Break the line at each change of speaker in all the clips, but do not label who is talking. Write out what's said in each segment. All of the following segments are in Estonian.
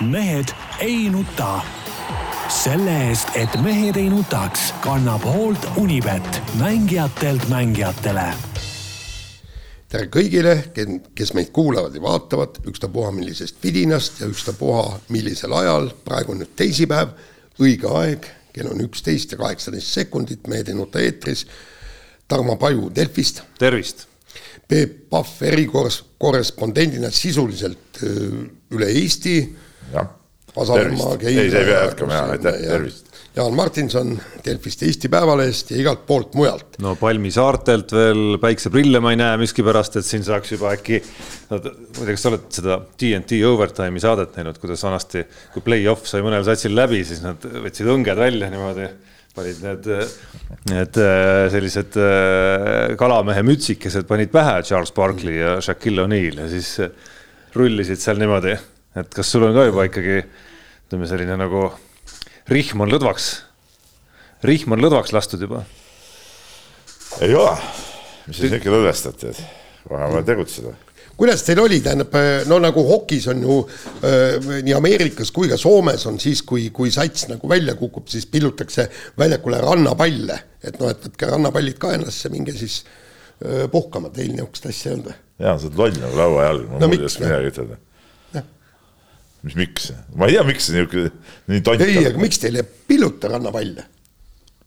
mehed ei nuta. selle eest, et mehed ei nutaks, kannab hoolt Unibet, mängijatelt mängijatele
tere kõigile, kes meid kuulavad ja vaatavad, ükstapuha millisest vidinast ja ükstapuha millisel ajal, praegu on nüüd teisipäev, õige aeg, kell on üksteist ja kaheksateist sekundit, Mehed ei nuta eetris. Tarmo Paju Delfist.
tervist.
Peep Pahv erikorrespondendina sisuliselt üle Eesti
tervist, ei, sa ei pea jätkama, jaa, aitäh, tervist.
Jaan Martinson Delfist, Eesti Päevalehest ja igalt poolt mujalt.
no Palmi saartelt veel päikseprille ma ei näe miskipärast, et siin saaks juba äkki, ma ei tea, kas sa oled seda TNT Overtime'i saadet näinud, kuidas vanasti, kui play-off sai mõnel satsil läbi, siis nad võtsid õnged välja niimoodi panid need, need sellised kalamehe mütsikesed panid pähe Charles Barkley ja Shaquille O'Neal ja siis rullisid seal niimoodi, et kas sul on ka juba ikkagi ütleme, selline nagu rihm on lõdvaks, rihm on lõdvaks lastud juba?
ei ole, mis siis ikka lõdvestati, et kohe on vaja tegutseda.
Kuidas teil oli, tähendab, no nagu hokis on ju äh, nii Ameerikas kui ka Soomes on siis, kui, kui sats nagu välja kukub, siis pillutakse väljakule rannapalle, et noh, et võtke rannapallid ka endasse, minge siis äh, puhkama, teil niisugust asja ei olnud või?
jaa, sa oled loll nagu lauajalg, mul no, muidu ei oska midagi ütelda mis miks, ma ei tea, miks see niisugune, nii tont
ei, aga miks teil ei pilluta rannapalle?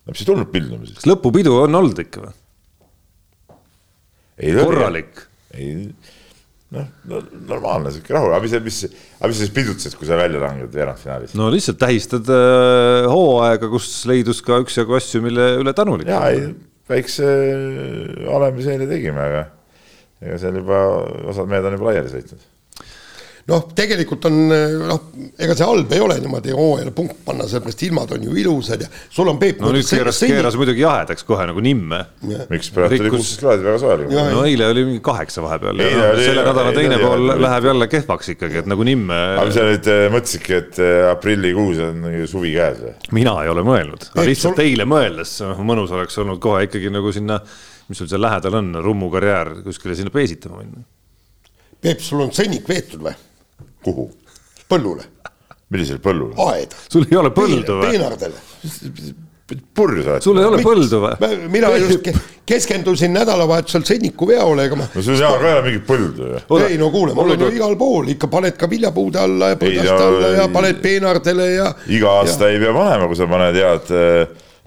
mis ei tulnud pillumisest?
kas lõpupidu on olnud ikka või? korralik?
ei, noh no, normaalne sihuke rahu, aga mis, mis, aga mis sa siis pidutasid, kui sa välja langed veerandfinaalis?
no lihtsalt tähistad äh, hooaega, kus leidus ka üksjagu asju, mille üle tänulik
jaa, ei, väikse olemise eile tegime, aga ega seal juba osad mehed on juba laiali sõitnud
noh, tegelikult on noh, ega see halb ei ole niimoodi hooajale punkt panna, sellepärast ilmad on ju ilusad ja sul on Peep.
no nüüd keeras, keeras muidugi jahedaks kohe nagu nimme.
miks praegu oli kuusteist kraadi väga soe oli.
no eile oli mingi kaheksa vahepeal. No, selle nädala teine eile, pool eile, läheb jälle kehvaks ikkagi, et nagu nimme.
aga sa nüüd äh, mõtlesidki, et äh, aprillikuus on suvi käes või?
mina ei ole mõelnud, aga lihtsalt sul... eile mõeldes mõnus oleks olnud kohe ikkagi nagu sinna, mis sul seal lähedal on, Rummu karjäär kuskile sinna peesitama minna.
Peep, sul on sõnnik veetud või?
Kuhu?
põllule.
millisele põllule?
aeda.
sul ei ole põldu või?
peenardele.
purjus oled.
sul ei ole põldu või?
mina just keskendusin nädalavahetusel sõnnikuveole, ega ma.
no sul ei ole ka mingit põldu ju.
ei no kuule, mul on ju igal pool ikka paned ka viljapuude alla ja põõsaste alla ja paned peenardele ja.
iga aasta ja. ei pea panema, kui sa paned head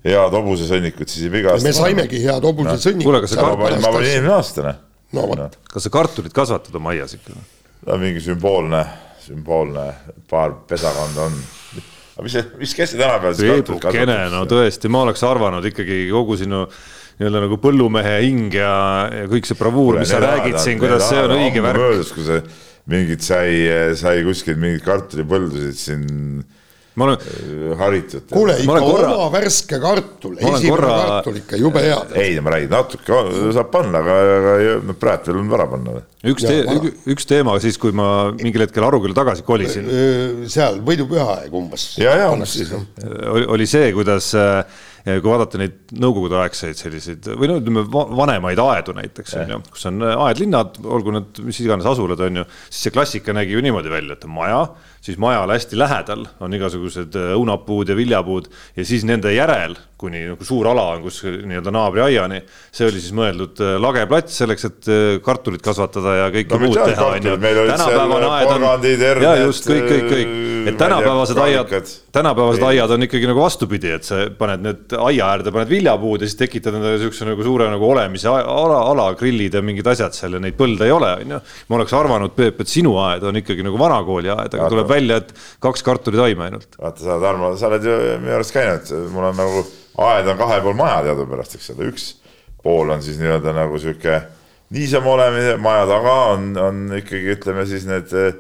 head hobusesõnnikut, siis ei aasta.
me saimegi head hobusesõnnikut no..
kuule, kas sa kartulit. ma panin eelmine aasta.
no vot.
kas sa kartulit kasvatad oma aias ikka?
No mingi sümboolne sümboolne paar pesakonda on. aga mis, mis, kes see tänapäeval siis
Peepukene, no tõesti, ma oleks arvanud ikkagi kogu sinu nii-öelda nagu põllumehe hing ja, ja kõik see bravuur, mis sa räägid siin, kuidas see on õige värk.
kui see mingid sai, sai kuskilt mingeid kartulipõldusid siin
ma olen
äh, haritud.
kuule, ikka korra... oma värske kartul, esimene korra... kartul ikka jube hea.
ei, ma räägin, natuke saab panna, aga, aga praegu veel on vara panna.
üks üks teema siis, kui ma mingil hetkel Arukülla tagasi kolisin.
seal võidupüha aeg umbes.
ja, ja umbes siis.
oli, oli see, kuidas äh, kui vaadata neid nõukogudeaegseid selliseid või no ütleme, vanemaid aedu näiteks on ju, kus on aedlinnad, olgu nad mis iganes asulad on ju, siis see klassika nägi ju niimoodi välja, et maja, siis majale hästi lähedal on igasugused õunapuud ja viljapuud ja siis nende järel kuni nagu suur ala on, kus nii-öelda naabriaiani. see oli siis mõeldud äh, lageplats selleks, et äh, kartulit kasvatada ja kõike no, muud teha, on ju. tänapäevane aed on, ja just kõik, kõik, kõik, et tänapäevased aiad, tänapäevased aiad on ikkagi nagu vastupidi, et sa paned need aia äärde, paned viljapuud ja siis tekitad endale siukse nagu suure nagu olemise ala, ala, grillid ja mingid asjad seal ja neid põlde ei ole, on ju. ma oleks arvanud, Peep, et sinu aed on ikkagi nagu vanakooli aed, aga tuleb välja, et kaks kartulitaime ainult.
vaata sa, Tarmo, sa oled ju minu arust käinud, mul on nagu aed on kahel pool maja teadupärast, eks ole, üks pool on siis nii-öelda nagu sihuke niisama olemine, maja taga on, on ikkagi ütleme siis need äh,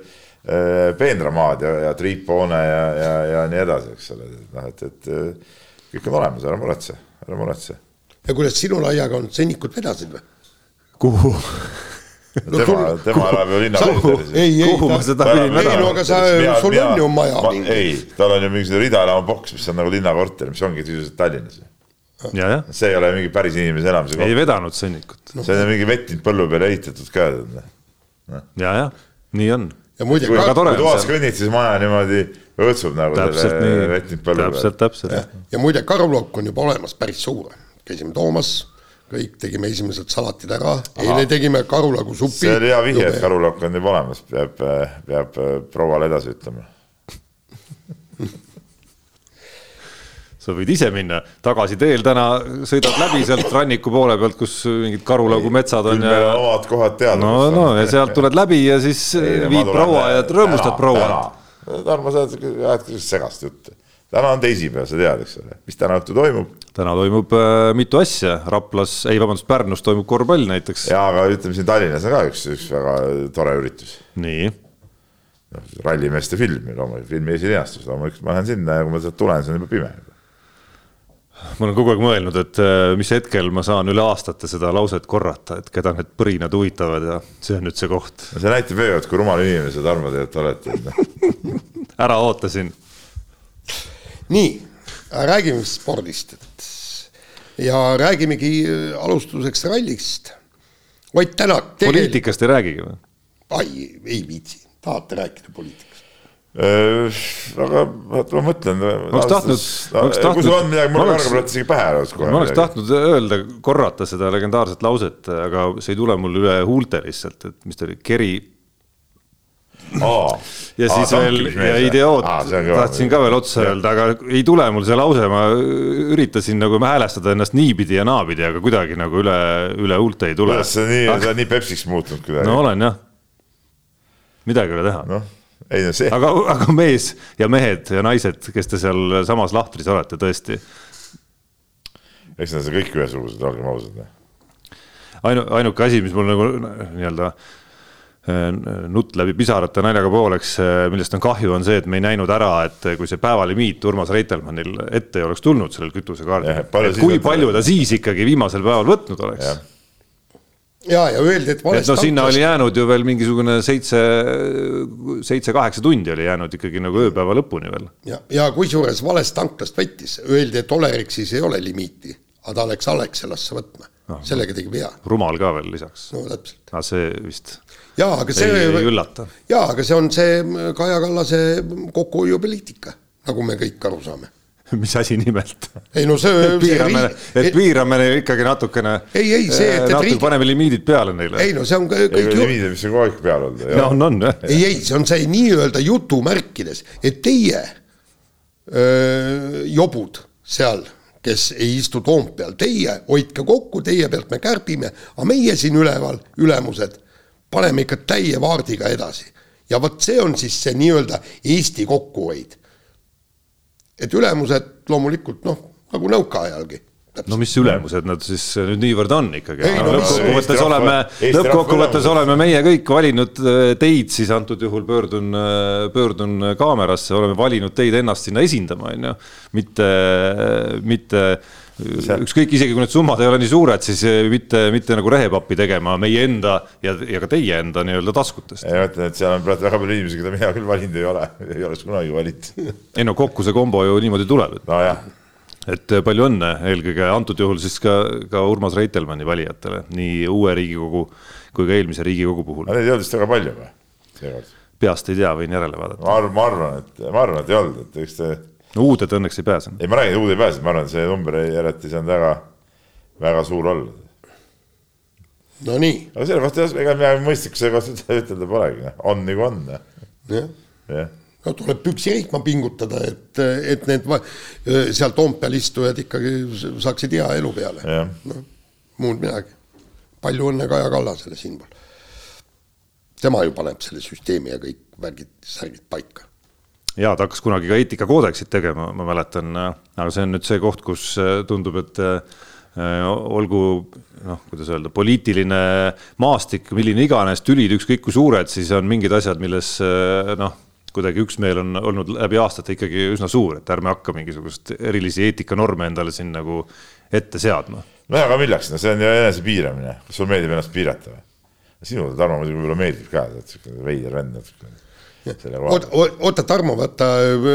peenramaad ja, ja triiphoone ja, ja, ja nii edasi, eks ole, noh, et, et äh, kõik on olemas, ära muretse, ära muretse.
ja kuidas sinul aiaga on, sõnnikut vedasid või?
kuhu
tema, tema elab ju linnaveeteris.
ei, ei,
kuhu ma seda pidin
vedama? ei no aga sa, sul on ju maja
ei, tal on ju mingisugune ridaelama boks, mis on nagu linnakorter, mis ongi sisuliselt Tallinnas. see ei ole mingi päris inimese elamise
koht. ei vedanud sõnnikut
no.. see on mingi vettinud põllu peale ehitatud ka.
ja, jah, nii on
ja muide
Kui
toas kõnnid, siis maja niimoodi õõtsub nagu
täpselt nii,
vetnud põllu
täpselt, täpselt.
ja muide karulauk on juba olemas päris suur, käisime toomas, kõik tegime esimesed salatid ära, eile tegime karulagu supi.
see oli hea vihje, et karulauk on juba olemas, peab, peab äh, prouale edasi ütlema.
sa võid ise minna tagasi teel täna, sõidad läbi sealt ranniku poole pealt, kus mingid karulagu metsad on
küll meil
ja
on omad kohad teada.
no, no ja sealt tuled läbi ja siis viid proua ja rõõmustad prouat.
Tarmo, sa ajad ajad segast juttu. Täna on teisipäev, sa tead, eks ole, mis täna õhtul toimub
täna toimub äh, mitu asja, Raplas, ei vabandust, Pärnus toimub korvpall näiteks.
ja aga ütleme siin Tallinnas on ka üks, üks väga tore üritus.
nii,
rallimeeste film, loomulikult filmi esilinastus, loomulikult ma lähen sinna ja kui ma sealt tulen, siis on juba pime.
ma olen kogu aeg mõelnud, et äh, mis hetkel ma saan üle aastate seda lauset korrata, et keda need põrinad huvitavad ja see on nüüd see koht.
see näitab veel, et kui rumal inimene see Tarmo tegelikult noh.
ära ootasin.
nii, räägime spordist, et ja räägimegi äh, alustuseks rallist. Ott Tänak tegelikult,
poliitikast ei räägigi või?
ai, ei viitsi, tahate rääkida poliitikast?
aga vaat ma mõtlen.
oleks tahtnud- oleks
kui
tahtnud-
sul on midagi, mul
ma
on
oleks-
varem isegi pähe alles kohe.
ma oleks tahtnud öelda, korrata seda legendaarset lauset, aga see ei tule mul üle huulte lihtsalt, et mis ta oli, Keri
tahtnud.
ja siis veel ja idioot, tahtsin ka veel otsa öelda, aga ei tule mul see lause, ma üritasin nagu häälestada ennast niipidi ja naapidi, aga kuidagi nagu üle, üle huulte ei tule.
kuidas sa nii, sa oled nii pepsiks muutunud kuidagi
no olen jah. midagi ei ole teha.
noh, ei no see,
aga, aga mees ja mehed ja naised, kes te seal samas lahtris olete, tõesti.
eks nad on kõik ühesugused, olgem ausad. noh.
ainu-, ainuke asi, mis mul nagu nii-öelda äh, nutt läbi pisarate naljaga pooleks, millest on kahju, on see, et me ei näinud ära, et kui see päevalimiit Urmas Reitelmannil ette ei oleks tulnud sellel kütusekaardil kui palju ta siis ikkagi viimasel päeval võtnud oleks?
Jah,
ja, ja öeldi, et valest
no sinna oli jäänud ju veel mingisugune seitse, seitse-kaheksa tundi oli jäänud ikkagi nagu ööpäeva lõpuni veel.
ja, ja kusjuures valest tanklast võttis, öeldi, et Olerexis ei ole limiiti, aga ta läks Alexelasse võtma. No,, sellega tegi vea,
rumal ka veel lisaks.
no täpselt.
aga see vist
jaa, aga see
ei, ei üllata.
jaa, aga see on see Kaja Kallase kokkuhoiupoliitika, nagu me kõik aru saame.
mis asi nimelt?
ei no see,
et piirame, et piirame neil ikkagi natukene.
Ei, ei, see, et- et
natuke
riigi-
paneme limiidid peale neile.
ei no see on ka
ei
kõik
ole
ju
limiide, mis on kogu aeg peal olnud.
no on, on jah.
ei, ei, see on see nii-öelda jutumärkides, et teie öö, jobud seal, kes ei istu Toompeal, teie hoidke kokku, teie pealt me kärbime, aga meie siin üleval, ülemused, paneme ikka täie vaardiga edasi. ja vot see on siis see nii-öelda Eesti kokkuhoid. et ülemused loomulikult noh, nagu nõukaajalgi.
no mis ülemused nad siis nüüd niivõrd on ikkagi
Ei,, no mis-
lõppkokkuvõttes oleme, lõppkokkuvõttes oleme meie kõik valinud äh, teid siis antud juhul pöördun, pöördun kaamerasse, oleme valinud teid ennast sinna esindama, on ju. mitte, mitte ükskõik, isegi kui need summad ei ole nii suured, siis mitte, mitte nagu rehepappi tegema meie enda ja, ja ka teie enda nii-öelda taskutest.
ei, ma ütlen, et seal on praegu väga palju inimesi, keda mina küll valinud ei ole, ei oleks kunagi valinud.
ei no kokku see kombo ju niimoodi tuleb, et
nojah,
et palju õnne eelkõige antud juhul siis ka, ka Urmas Reitelmanni valijatele, nii uue Riigikogu kui ka eelmise Riigikogu puhul.
neid ei olnud vist väga palju või?
peast ei tea, võin järele vaadata.
ma arvan, ma arvan, et, ma arvan, et ei olnud, et eks te,
no uued õnneks ei pääsenud.
ei ma räägin, uude ei pääsenud, ma arvan, see number ei järelikult ei saanud väga, väga suur olla.
no nii,
aga selle kohta, ega midagi mõistlikku selle kohta ütelda polegi, on nagu on,
jah
jah.
no tuleb püksirihma pingutada, et, et need seal Toompeal istujad ikkagi saaksid hea elu peale.
jah,
noh, muud midagi. palju õnne Kaja Kallasele siinpool. tema ju paneb selle süsteemi ja kõik värgid, särgid paika.
Ja ta hakkas kunagi ka eetikakoodeksit tegema, ma mäletan, aga see on nüüd see koht, kus äh, tundub, et äh, olgu noh, kuidas öelda, poliitiline maastik, milline iganes, tülid ükskõik kui suured, siis on mingid asjad, milles äh, noh, kuidagi üksmeel on olnud läbi aastate ikkagi üsna suur, et ärme hakka mingisugust erilisi eetikanorme endale siin nagu ette seadma.
nojah, aga milleks, no see on ju enesepiiramine, kas sulle meeldib ennast piirata või? sinule, Tarmo, muidugi võib-olla meeldib ka, sa oled siukene veider vend natukene.
oota, oota, Tarmo, vaata,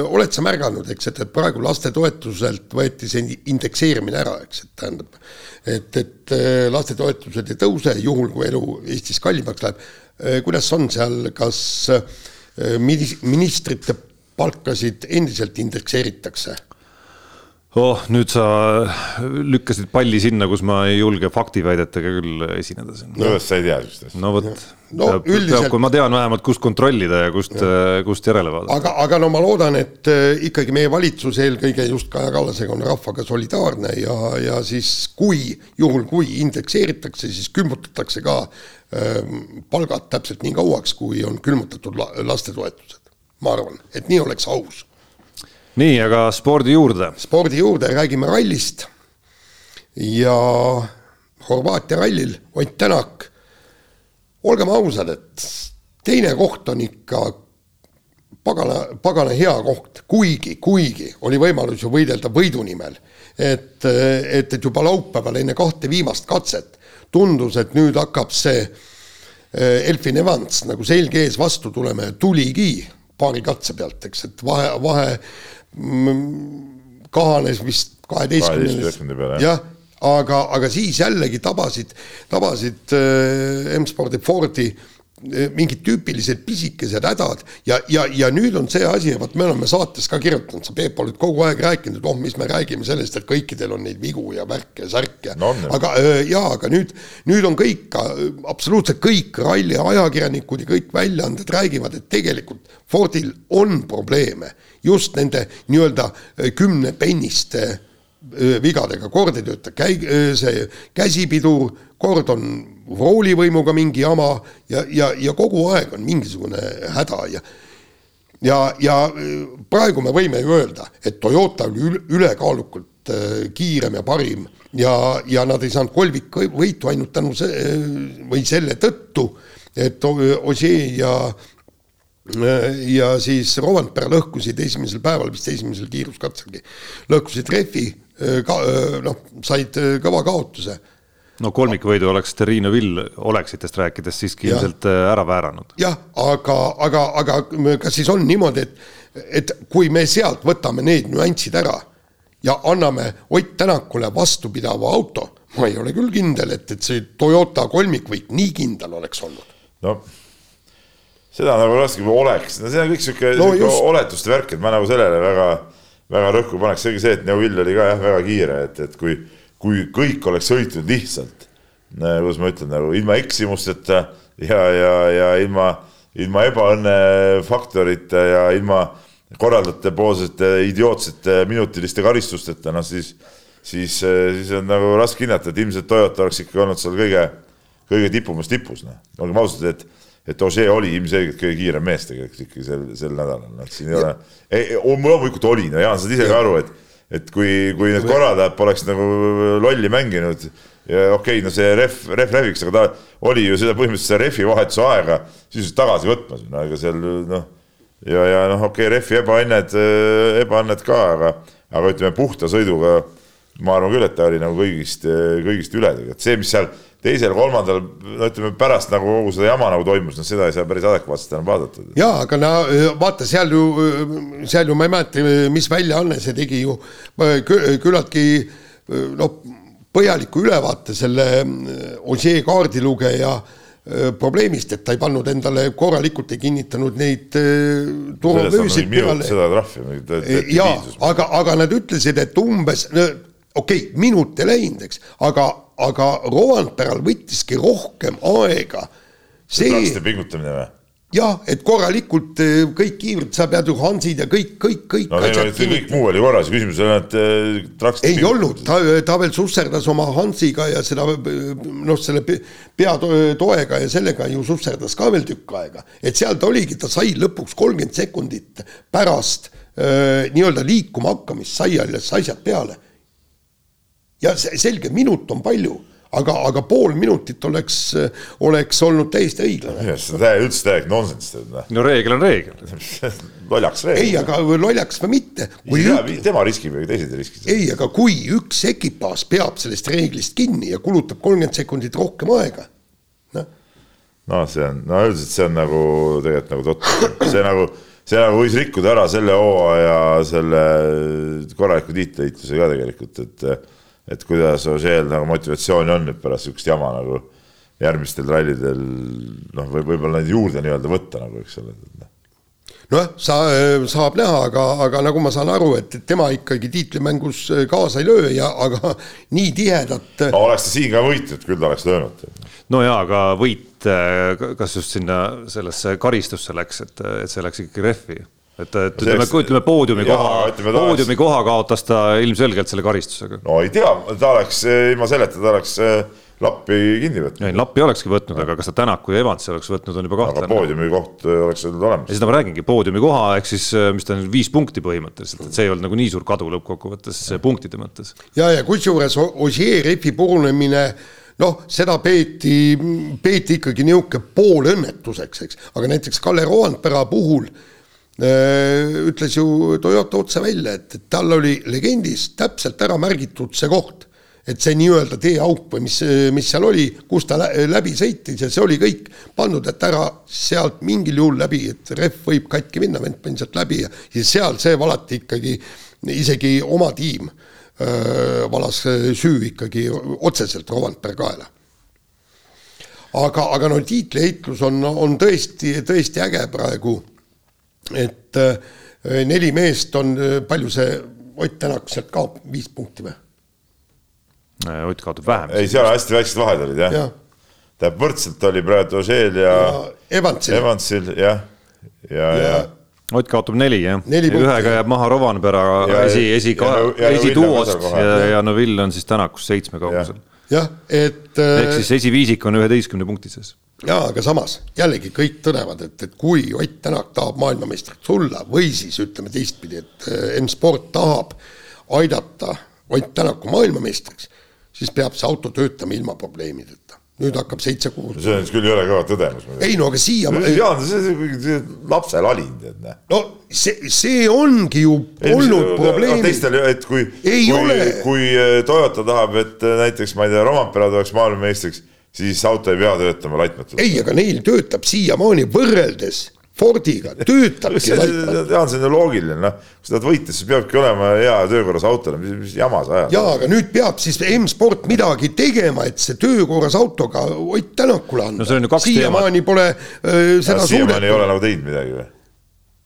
oled sa märganud, eks, et, et praegu lastetoetuselt võeti see indekseerimine ära, eks, et tähendab, et, et äh, lastetoetused ei tõuse, juhul kui elu Eestis kallimaks läheb. kuidas on seal, kas äh, ministrite palkasid endiselt indekseeritakse
oh, nüüd sa lükkasid palli sinna, kus ma ei julge faktiväidetega küll esineda siin.
no kuidas sa ei tea sihukest
no vot
no,
peab, üldiselt... kui ma tean vähemalt, kust kontrollida ja kust, kust järele vaadata.
aga, aga no ma loodan, et äh, ikkagi meie valitsus eelkõige just Kaja Kallasega on rahvaga solidaarne ja, ja siis kui, juhul kui indekseeritakse, siis külmutatakse ka ähm, palgad täpselt nii kauaks, kui on külmutatud la, lastetoetused. ma arvan, et nii oleks aus
nii, aga spordi juurde.
spordi juurde, räägime rallist. ja Horvaatia rallil Ott Tänak, olgem ausad, et teine koht on ikka pagana, pagana hea koht, kuigi, kuigi oli võimalus ju võidelda võidu nimel. et, et, et juba laupäeval enne kahte viimast katset tundus, et nüüd hakkab see eh, Elfin Evans nagu selge ees vastu tulema ja tuligi paari katse pealt, eks, et vahe, vahe kahanes vist kaheteistkümnele. jah, aga, aga siis jällegi tabasid, tabasid äh, M-spordi Fordi äh, mingid tüüpilised pisikesed hädad ja, ja, ja nüüd on see asi, vot me oleme saates ka kirjutanud, sa Peep oled kogu aeg rääkinud, oh, mis me räägime sellest, et kõikidel on neid vigu ja värke ja särke no,. aga äh, jaa, aga nüüd, nüüd on kõik, absoluutselt kõik ralli ajakirjanikud ja kõik väljaanded räägivad, et tegelikult Fordil on probleeme just nende nii-öelda äh, kümnepenniste äh, vigadega, kord ei tööta käi-, äh, see käsipidur, kord on roolivõimuga mingi jama ja, ja, ja kogu aeg on mingisugune häda ja ja, ja praegu me võime ju öelda, et Toyota oli ülekaalukalt kiirem ja parim ja, ja nad ei saanud kolmikvõitu ainult tänu see või selle tõttu, et Ossier ja ja siis Rovanpera lõhkusid esimesel päeval, vist esimesel kiiruskatselgi, lõhkusid rehvi, ka noh, said kõva kaotuse.
no kolmikvõidu oleks Terrine Vill oleksitest rääkides siiski ilmselt ära vääranud.
jah, aga, aga, aga kas siis on niimoodi, et, et kui me sealt võtame need nüansid ära ja anname Ott Tänakule vastupidava auto, ma ei ole küll kindel, et, et see Toyota kolmikvõit nii kindel oleks olnud.
no seda nagu raske oleks, no see on kõik sihuke no, oletuste värk, et ma nagu sellele väga, väga rõhku paneks, seegi see, et Neuvill oli ka jah, väga kiire, et, et kui, kui kõik oleks sõitnud lihtsalt, kuidas ma ütlen, nagu ilma eksimusteta ja, ja, ja ilma, ilma ebaõnnefaktorita ja ilma korraldajate poolsete idiootsete minutiliste karistusteta, noh siis, siis, siis on nagu raske hinnata, et ilmselt Toyota oleks ikka olnud seal kõige, kõige tipumas tipus, noh, olgem ausad, et et Ožee oli ilmselgelt kõige kiirem mees tegelikult ikkagi sel, sel nädalal, noh siin ei ole, loomulikult oli, no Jaan, sa saad ise ka aru, et et kui, kui need korraldajad poleks nagu lolli mänginud ja okei okay,, no see ref, ref rehviks, aga ta oli ju seda põhimõtteliselt refi vahetuse aega sisuliselt tagasi võtmas, no ega seal noh, ja, ja noh, okei okay,, refi ebaõnned, ebaõnned ka, aga, aga ütleme puhta sõiduga ma arvan küll, et ta oli nagu kõigist, kõigist üle tegelikult, see, mis seal teisel-kolmandal, no ütleme pärast nagu kogu seda jama nagu toimus, no seda ei saa päris adekvaatselt enam vaadata.
jaa, aga no vaata seal ju, seal ju ma ei mäleta, mis väljaanne see tegi ju küllaltki noh, põhjaliku ülevaate selle Ossier kaardilugeja probleemist, et ta ei pannud endale korralikult, ei kinnitanud neid turvavöösid peale.
seda trahvi.
jaa, aga, aga nad ütlesid, et umbes, okei okay,, minut ei läinud, eks, aga aga Rovanperal võttiski rohkem aega.
see trakside pingutamine või?
jah, et korralikult eh, kõik kiivrid, sa pead ju Hansid ja kõik, kõik, kõik.
no neil oli kõik muu oli korras, küsimus oli ainult eh, trakside.
ei olnud, ta, ta veel susserdas oma Hansiga ja seda noh, selle peatoega ja sellega ju susserdas ka veel tükk aega, et seal ta oligi, ta sai lõpuks kolmkümmend sekundit pärast äh, nii-öelda liikuma hakkamist sai alles asjad peale ja selge, minut on palju, aga, aga pool minutit oleks, oleks olnud täiesti õiglane.
seda üldse täielik nonsenss noh.
no reegel on reegel
lollaks reegel.
ei, aga lollaks või mitte.
Ük... tema riskib ja teised ei riski.
ei, aga kui üks ekipaaž peab sellest reeglist kinni ja kulutab kolmkümmend sekundit rohkem aega,
noh. no see on, no üldiselt see on nagu tegelikult nagu totter, see nagu see nagu võis rikkuda ära selle hooaja selle korraliku tiitlivõitluse ka tegelikult, et et kuidas Ožeel nagu motivatsiooni on nüüd pärast sihukest jama nagu järgmistel rallidel noh, või võib-olla neid juurde nii-öelda võtta nagu, eks ole. Noh.
nojah, sa, saab näha, aga, aga nagu ma saan aru, et tema ikkagi tiitlimängus kaasa ei löö ja aga nii tihedat.
oleks ta siin ka võitnud, küll ta oleks löönud.
no jaa, aga võit, kas just sinna sellesse karistusse läks, et, et see läks ikkagi rehvi et, et ütleme, ütleme poodiumi koha, poodiumi koha kaotas ta ilmselgelt selle karistusega.
no ei tea, ta oleks ilma selleta, ta oleks äh, lappi kinni võtnud.
ei, lappi olekski võtnud, aga kas ta Tänaku ja Evansi oleks võtnud, on juba kahtlane.
poodiumi koht äh, oleks olnud olemas.
seda ma räägingi, poodiumi koha ehk siis, mis ta on, viis punkti põhimõtteliselt, et see ei olnud nagu nii suur kadu lõppkokkuvõttes punktide mõttes.
ja, ja kusjuures Ossier Refi purunemine noh, seda peeti, peeti ikkagi niisugune poolõnnetuseks, eks, aga näiteks Kalle Roandpera puhul ütles ju Toyota otse välja, et, et tal oli legendis täpselt ära märgitud see koht, et see nii-öelda teeauk või mis, mis seal oli, kus ta läbi sõitis ja see oli kõik pandud, et ära sealt mingil juhul läbi, et rehv võib katki minna, vend pani sealt läbi ja siis seal see valati ikkagi, isegi oma tiim öö, äh, valas süü ikkagi otseselt Rovanpere kaela. Aga, aga no tiitliheitlus on, on tõesti, tõesti äge praegu et äh, neli meest on, äh, palju see Ott Tänak sealt kaob, viis punkti või?
Äh, Ott kaotab vähem.
ei, seal hästi väiksed vahed olid jah ja. ja.. tähendab, võrdselt oli praegu Ožeel ja, ja
Evansil,
Evansil jah, ja, ja, ja.
Ott kaotab neli jah, ühega jääb maha Rovanpera esi, esi, esituuost ja, ja, ja Noville on siis Tänakus seitsme kaugusel.
jah, et
ehk siis esiviisik on üheteistkümne punkti sees
jaa, aga samas jällegi kõik tõdevad, et, et kui Ott Tänak tahab maailmameistriks tulla või siis ütleme teistpidi, et äh, M-sport tahab aidata Ott Tänaku maailmameistriks, siis peab see auto töötama ilma probleemideta. nüüd hakkab seitse kuud.
see on küll jõle kõva tõdemus.
ei no aga siia.
Jaan, see on lapse lalin, tead näe.
no see, see ongi ju ei, olnud probleem.
teistel, et kui, kui, kui äh, Toyota tahab, et äh, näiteks ma ei tea, Rompera tuleks maailmameistriks siis auto ei pea töötama laitmatult.
ei, aga neil töötab siiamaani võrreldes Fordiga, töötabki
laitmatult. tean, see on ju loogiline, noh, kui sa tahad võita, siis peabki olema hea töökorras auto, mis, mis jama sa ajad.
jaa, aga nüüd peab siis M-sport midagi tegema, et see töökorras autoga Ott Tänakule anda
no.
siiamaani pole äh, seda suudetud.
siiamaani ei ole nagu teinud midagi või?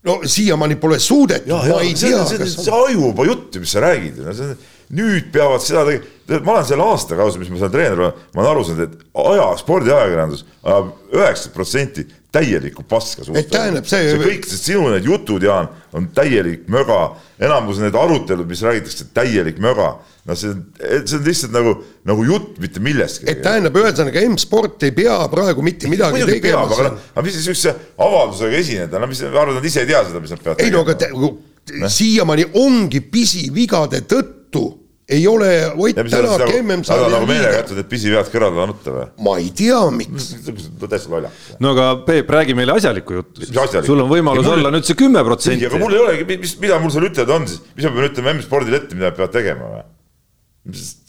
no siiamaani pole suudetud,
ma ei tea, kas see ajuba jutt, mis sa räägid, no see on nüüd peavad seda tegema, ma olen selle aasta kaudu, mis ma seal treener olen, ma olen aru saanud, et aja, spordiajakirjandus ajab üheksakümmend protsenti täielikku paska suust.
tähendab see.
see kõik, sest sinu need jutud, Jaan, on täielik möga, enamus need arutelud, mis räägitakse, täielik möga. no see, see on lihtsalt nagu, nagu jutt mitte millestki.
et tähendab, ühesõnaga M-sport ei pea praegu mitte midagi
Muidugi tegema. aga, aga mis niisuguse avaldusega esineda, no mis, ma arvan, nad ise ei tea seda, mis nad peavad
ei, tegema. ei no aga siiamaani ongi pisivigade tõttu ei ole Ott Tänak
nagu, MM-sarja nagu meelega jätnud, et pisivead kõrvale nutta või?
ma ei tea, miks.
täitsa lollakas.
no aga Peep, räägi meile asjalikku juttu. sul on võimalus ei, olla nüüd see kümme protsenti.
aga mul ei olegi, mis, mida mul seal ütelda on siis, mis ma pean ütlema M-spordile ette, mida nad peavad tegema või?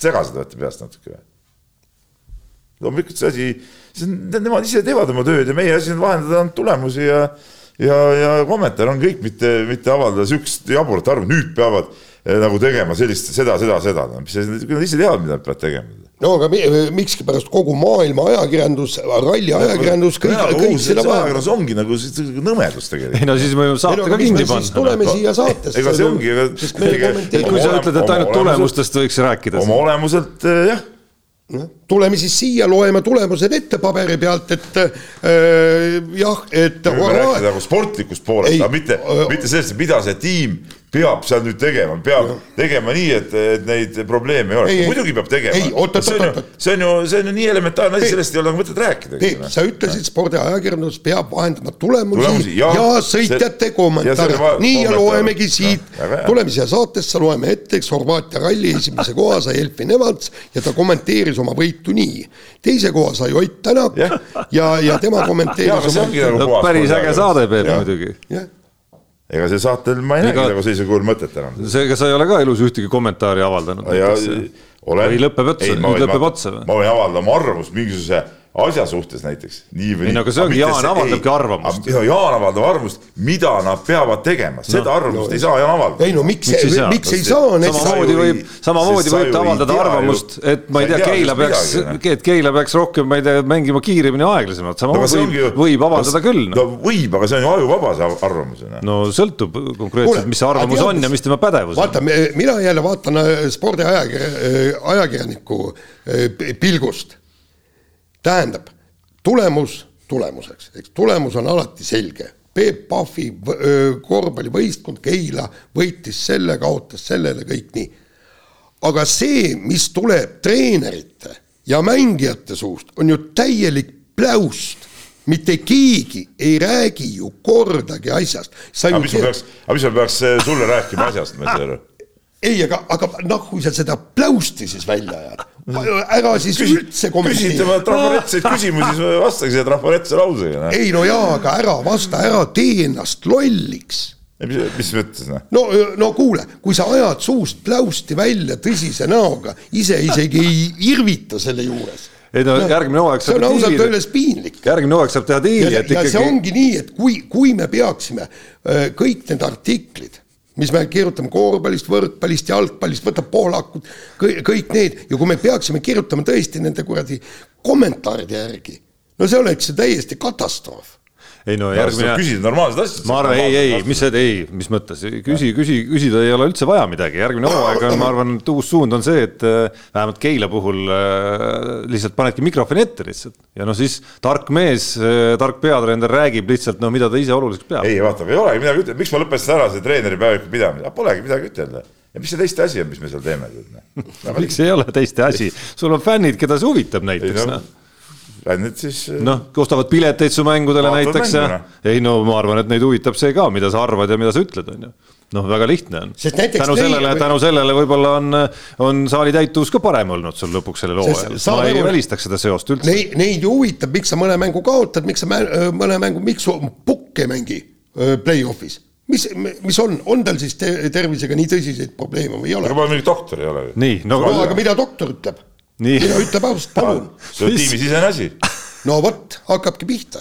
segased olete peast natuke või? loomulikult see asi, see on, nemad ise teevad oma tööd ja meie asi on vahendada ainult tulemusi ja ja, ja kommentaar on kõik, mitte, mitte avaldada sihukest jaburat arvu, nüüd peavad nagu tegema sellist, seda, seda, seda, no mis nad ise teavad, mida nad peavad tegema.
no aga mikskipärast kogu maailma ajakirjandus, ralli ajakirjandus, kõik, kõik
selle ajakirjandus ongi nagu nõmedus tegelikult.
ei no siis me võime saate ka kinni panna.
tuleme siia saatesse.
ega see ongi, ega.
kui sa ütled, et ainult tulemustest võiks rääkida.
oma olemuselt eh, jah
tuleme siis siia, loeme tulemused ette paberi pealt, et äh, jah, et.
rääkida nagu sportlikust poolest, aga mitte, mitte sellest, mida see tiim peab seal nüüd tegema, peab ja. tegema nii, et, et neid probleeme ei oleks, muidugi peab tegema. see see on ju, see on ju nii elementaarne asi, sellest ei ole nagu mõtet rääkida.
Peep, sa ütlesid, spordiajakirjandus peab vahendama tulemusi, tulemusi ja, ja sõitjate kommentaare, nii ja loemegi siit, tuleme siia saatesse, loeme ette, eks Horvaatia ralli esimese koha sai Elfin Evans ja ta kommenteeris oma võitu nii. teise koha sai Ott Tänak ja, ja, ja tema kommenteeris.
Nagu päris äge saade, Peep, muidugi.
ega see saatel ma ei näinud nagu sellisel kujul mõtet enam.
seega sa ei ole ka elus ühtegi kommentaari avaldanud?
olen.
või lõpeb otsa, nüüd lõpeb otsa
või? ma võin avaldada oma arvamust mingisuguse asja suhtes näiteks nii või
Ei,
nii.
no aga see ongi, Jaan avaldabki arvamust.
Jaan avaldab arvamust, mida nad peavad tegema, seda arvamust ei saa Jaan avaldada.
ei no miks,
Miks ei saa?
miks ei saa
samamoodi võib
ei-,
samamoodi võib ta
ei
avaldada arvamust, et ma ei
ei
tea, Keila peaks
midagi,,
et Keila peaks rohkem, ma ei tea, mängima kiiremini, aeglasemalt,
No
samamoodi
ju-
võib, võib avaldada
no,
küll.
no võib, aga see on ju ajuvaba see arvamus noh.
no sõltub konkreetselt, mis see arvamus on ja mis tema pädevus
vaata
on.,
mina jälle vaatan äh, spordiajakirja, ajakirjaniku äh, p- pilgust. tähendab, tulemus tulemuseks, eks tulemus on alati selge. Peep Pahvi korvpallivõistkond Keila võitis selle, kaotas sellele, kõik nii. aga see, mis tuleb treenerite ja mängijate suust, on ju täielik pläust. mitte keegi ei räägi ju kordagi asjast.
aga mis ma peaks, aga mis ma peaks eh, sulle rääkima asjast, ma ei saa aru.
ei, aga, aga noh, kui sa seda pläusti siis välja ajad, ära siis üldse
küsi
kommenteeri
temalt. trafaretseid küsimusi, siis vastake selle trafaretse lausega noh..
ei no jaa, aga ära vasta, ära tee ennast lolliks
mis, mis mõttes noh?
no, no kuule, kui sa ajad suust pläusti välja tõsise näoga, ise isegi ei irvita selle juures.
ei no järgmine hooaeg
see on
saab
ausalt öeldes piinlik.
järgmine hooaeg saab teha diili, et
see
ikkagi
ongi nii, et kui, kui me peaksime öö, kõik need artiklid, mis me kirjutame korvpallist, võrkpallist, jalgpallist, võtab poolakud, kõik need. Ja kui me peaksime kirjutama tõesti nende kuradi kommentaaride järgi, no see oleks ju täiesti katastroof
ei no
järgmine. küsida normaalsed asjad.
ma arvan, ei, ei, mis see, ei, mis mõttes, küsi, küsi, küsida ei ole üldse vaja midagi, järgmine hooaeg on, ma arvan, et uus suund on see, et äh, vähemalt Keila puhul äh, lihtsalt panedki mikrofoni ette lihtsalt ja no siis tark mees, tark peatreener räägib lihtsalt no mida ta ise oluliseks peab.
ei vaata, ei olegi midagi ütelda, miks ma lõpetasin ära see treeneri päeviku pidamise, polegi midagi ütelda. ja mis see teiste asi on, mis me seal teeme?
miks ei ole teiste asi, sul on fännid, keda see huvitab näiteks noh
nüüd siis.
noh, ostavad pileteid su mängudele näiteks ja ei no ma arvan, et neid huvitab see ka, mida sa arvad ja mida sa ütled, on ju. noh, väga lihtne on. Tänu sellele, tänu sellele võib-olla on, on saali täituvus ka parem olnud sul lõpuks sellel hooajal. ma ei
aru-
välistaks seda seost üldse.
Neid, neid ju huvitab, miks sa mõne mängu kaotad, miks sa mä- öö, mõne mängu, miks su pukk ei mängi öö, play-off'is. mis, mis on, on tal siis te tervisega nii tõsiseid probleeme või ei ole
aga? ma mingi doktor ei ole.
nii, no
no aga mida doktor ütleb?
nii,
mida ütleb ausalt, palun.
see on tiimi sisene asi.
no vot, hakkabki pihta.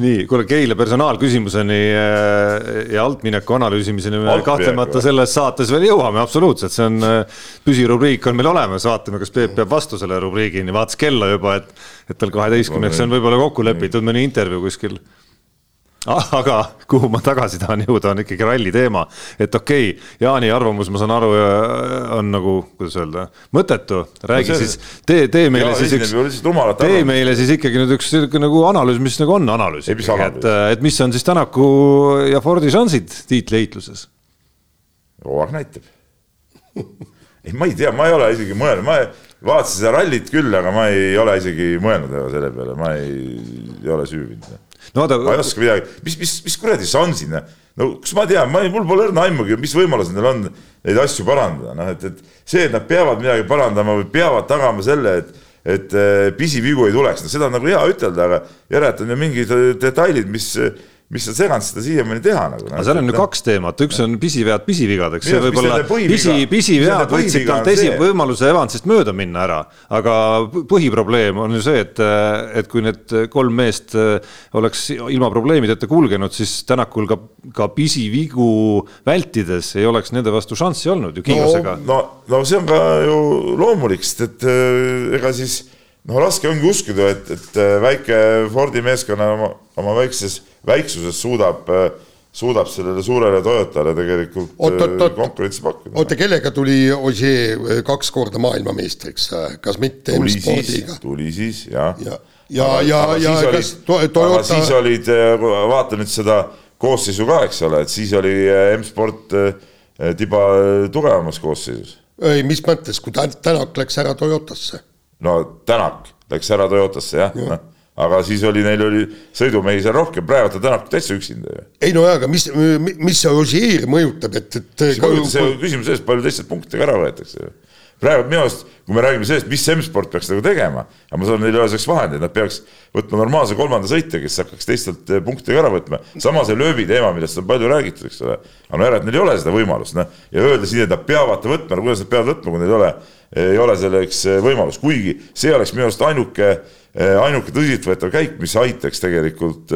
nii, kuule Keila personaalküsimuseni äh, ja altmineku analüüsimiseni me
Altminek
kahtlemata selles saates veel jõuame, absoluutselt, see on äh, püsirubriik on meil olemas, vaatame, kas Peep peab vastu selle rubriigini, vaatas kella juba, et, et tal kaheteistkümneks on võib-olla kokku lepitud mõni intervjuu kuskil aga kuhu ma tagasi tahan jõuda, on ikkagi ralli teema, et okei okay,, Jaani arvamus, ma saan aru, on nagu, kuidas öelda, mõttetu, räägi
No see-
siis, tee, tee meile
Jaan
siis üks tee meile siis ikkagi nüüd üks sihuke nagu analüüs, mis nagu on analüüs ikkagi,
analüüs?
et, et mis on siis Tänaku ja Fordi šansid tiitliheitluses?
hooaeg näitab. ei, ma ei tea, ma ei ole isegi mõelnud, ma ei- vaatasin seda rallit küll, aga ma ei ole isegi mõelnud selle peale, ma ei, ei ole süüvinud.
No
ma ei
vaata,
oska midagi, mis, mis, mis kuradi Sansin, no kus ma tean, ma ei, mul pole õrna aimugi, mis võimalused neil on neid asju parandada, noh et, et see, et nad peavad midagi parandama või peavad tagama selle, et et eh, pisivigu ei tuleks, no seda on nagu hea ütelda, aga järelikult on ju mingid eh, detailid, mis, mis on seganud seda siiamaani teha nagu.
aga seal on ju kaks teemat, üks on pisivead pisivigadeks, see
Minu arust,
võib olla
mis nende põhiviga-
pisi, pisivead võtsid talt
on
esi- võimaluse Evansist mööda minna ära, aga põhiprobleem on ju see, et, et kui need kolm meest oleks ilma probleemideta kulgenud, siis Tänakul ka, ka pisivigu vältides ei oleks nende vastu šanssi olnud ju kiirusega no,.
no, no see on ka ju loomulik, sest et äh, ega siis noh, raske ongi uskuda, et, et äh, väike Fordi meeskonna oma, oma väikses, väiksuses suudab, suudab sellele suurele Toyotale tegelikult
Oot, oot,
äh,
oot.
konkurentsi pakkuda.
oota, kellega tuli Ogier kaks korda maailmameistriks, kas mitte M-spordiga?,
tuli siis jah.
ja, ja, ja, ja kas to, Toyota
siis olid, vaata nüüd seda koosseisu ka, eks ole, et siis oli äh, M-sport äh, tiba tugevamas koosseisus
ei, mis mõttes, kui Tänak läks ära Toyotasse?
no Tänak läks ära Toyotasse jah ja., aga siis oli neil oli sõidumehi seal rohkem, praegu on Tänak täitsa üksinda ju.
ei no jaa, aga mis, mis see Ogier mõjutab, et, et
see küsimus sellest, palju teistelt punkte ka ära võetakse praegu minu arust, kui me räägime sellest, mis M-sport peaks nagu tegema, aga ma saan, neil ei ole selleks vahendeid, nad peaks võtma normaalse kolmanda sõitja, kes hakkaks teistelt eh, punkte ka ära võtma. sama see lööbi teema, millest on palju räägitud, eks ole. aga no et neil ei ole seda võimalust, noh. ja öelda siin, et nad peavad ta võtma, no kuidas nad peavad võtma, kui neil ei ole, ei ole selleks eh, võimalust, kuigi see oleks minu arust ainuke, eh, ainuke tõsiseltvõetav käik, mis aitaks tegelikult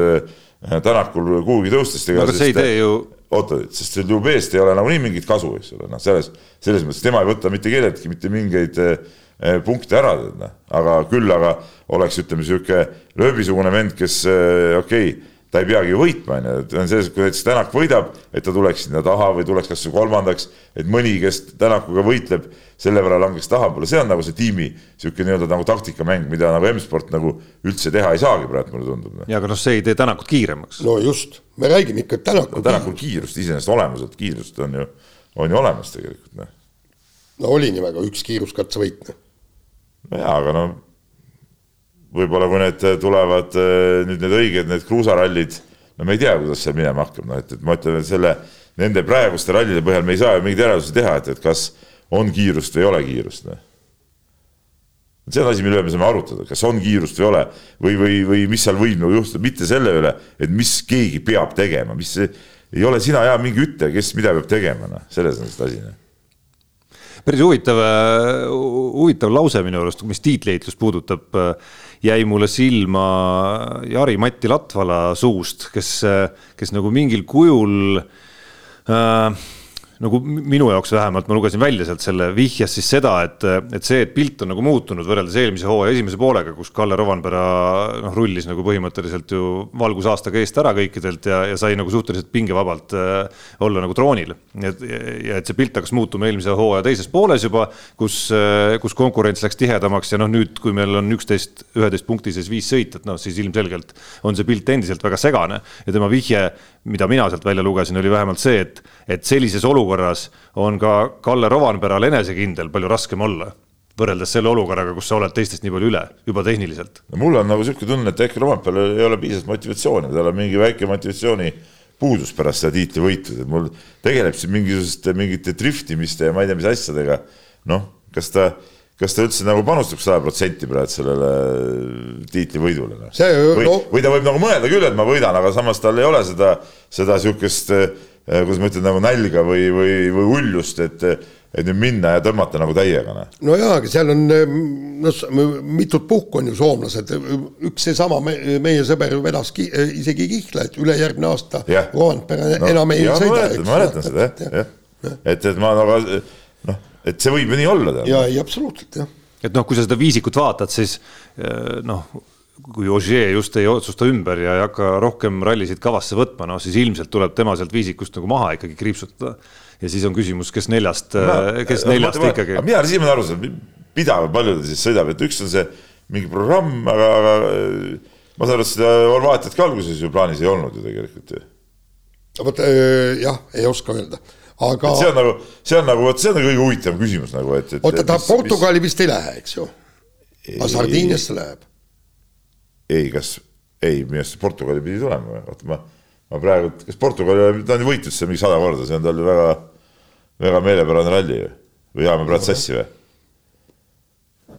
Tänakul kuhugi tõusta.
aga see ei tee ju
oota, sest seal Dubest ei ole nagunii mingit kasu, eks ole, noh, selles, selles mõttes tema ei võta mitte kelleltki mitte mingeid eh, punkte ära, noh, aga küll aga oleks, ütleme, niisugune lööbisugune vend, kes eh, okei okay,, ta ei peagi võitma, on ju, et on selles, kui näiteks Tänak võidab, et ta tuleks sinna taha või tuleks kas või kolmandaks, et mõni, kes Tänakuga võitleb, selle võrra langeks tahapoole, see on nagu see tiimi niisugune nii-öelda nagu taktikamäng, mida nagu M-sport nagu üldse teha ei saagi praegu, mulle tundub.
ja aga noh, see ei tee Tänakut kiiremaks.
no just, me räägime ikka Tänaku
no,. Tänakul kiirust iseenesest olemuselt, kiirust on ju, on ju olemas tegelikult, noh.
no oli nimega üks kiiruskatsevõit, noh.
no jaa, aga no võib-olla kui need tulevad eh, nüüd need õiged, need kruusarallid, no me ei tea, kuidas see minema hakkab, noh et, et ma ütlen, et selle, nende praeguste rallide põhjal me ei saa ju mingeid järeldusi teha, et, et kas on kiirust või ei ole kiirust, noh. see on asi, mille üle me saame arutada, kas on kiirust või ei ole või, või, või mis seal võib nagu juhtuda, mitte selle üle, et mis keegi peab tegema, mis ei ole sina ja mingi ütleja, kes mida peab tegema, noh, selles on see asi, noh
päris huvitav, huvitav lause minu arust, mis tiitliheitlust puudutab, jäi mulle silma Jari-Matti Latvala suust, kes, kes nagu mingil kujul äh, nagu minu jaoks vähemalt, ma lugesin välja sealt selle, vihjas siis seda, et, et see, et pilt on nagu muutunud võrreldes eelmise hooaja esimese poolega, kus Kalle Rovanpera noh, rullis nagu põhimõtteliselt ju valgusaastaga eest ära kõikidelt ja, ja sai nagu suhteliselt pingevabalt äh, olla nagu troonil. et, ja et see pilt hakkas muutuma eelmise hooaja teises pooles juba, kus äh,, kus konkurents läks tihedamaks ja noh, nüüd, kui meil on üksteist, üheteist punkti sees viis sõitjat, noh siis ilmselgelt on see pilt endiselt väga segane ja tema vihje, mida mina sealt välja lugesin, oli vähemalt see, et, et sellises olukorras on ka Kalle Rovanperal enesekindel palju raskem olla võrreldes selle olukorraga, kus sa oled teistest nii palju üle, juba tehniliselt.
no mul on nagu niisugune tunne, et äkki Rovanperal ei ole piisavalt motivatsiooni, tal on mingi väike motivatsiooni puudus pärast seda tiitlivõitu, et mul tegeleb siin mingisuguste mingite driftimiste ja ma ei tea, mis asjadega. noh, kas ta, kas ta üldse nagu panustab sada protsenti praegu sellele tiitlivõidule no.? või no..., või ta võib nagu mõelda küll, et ma võidan, aga samas tal ei ole seda, seda niisugust Äh, kuidas ma ütlen, nagu nälga või, või, või uljust, et, et nüüd minna ja tõmmata nagu täiega.
noh no jaa, aga seal on noh, mitut puhku on ju soomlased, üks seesama me, meie sõber vedas ki, isegi kihla, et ülejärgmine aasta Rovanpera no,
enam ei sõida. ma mäletan seda jah, jah, et, et ma nagu noh, et see võib ju nii olla.
jaa, ei absoluutselt jah.
et noh, kui sa seda viisikut vaatad, siis noh kui Ogier just ei otsusta ümber ja ei hakka rohkem rallisid kavasse võtma, noh siis ilmselt tuleb tema sealt viisikust nagu maha ikkagi kriipsutada. ja siis on küsimus, kes neljast, kes neljast ma, ikkagi.
mina olen siiamaani aru saanud, pidav, palju ta siis sõidab, et üks on see mingi programm, aga, aga ma saan aru, et seda Horvaatiat ka alguses ju plaanis ei olnud ju tegelikult ju.
vot äh, jah, ei oska öelda aga.
see on nagu, see on nagu, vot see on nagu kõige huvitavam küsimus nagu, et, et.
oota, ta Portugali mis... vist ei lähe, eks ju? aga Sardiiniasse läheb
ei, kas, ei, minu arust Portugali pidi tulema, oota ma, ma praegu, kas Portugal, ta on ju võitnud seal mingi sada korda, see on tal ju väga, väga meelepärane ralli ju. või ajame praegu sassi või?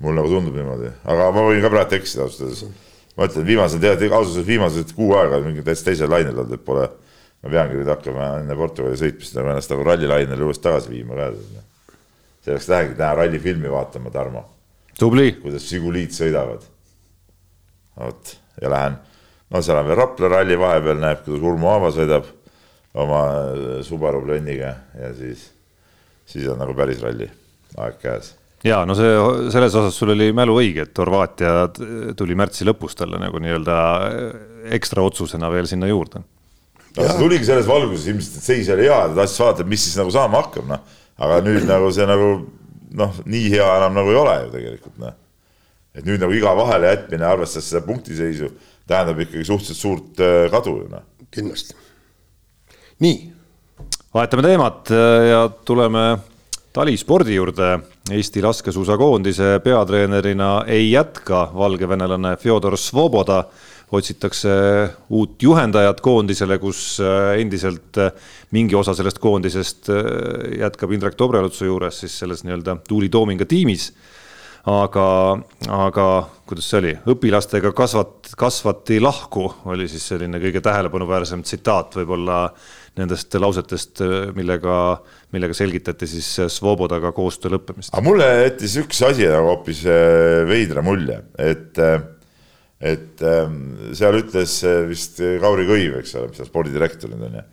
mul nagu tundub niimoodi, aga ma võin ka praegu eksida ausalt öeldes. ma ütlen, viimasel, tead, ausalt öeldes viimased kuu aega mingi täitsa teisel lainel olnud, et pole, ma peangi nüüd hakkama enne Portugali sõitmist nagu ennast nagu rallilainele uuesti tagasi viima ka. selleks lähengi täna rallifilmi vaatama, Tarmo. kuidas Žiguliid sõidavad vot ja lähen, no seal on veel Rapla ralli vahepeal, näeb, kuidas Urmo Aava sõidab oma äh, Subaru Bleniga ja siis, siis on nagu päris ralli aeg käes
ja no see, selles osas sul oli mälu õige, et Horvaatia tuli märtsi lõpus talle nagu nii-öelda äh, ekstra otsusena veel sinna juurde.
no see tuligi selles valguses ilmselt, et seis oli hea, ta tahtis vaadata, mis siis nagu saama hakkab, noh. aga nüüd nagu see nagu noh, nii hea enam nagu ei ole ju tegelikult noh et nüüd nagu iga vahelejätmine, arvestades seda punktiseisu, tähendab ikkagi suhteliselt suurt äh, kadu ju noh.
kindlasti. nii.
vahetame teemat äh, ja tuleme talispordi juurde. Eesti laskesuusakoondise peatreenerina ei jätka valgevenelane Fjodor Svoboda otsitakse uut juhendajat koondisele, kus äh, endiselt mingi osa sellest koondisest jätkab Indrek Tobrelutsu juures siis selles nii-öelda Tuuli Toominga tiimis. Aga, aga kuidas see oli, õpilastega kasvat-, kasvati lahku, oli siis selline kõige tähelepanuväärsem tsitaat võib-olla nendest lausetest, millega, millega selgitati siis Svobodaga koostöö lõppemist.
aga mulle jättis üks asi nagu hoopis äh, veidra mulje, et, äh, et ähm, seal ütles vist Kauri Kõiv, eks ole, mis ta spordidirektor nüüd on ju,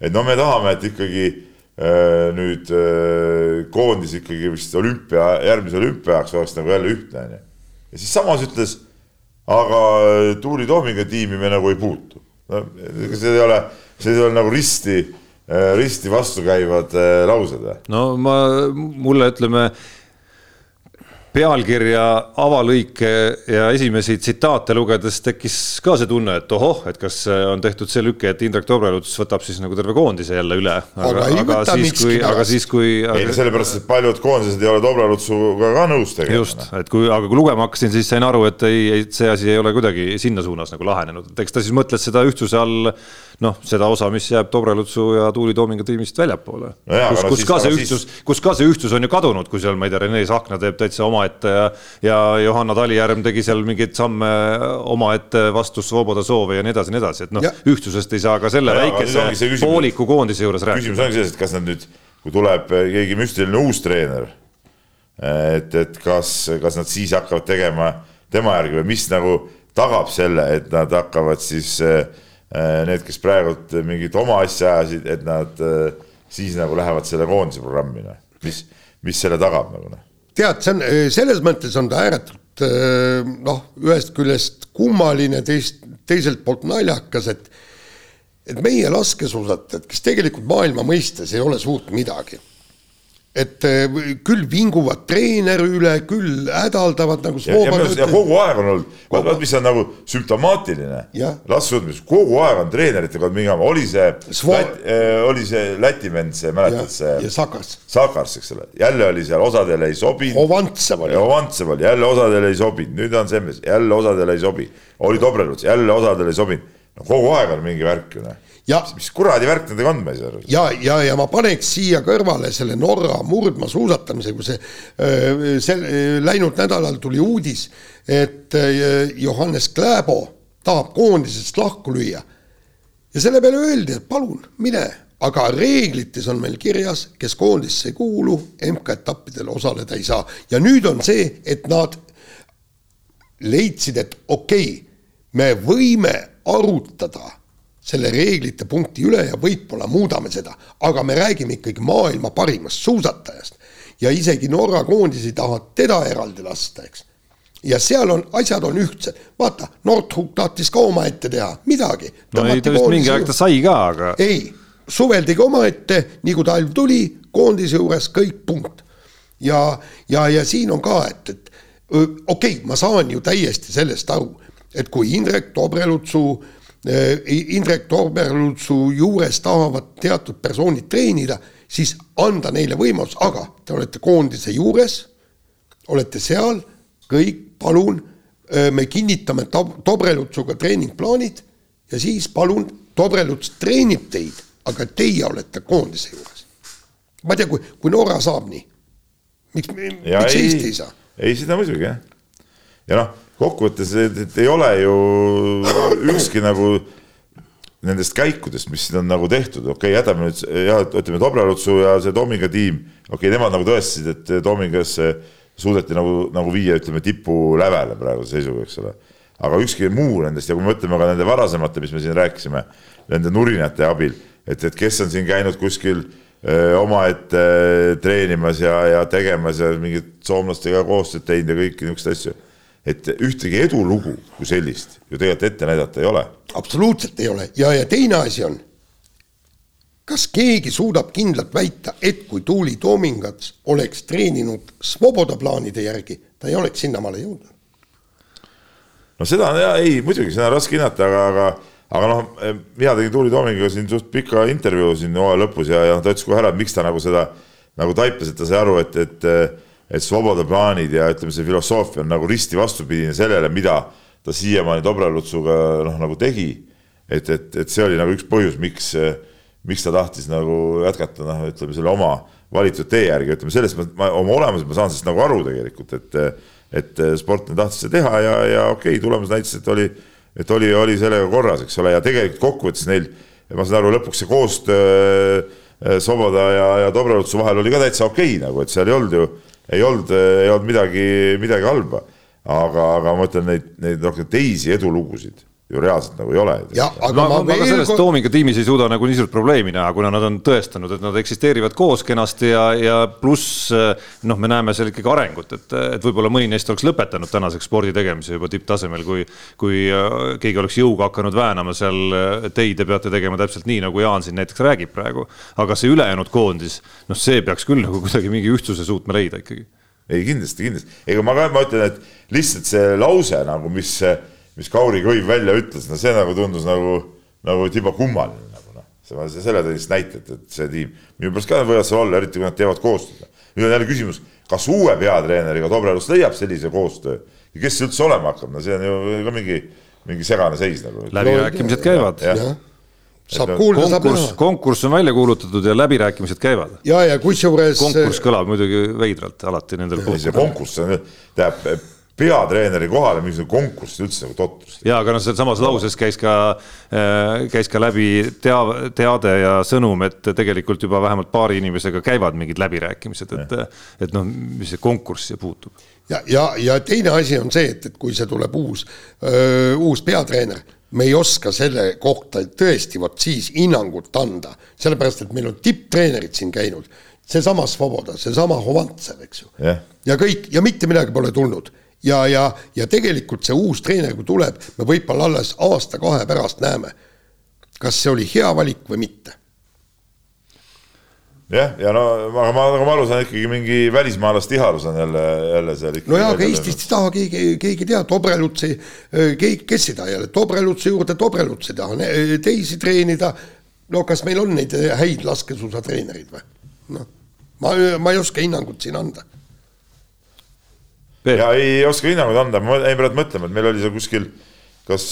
et no me tahame, et ikkagi nüüd koondis ikkagi vist olümpia, järgmise olümpia ajaks oleks nagu jälle ühtne onju. ja siis samas ütles, aga Tuuli Toominga tiimi me nagu ei puutu. no ega see ei ole see on nagu risti, äh, risti vastukäivad äh, laused
no ma, mulle ütleme pealkirja, avalõike ja esimesi tsitaate lugedes tekkis ka see tunne, et ohoh, et kas on tehtud see lüke, et Indrek Tobreluts võtab siis nagu terve koondise jälle üle. aga, aga, aga siis, kui, aga siis, kui.
ei no sellepärast, et paljud koondised ei ole Tobrelutsuga ka nõus
tegema. just, et kui, aga kui lugema hakkasin, siis sain aru, et ei, ei, see asi ei ole kuidagi sinna suunas nagu lahenenud, et eks ta siis mõtles seda ühtsuse all noh, seda osa, mis jääb Tobrelutsu ja Tuuli Toominga tiimist väljapoole no. kus, kus ka see ühtsus siis..., kus ka see ühtsus on ju kadunud, kui seal, ma ei tea, Rene Sahkna teeb täitsa omaette ja, ja Johanna Talijärv tegi seal mingeid samme omaette vastu Svoboda soove ja nii edasi nii edasi, et noh, ühtsusest ei saa ka selle ja, väikese pooliku koondise juures rääkida.
küsimus ongi selles, et kas nad nüüd, kui tuleb keegi müstiline uus treener, et, et kas, kas nad siis hakkavad tegema tema järgi või mis nagu tagab selle, et nad hakkavad siis Äh, need, kes praegult mingit oma asja ajasid, et nad äh, siis nagu lähevad selle koondise programmi, noh, mis, mis selle tagab nagu noh.
tead, see on, äh, selles mõttes on ta ääretult noh, ühest küljest kummaline, teist, teiselt poolt naljakas, et et meie laskesuusatajad, kes tegelikult maailma mõistes ei ole suurt midagi et eh, küll vinguvad treeneri üle, küll hädaldavad nagu.
ja, ja, ja kogu aeg on olnud, vaat, vaat mis on nagu sümptomaatiline. laskesuusatamises kogu aeg on treeneritega mingi, oli see Svo..., äh, oli see Läti vend, see mäletad see.
ja Sakars.
Sakars, eks ole, jälle oli seal, osadele ei sobinud.
Ovantsev oli.
Ovantsev oli, jälle osadele ei sobinud, nüüd on see mees, jälle osadele ei sobi. oli Dobreluts, jälle osadele ei sobinud. no kogu aeg on mingi värk ju noh
ja
mis kuradi värk nendega on, ma ei saa aru.
ja, ja, ja ma paneks siia kõrvale selle Norra murdmaasuusatamise, kui see, sel läinud nädalal tuli uudis, et Johannes Kläbo tahab koondisest lahku lüüa. ja selle peale öeldi, et palun, mine, aga reeglites on meil kirjas, kes koondisse ei kuulu, MK-etappidel osaleda ei saa ja nüüd on see, et nad leidsid, et okei okay,, me võime arutada selle reeglite punkti üle ja võib-olla muudame seda, aga me räägime ikkagi maailma parimast suusatajast. ja isegi Norra koondis ei taha teda eraldi lasta, eks. ja seal on, asjad on ühtsed, vaata, Nordhug tahtis ka omaette teha, midagi.
no ei, ta vist mingi aeg ta sai ka, aga.
ei, suvel tegi omaette, nii kui talv tuli, koondise juures kõik punkt. ja, ja, ja siin on ka, et, et okei okay,, ma saan ju täiesti sellest aru, et kui Indrek Tobrelutsu Äh, Indrek Torberlutsu juures tahavad teatud persoonid treenida, siis anda neile võimalus, aga te olete koondise juures, olete seal, kõik, palun, äh, me kinnitame Tobrelutsuga treeningplaanid ja siis palun, Tobreluts treenib teid, aga teie olete koondise juures. ma ei tea, kui, kui Norra saab nii, miks, miks ei, Eesti ei saa?
ei, seda muidugi jah. ja noh kokkuvõttes ei ole ju ükski nagu nendest käikudest, mis siin on nagu tehtud, okei okay,, jätame nüüd jah, ütleme Dobralutsu ja see Tominga tiim, okei okay,, nemad nagu tõestasid, et Tomingas suudeti nagu, nagu viia, ütleme tipulävele praeguse seisuga, eks ole. aga ükski muu nendest ja kui me mõtleme ka nende varasemate, mis me siin rääkisime, nende nurinate abil, et, et kes on siin käinud kuskil omaette treenimas ja, ja tegemas ja mingit soomlastega koostööd teinud ja kõiki niisuguseid asju et ühtegi edulugu kui sellist ju tegelikult ette näidata ei ole.
absoluutselt ei ole ja, ja teine asi on, kas keegi suudab kindlalt väita, et kui Tuuli Toomingats oleks treeninud Svoboda plaanide järgi, ta ei oleks sinnamaale jõudnud?
no seda jaa, ei muidugi, seda on raske hinnata, aga, aga aga noh, mina tegin Tuuli Toomingiga siin suht pika intervjuu siin hooaja lõpus ja, ja ta ütles kohe ära, et miks ta nagu seda nagu taiples, et ta sai aru, et, et et Svoboda plaanid ja ütleme, see filosoofia on nagu risti vastupidine sellele, mida ta siiamaani Dobrelutsuga noh, nagu tegi. et, et, et see oli nagu üks põhjus, miks, miks ta tahtis nagu jätkata, noh, ütleme selle oma valitud tee järgi, ütleme sellest ma, ma oma olemuselt ma saan sellest nagu aru tegelikult, et, et sportlane tahtis seda teha ja, ja okei okay,, tulemus näitas, et oli, et oli, oli sellega korras, eks ole, ja tegelikult kokkuvõttes neil, ma saan aru, lõpuks see koostöö Soboda ja, ja Dobrelutsu vahel oli ka täitsa okei okay, nagu, et seal ei olnud ju, ei olnud, ei olnud midagi, midagi halba. Aga, aga ma ütlen neid, neid rohkem teisi edulugusid ju reaalselt nagu ei ole.
aga no, ma, ma selles kord... Toominga tiimis ei suuda nagu niisugust probleemi näha, kuna nad on tõestanud, et nad eksisteerivad koos kenasti ja, ja pluss noh, me näeme seal ikkagi arengut, et, et võib-olla mõni neist oleks lõpetanud tänaseks spordi tegemise juba tipptasemel, kui, kui äh, keegi oleks jõuga hakanud väänama seal, et ei, te peate tegema täpselt nii, nagu Jaan siin näiteks räägib praegu. aga see ülejäänud koondis, noh, see peaks küll nagu kuidagi mingi ühtsuse suutma leida ikkagi
ei kindlasti, kindlasti, ega ma ka, ma ütlen, et lihtsalt see lause nagu, mis, mis Kauri Kõiv välja ütles, no see nagu tundus nagu, nagu tiba kummaline nagu noh. see, selle tõi lihtsalt näite, et, see tiim, minu pärast ka võivad seal olla, eriti kui nad teevad koostööd. nüüd on jälle küsimus, kas uue peatreeneriga Dobrelus leiab sellise koostöö ja kes see üldse olema hakkab, no see on ju ka mingi, mingi segane seis nagu.
läbirääkimised käivad.
saab kuulda, saab näha.
konkurss on välja kuulutatud ja läbirääkimised käivad.
ja, ja kusjuures.
konkurss kõlab muidugi veidralt alati nendel
puhkudel. see konkurss on, tähendab peatreeneri kohale mingisugune konkurss üldse nagu totrus.
ja, aga noh, sealsamas lauses käis ka, äh, käis ka läbi tea-, teade ja sõnum, et tegelikult juba vähemalt paari inimesega käivad mingid läbirääkimised, et, et noh, mis see konkurss siia puutub.
ja, ja, ja teine asi on see, et, et kui see tuleb uus, uus peatreener me ei oska selle kohta tõesti vot siis hinnangut anda, sellepärast et meil on tipptreenerid siin käinud, seesama Svoboda, seesama Hovantsev, eks ju.
Yeah..
ja kõik ja mitte midagi pole tulnud ja, ja, ja tegelikult see uus treener, kui tuleb, me võib-olla alles aasta-kahe pärast näeme, kas see oli hea valik või mitte
jah, ja no aga ma, nagu ma aru saan, ikkagi mingi välismaalaste ihalus on jälle, jälle seal ikka.
no jaa, aga Eestist ei taha keegi, keegi teha, Dobrelutsi, keegi, kes ei taha jälle, Dobrelutsi juurde Dobrelutsi taha, teisi treenida. no kas meil on neid häid laskesuusatreenereid või? noh, ma, ma ei oska hinnangut siin anda.
Ja ei oska hinnangut anda, ma jäin praegu mõtlema, et meil oli seal kuskil kas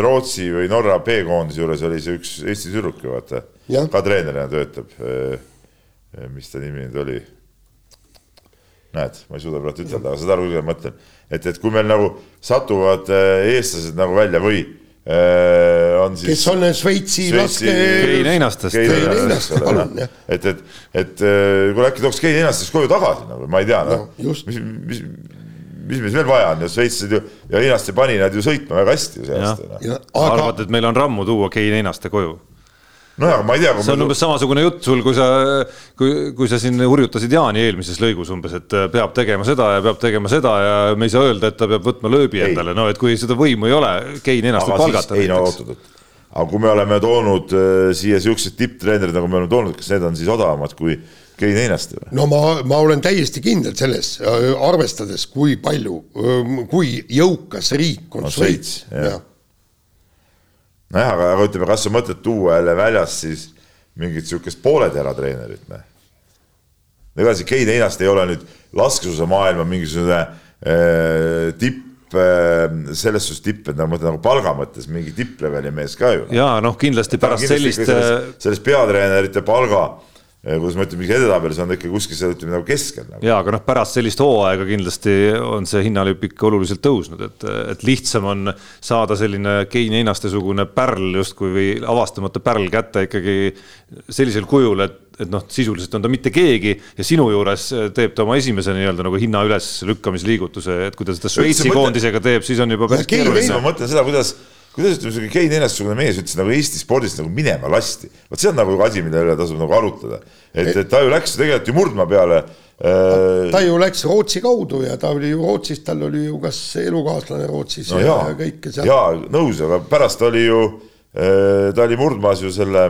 Rootsi või Norra B-koondise juures oli see üks Eesti tüdruk ju vaata, ka treenerina töötab Eh, mis ta nimi nüüd oli? näed, ma ei suuda praegu ütelda, aga saad aru, mida ma mõtlen, et, et kui meil nagu satuvad eestlased nagu välja või äh, on siis.
kes on Šveitsi laske.
Kein Einastest.
et, et, et kuule äkki tooks Kein Einastest koju tagasi nagu, ma ei tea, noh no, mis, mis, mis meil veel vaja on ja šveitslased ju ja Einaste pani nad ju sõitma väga hästi ju see aasta.
Noh. Aga... arvad, et meil on rammu tuua Kein Einaste koju?
nojah, ma ei tea.
see on umbes samasugune jutt sul, kui sa, kui, kui sa siin hurjutasid Jaani eelmises lõigus umbes, et äh, peab tegema seda ja peab tegema seda ja me ei saa öelda, et ta peab võtma lööbi ei. endale, no et kui seda võimu ei ole, Kein ennast võib palgata.
ei no oot, oot, aga kui me oleme toonud äh, siia siuksed tipptreenerid, nagu me oleme toonud, kas need on siis odavamad kui Kein Einaste või?
no ma, ma olen täiesti kindel selles, äh, arvestades, kui palju, kui jõukas riik on no, Šveits. jah
nojah, aga, aga ütleme, kas sa mõtled tuua jälle väljast siis mingit sihukest pooletera treenerit, noh. ega see Kein Einast ei ole nüüd laskesuusamaailma mingisugune äh, tipp äh, selles suhtes tipp, et nagu ma ütlen nagu palga mõttes mingi tippleveli mees ka ju.
ja noh, kindlasti pärast sellist.
selles, selles peatreenerite palga kuidas ma ütlen, mingi edetabelis on ta ikka kuskil seal ütleme nagu keskel nagu..
ja aga noh, pärast sellist hooaega kindlasti on see hinnalipp ikka oluliselt tõusnud, et, et lihtsam on saada selline Kein Einaste-sugune pärl justkui või avastamata pärl kätte ikkagi sellisel kujul, et, et noh, sisuliselt on ta mitte keegi ja sinu juures teeb ta oma esimese nii-öelda nagu hinna üleslükkamisliigutuse, et kui ta seda Šveitsi koondisega teeb, siis on juba päris keeruline.
ma mõtlen seda, kuidas kuidas ütleme, sihuke Kein Enestsugune mees ütles nagu Eesti spordist nagu minema lasti. vot see on nagu asi, mille üle tasub nagu arutada. et, et ta ju läks tegelikult ju murdma peale
äh.... ta ju läks Rootsi kaudu ja ta oli ju Rootsis, tal oli ju kas elukaaslane Rootsis
no ja, ja kõike seal. jaa, nõus, aga pärast oli ju äh,, ta oli murdmas ju selle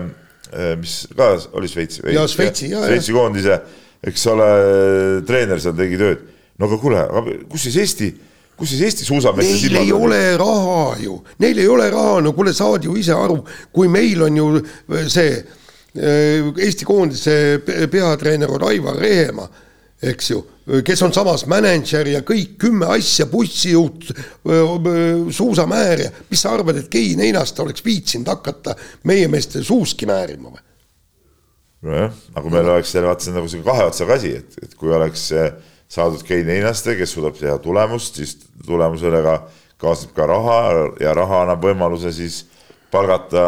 mis ka oli Šveitsi.
jaa, Šveitsi, jaa.
Šveitsi koondise, eks ole, treener seal tegi tööd. no aga kuule, aga kus siis Eesti kus siis Eesti suusameeste
Neil ei ole raha ju, neil ei ole raha, no kuule, saad ju ise aru, kui meil on ju see äh, Eesti koondise peatreener on Aivar Rehemaa eks ju, kes on samas mänedžer ja kõik kümme asja, bussijuht, suusamääria, mis sa arvad, et Kein Einast oleks viitsinud hakata meie meeste suuski määrima või?
nojah, aga kui meil oleks jälle vaata, see on nagu sihuke kahe otsaga asi, et, et kui oleks saadud Kein Einaste, kes suudab teha tulemust, siis tulemusele ka kaasneb ka raha ja raha annab võimaluse siis palgata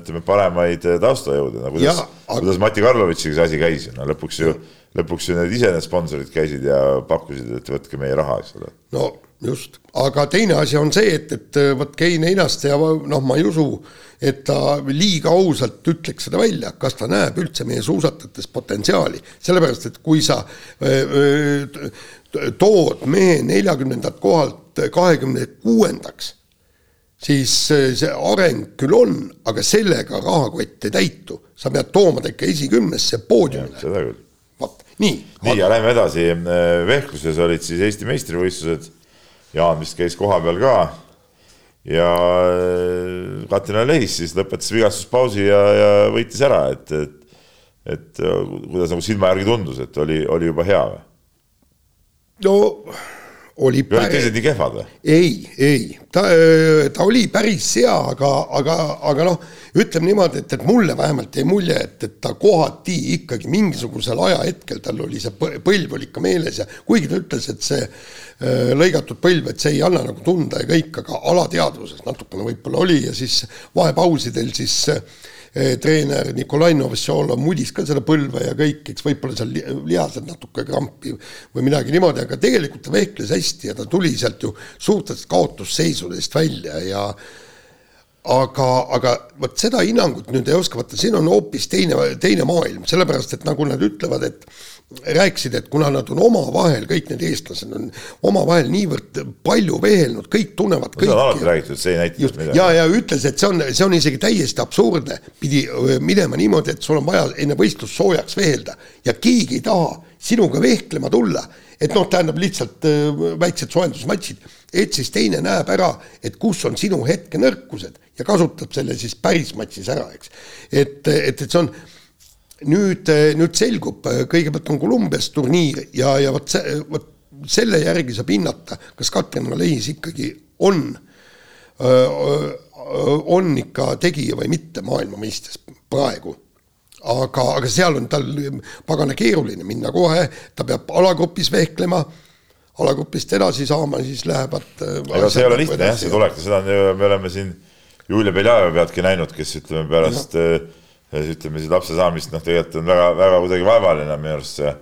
ütleme, paremaid taustajõude, no kuidas, aga... kuidas Mati Karlovitšiga see asi käis, no lõpuks ju, lõpuks ju need ise need sponsorid käisid ja pakkusid, et võtke meie raha, eks ole.
no just, aga teine asi on see, et, et vot Kein Einaste ja noh, ma ei usu, et ta liiga ausalt ütleks seda välja, kas ta näeb üldse meie suusatajates potentsiaali, sellepärast et kui sa öö, öö, tood mehe neljakümnendalt kohalt kahekümne kuuendaks siis äh, see areng küll on, aga sellega rahakott ei täitu. sa pead tooma ta ikka esikümnesse poodiumile.
seda küll.
Nii.
nii, ja lähme edasi. Äh, vehkluses olid siis Eesti meistrivõistlused. Jaan vist käis kohapeal ka. ja äh, Katrina Lehis siis lõpetas vigastuspausi ja, ja võitis ära, et, et et kuidas nagu silma järgi tundus, et oli, oli juba hea või?
no oli
päris. olid teised nii kehvad või?
ei, ei, ta, ta oli päris hea, aga, aga, aga noh, ütleme niimoodi, et, et mulle vähemalt jäi mulje, et, et ta kohati ikkagi mingisugusel ajahetkel tal oli see põlv oli ikka meeles ja kuigi ta ütles, et see lõigatud põlv, et see ei anna nagu tunda ja kõik, aga alateadvuses natukene võib-olla oli ja siis vahepausidel siis äh, treener Nikolai Novosjolov mudis ka seda põlve ja kõik, eks võib-olla seal lihased natuke krampi või midagi niimoodi, aga tegelikult ta vehkles hästi ja ta tuli sealt ju suurtest kaotusseisudest välja ja aga, aga vot seda hinnangut nüüd ei oska, vaata siin on hoopis teine, teine maailm, sellepärast et nagu nad ütlevad, et rääkisid, et kuna nad on omavahel, kõik need eestlased on omavahel niivõrd palju vehelnud, kõik tunnevad kõiki.
seda on alati räägitud, see ei näita
midagi. ja, ja ütles, et see on, see on isegi täiesti absurdne, pidi minema niimoodi, et sul on vaja enne võistlust soojaks vehelda ja keegi ei taha sinuga vehklema tulla. et noh, tähendab lihtsalt väiksed soojendusmatšid, et siis teine näeb ära, et kus on sinu hetkenõrkused ja kasutab selle siis päris matšis ära, eks. et, et, et see on nüüd, eh, nüüd selgub, eh, kõigepealt on Kolumbias turniir ja, ja vot see, vot selle järgi saab hinnata, kas Katrin Valehis ikkagi on, on ikka tegija või mitte maailmameistriks praegu. aga, aga seal on tal pagana keeruline minna kohe, ta peab alagrupis vehklema, alagrupist edasi saama, siis lähevad.
ega see ei ole lihtne jah, see tulek, seda on ju, me oleme siin Julia Beljajevi pealtki näinud, kes ütleme pärast no ütleme siis lapse saamist, noh, tegelikult on väga, väga kuidagi vaevaline minu arust see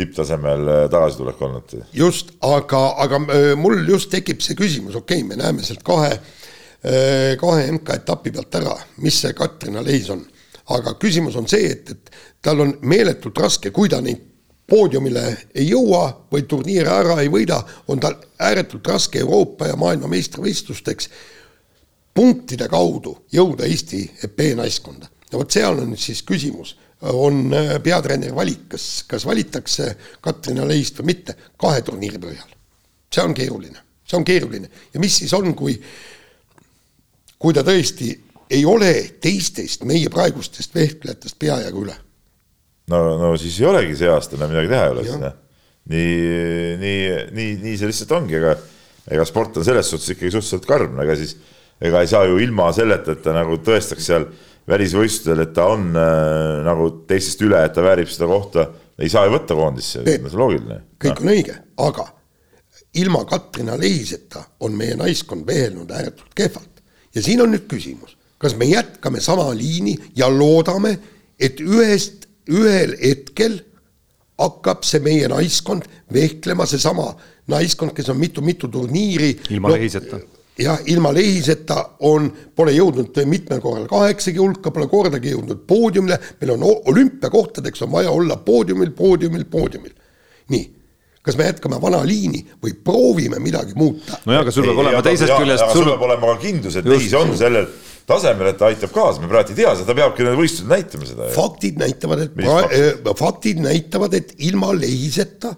tipptasemel äh, tagasitulek olnud.
just, aga, aga äh, mul just tekib see küsimus, okei okay,, me näeme sealt kahe, äh, kahe MK-etapi pealt ära, mis see Katrina Lehis on. aga küsimus on see, et, et tal on meeletult raske, kui ta neid poodiumile ei jõua või turniire ära ei võida, on tal ääretult raske Euroopa ja maailma meistrivõistlusteks punktide kaudu jõuda Eesti EP-naiskonda ja vot seal on nüüd siis küsimus, on äh, peatreeneri valik, kas, kas valitakse Katrina Leist või mitte kahe turniiri põhjal. see on keeruline, see on keeruline ja mis siis on, kui, kui ta tõesti ei ole teistest meie praegustest vehklejatest peajagu üle.
no, no siis ei olegi see aasta enam midagi teha ei ole jah. nii, nii, nii, nii see lihtsalt ongi, ega, ega sport on selles suhtes ikkagi suhteliselt karm, ega siis, ega ei saa ju ilma selleta, et ta nagu tõestaks seal välisvõistlustel, et ta on äh, nagu teistest üle, et ta väärib seda kohta, ei saa ju võtta koondisse, see on loogiline.
kõik no. on õige, aga ilma Katrina Lehiseta on meie naiskond vehelnud ääretult kehvalt ja siin on nüüd küsimus, kas me jätkame sama liini ja loodame, et ühest, ühel hetkel hakkab see meie naiskond vehklema, seesama naiskond, kes on mitu-mitu turniiri.
ilma no, Lehiseta
jah, ilma Lehiseta on, pole jõudnud mitmel korral kaheksagi hulka, pole kordagi jõudnud poodiumile, meil on olümpiakohtadeks on vaja olla poodiumil, poodiumil, poodiumil. nii, kas me jätkame vana liini või proovime midagi muuta?
nojah, aga sul peab olema teisest küljest.
sul peab olema ka kindlus, et Lehis on sellel tasemel, et ta aitab kaasa, me praegu ei tea seda, ta peabki need võistlused näitama seda.
faktid näitavad, et pra, äh, faktid näitavad, et ilma Lehiseta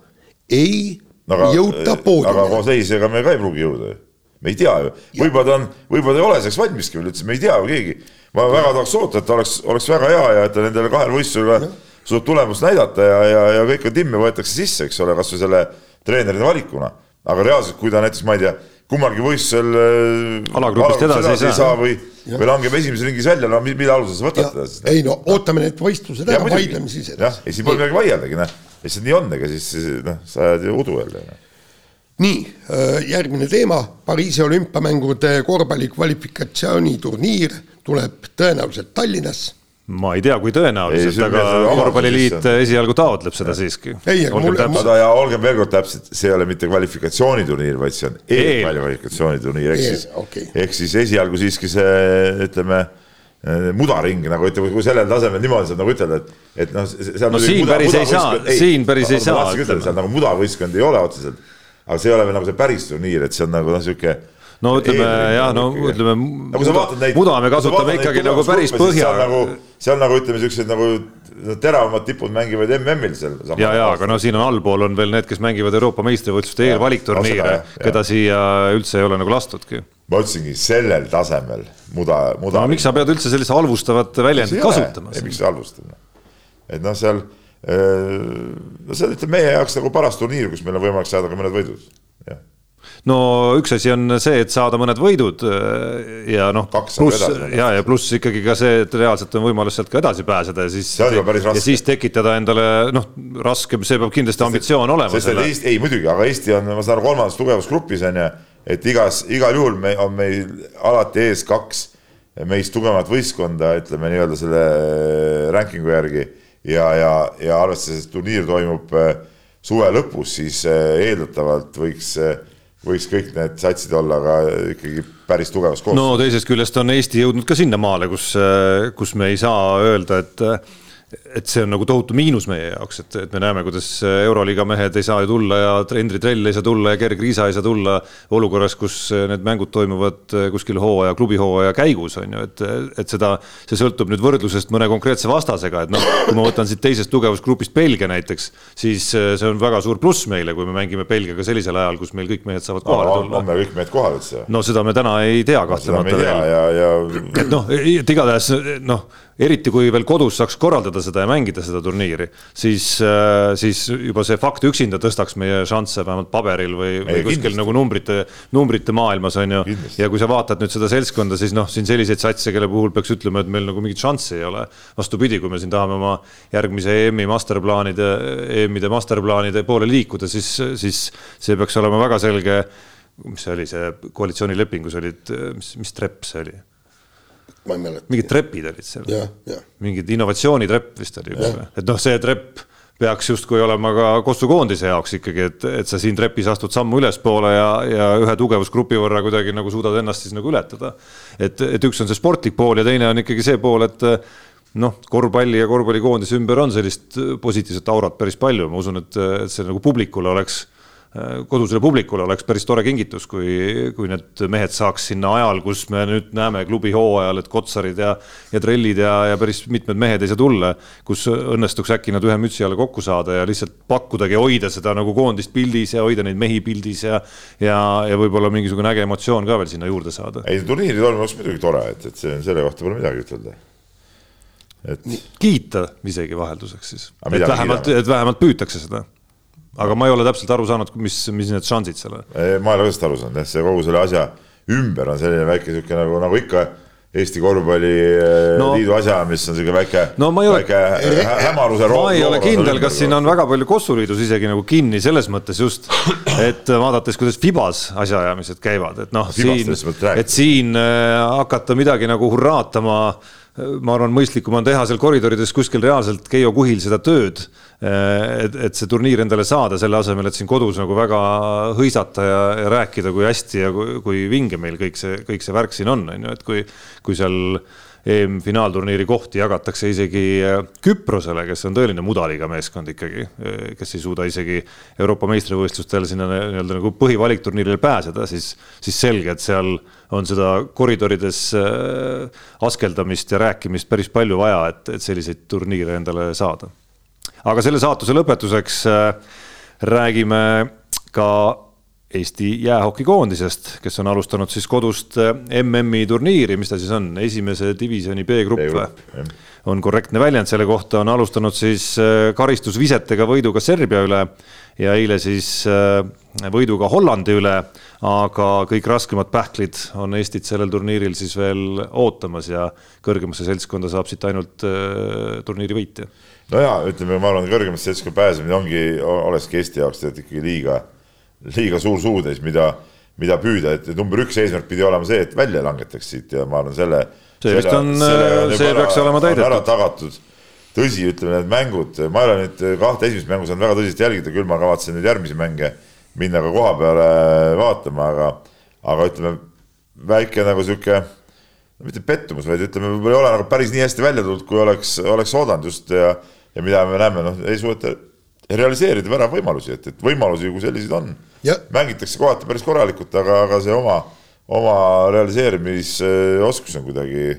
ei no, aga, jõuta poodiumile.
aga koos Lehisega me ka ei pruugi jõuda ju me ei tea ju, võib-olla ta on, võib-olla ta ei ole selleks valmiski veel üldse, me ei tea ju keegi. ma väga tahaks oota, et ta oleks, oleks väga hea ja et ta nendele kahel võistlusel suudab tulemust näidata ja, ja, ja kõike timme võetakse sisse, eks ole, kasvõi selle treeneride valikuna. aga reaalselt, kui ta näiteks, ma ei tea, kummalgi võistlusel äh,
alagrupist edasi ei saa,
saa või, või langeb esimeses ringis välja, no mille alusel sa võtad teda siis?
ei no ootame need võistlused ära, vaidleme siis
edasi. jah, ei siin pole midagi vaieldagi, noh, lihtsalt nii on, ega siis noh, sa ajad ju udu jälle no
nii, äh, järgmine teema, Pariisi olümpiamängude korvpalli kvalifikatsiooniturniir tuleb tõenäoliselt Tallinnas
ma ei tea, kui tõenäoliselt, aga korvpalliliit esialgu taotleb seda siiski.
ei, aga mul on. ja olgem veel kord täpsed, see ei ole mitte kvalifikatsiooniturniir, vaid see on e-kvalifikatsiooniturniir, ehk siis okay., ehk siis esialgu siiski see, ütleme eh, mudaring nagu ütleme, kui sellel tasemel niimoodi saab nagu ütelda, et, et noh.
no siin päris ei saa, siin päris ei saa.
seal nagu mudavõistkond ei ole otseselt, aga see ei ole veel nagu see päris turniir, et see on nagu noh, sihuke
no ütleme jah, no ütleme no,, muda me kasutame ikkagi nagu päris põhja.
Nagu, seal nagu ütleme, siuksed nagu teravamad tipud mängivad MM-il seal.
ja, ja aga no siin on allpool on veel need, kes mängivad Euroopa meistrivõistluste eelvalikturniire, keda siia üldse ei ole nagu lastudki.
ma ütlesingi sellel tasemel muda, muda.
no miks sa pead üldse sellist halvustavat väljendit kasutama?
miks sa halvustad? et noh, seal, no see on, ütleme meie jaoks nagu paras turniir, kus meil on võimalik saada ka mõned võidud, jah
no üks asi on see, et saada mõned võidud ja noh, pluss ja, ja pluss ikkagi ka see, et reaalselt on võimalus sealt ka edasi pääseda ja siis. ja siis tekitada endale noh, raskem, see peab kindlasti ambitsioon olema.
ei muidugi, aga Eesti on, ma saan aru, kolmandas tugevusgrupis on ju, et igas, igal juhul me, on meil alati ees kaks meist tugevamat võistkonda, ütleme nii-öelda selle ranking'u järgi ja, ja, ja arvestades, et turniir toimub äh, suve lõpus, siis äh, eeldatavalt võiks võiks kõik need satsid olla ka ikkagi päris tugevas koos.
no teisest küljest on Eesti jõudnud ka sinnamaale, kus, kus me ei saa öelda, et et see on nagu tohutu miinus meie jaoks, et, et me näeme, kuidas Euroliiga mehed ei saa ju tulla ja Endri Trell ei saa tulla ja Gerg Riisa ei saa tulla olukorras, kus need mängud toimuvad kuskil hooaja, klubihooaja käigus on ju, et, et seda, see sõltub nüüd võrdlusest mõne konkreetse vastasega, et noh, kui ma võtan siit teisest tugevusgrupist Belgia näiteks, siis see on väga suur pluss meile, kui me mängime Belgiaga sellisel ajal, kus meil kõik mehed saavad kohale tulla.
on meil kõik mehed kohal üldse?
no seda me täna ei tea kahtlemata
veel. ja, ja.
et noh, et igatahes noh eriti kui veel kodus saaks korraldada seda ja mängida seda turniiri, siis, äh, siis juba see fakt üksinda tõstaks meie šansse vähemalt paberil või, või kuskil kindlasti. nagu numbrite, numbrite maailmas on ju. ja kui sa vaatad nüüd seda seltskonda, siis noh, siin selliseid satse, kelle puhul peaks ütlema, et meil nagu mingit šanssi ei ole. vastupidi, kui me siin tahame oma järgmise EM-i masterplaanide, EM-ide masterplaanide poole liikuda, siis, siis see peaks olema väga selge mis see oli, see koalitsioonilepingus olid, mis, mis trepp see oli?
Ma ei mäleta.
mingid trepid olid seal. mingid innovatsioonitrepp vist oli et noh, see trepp peaks justkui olema ka Kossu koondise jaoks ikkagi, et, et sa siin trepis astud sammu ülespoole ja, ja ühe tugevusgrupi võrra kuidagi nagu suudad ennast siis nagu ületada. et, et üks on see sportlik pool ja teine on ikkagi see pool, et noh, korvpalli ja korvpallikoondise ümber on sellist positiivset aurat päris palju, ma usun, et, et see nagu publikule oleks kodusele publikule oleks päris tore kingitus, kui, kui need mehed saaks sinna ajal, kus me nüüd näeme klubi hooajal, et Kotsarid ja, ja trellid ja, ja päris mitmed mehed ei saa tulla, kus õnnestuks äkki nad ühe mütsi alla kokku saada ja lihtsalt pakkudagi hoida seda nagu koondist pildis ja hoida neid mehi pildis ja, ja, ja võib-olla mingisugune äge emotsioon ka veel sinna juurde saada.
ei, turniiri oleks muidugi tore, et, et see, selle kohta pole midagi ütelda.
Et kiita isegi vahelduseks siis, et vähemalt, et vähemalt püütakse seda aga ma ei ole täpselt aru saanud, mis, mis need šansid seal on.
ma ei ole ka sellest aru saanud jah, see kogu selle asja ümber on selline väike sihuke nagu, nagu ikka Eesti korvpalliliidu no, asja, mis on sihuke väike
no,,
väike hämaruse
roog. ma ei ole kindel, kas siin on väga palju Kossuliidus isegi nagu kinni selles mõttes just, et vaadates, kuidas Fibas asjaajamised käivad, et noh, siin, et siin äh, hakata midagi nagu hurraatama äh, ma arvan, mõistlikum on teha seal koridorides kuskil reaalselt Keijo Kuhil seda tööd. et, et see turniir endale saada, selle asemel, et siin kodus nagu väga hõisata ja, ja rääkida, kui hästi ja kui, kui vinge meil kõik see, kõik see värk siin on, on ju, et kui, kui seal EM-finaalturniiri kohti jagatakse isegi äh, Küprosele, kes on tõeline mudaliiga meeskond ikkagi, äh, kes ei suuda isegi Euroopa meistrivõistlustel sinna nii-öelda nagu põhivalikturniirile pääseda, siis, siis selge, et seal on seda koridorides äh, askeldamist ja rääkimist päris palju vaja, et, et selliseid turniire endale saada. aga selle saatuse lõpetuseks räägime ka Eesti jäähokikoondisest, kes on alustanud siis kodust MM-i turniiri, mis ta siis on, esimese divisjoni B-grupp või? on korrektne väljend selle kohta, on alustanud siis karistusvisetega võiduga Serbia üle ja eile siis võiduga Hollandi üle, aga kõik raskemad pähklid on Eestit sellel turniiril siis veel ootamas ja kõrgemasse seltskonda saab siit ainult turniiri võitja
no ja ütleme, ma arvan, kõrgemasse seltskonda pääsemine ongi, olekski Eesti jaoks tegelikult ikkagi liiga, liiga suur suutäis, mida, mida püüda, et number üks eesmärk pidi olema see, et välja langetaks siit ja ma arvan, selle.
see vist on, see peaks olema täidetud.
ära tagatud. tõsi, ütleme need mängud, ma ei ole nüüd kahte esimest mängu saanud väga tõsiselt jälgida, küll ma kavatsen nüüd järgmisi mänge minna ka koha peale vaatama, aga, aga ütleme väike nagu sihuke mitte pettumus, vaid ütleme, võib-olla ei ole nagu päris nii hästi välja tulnud, kui oleks, oleks oodanud just ja ja mida me näeme, noh, ei suudeta realiseerida väravvõimalusi, et, et võimalusi kui selliseid on. mängitakse kohati päris korralikult, aga, aga see oma, oma realiseerimisoskus on kuidagi,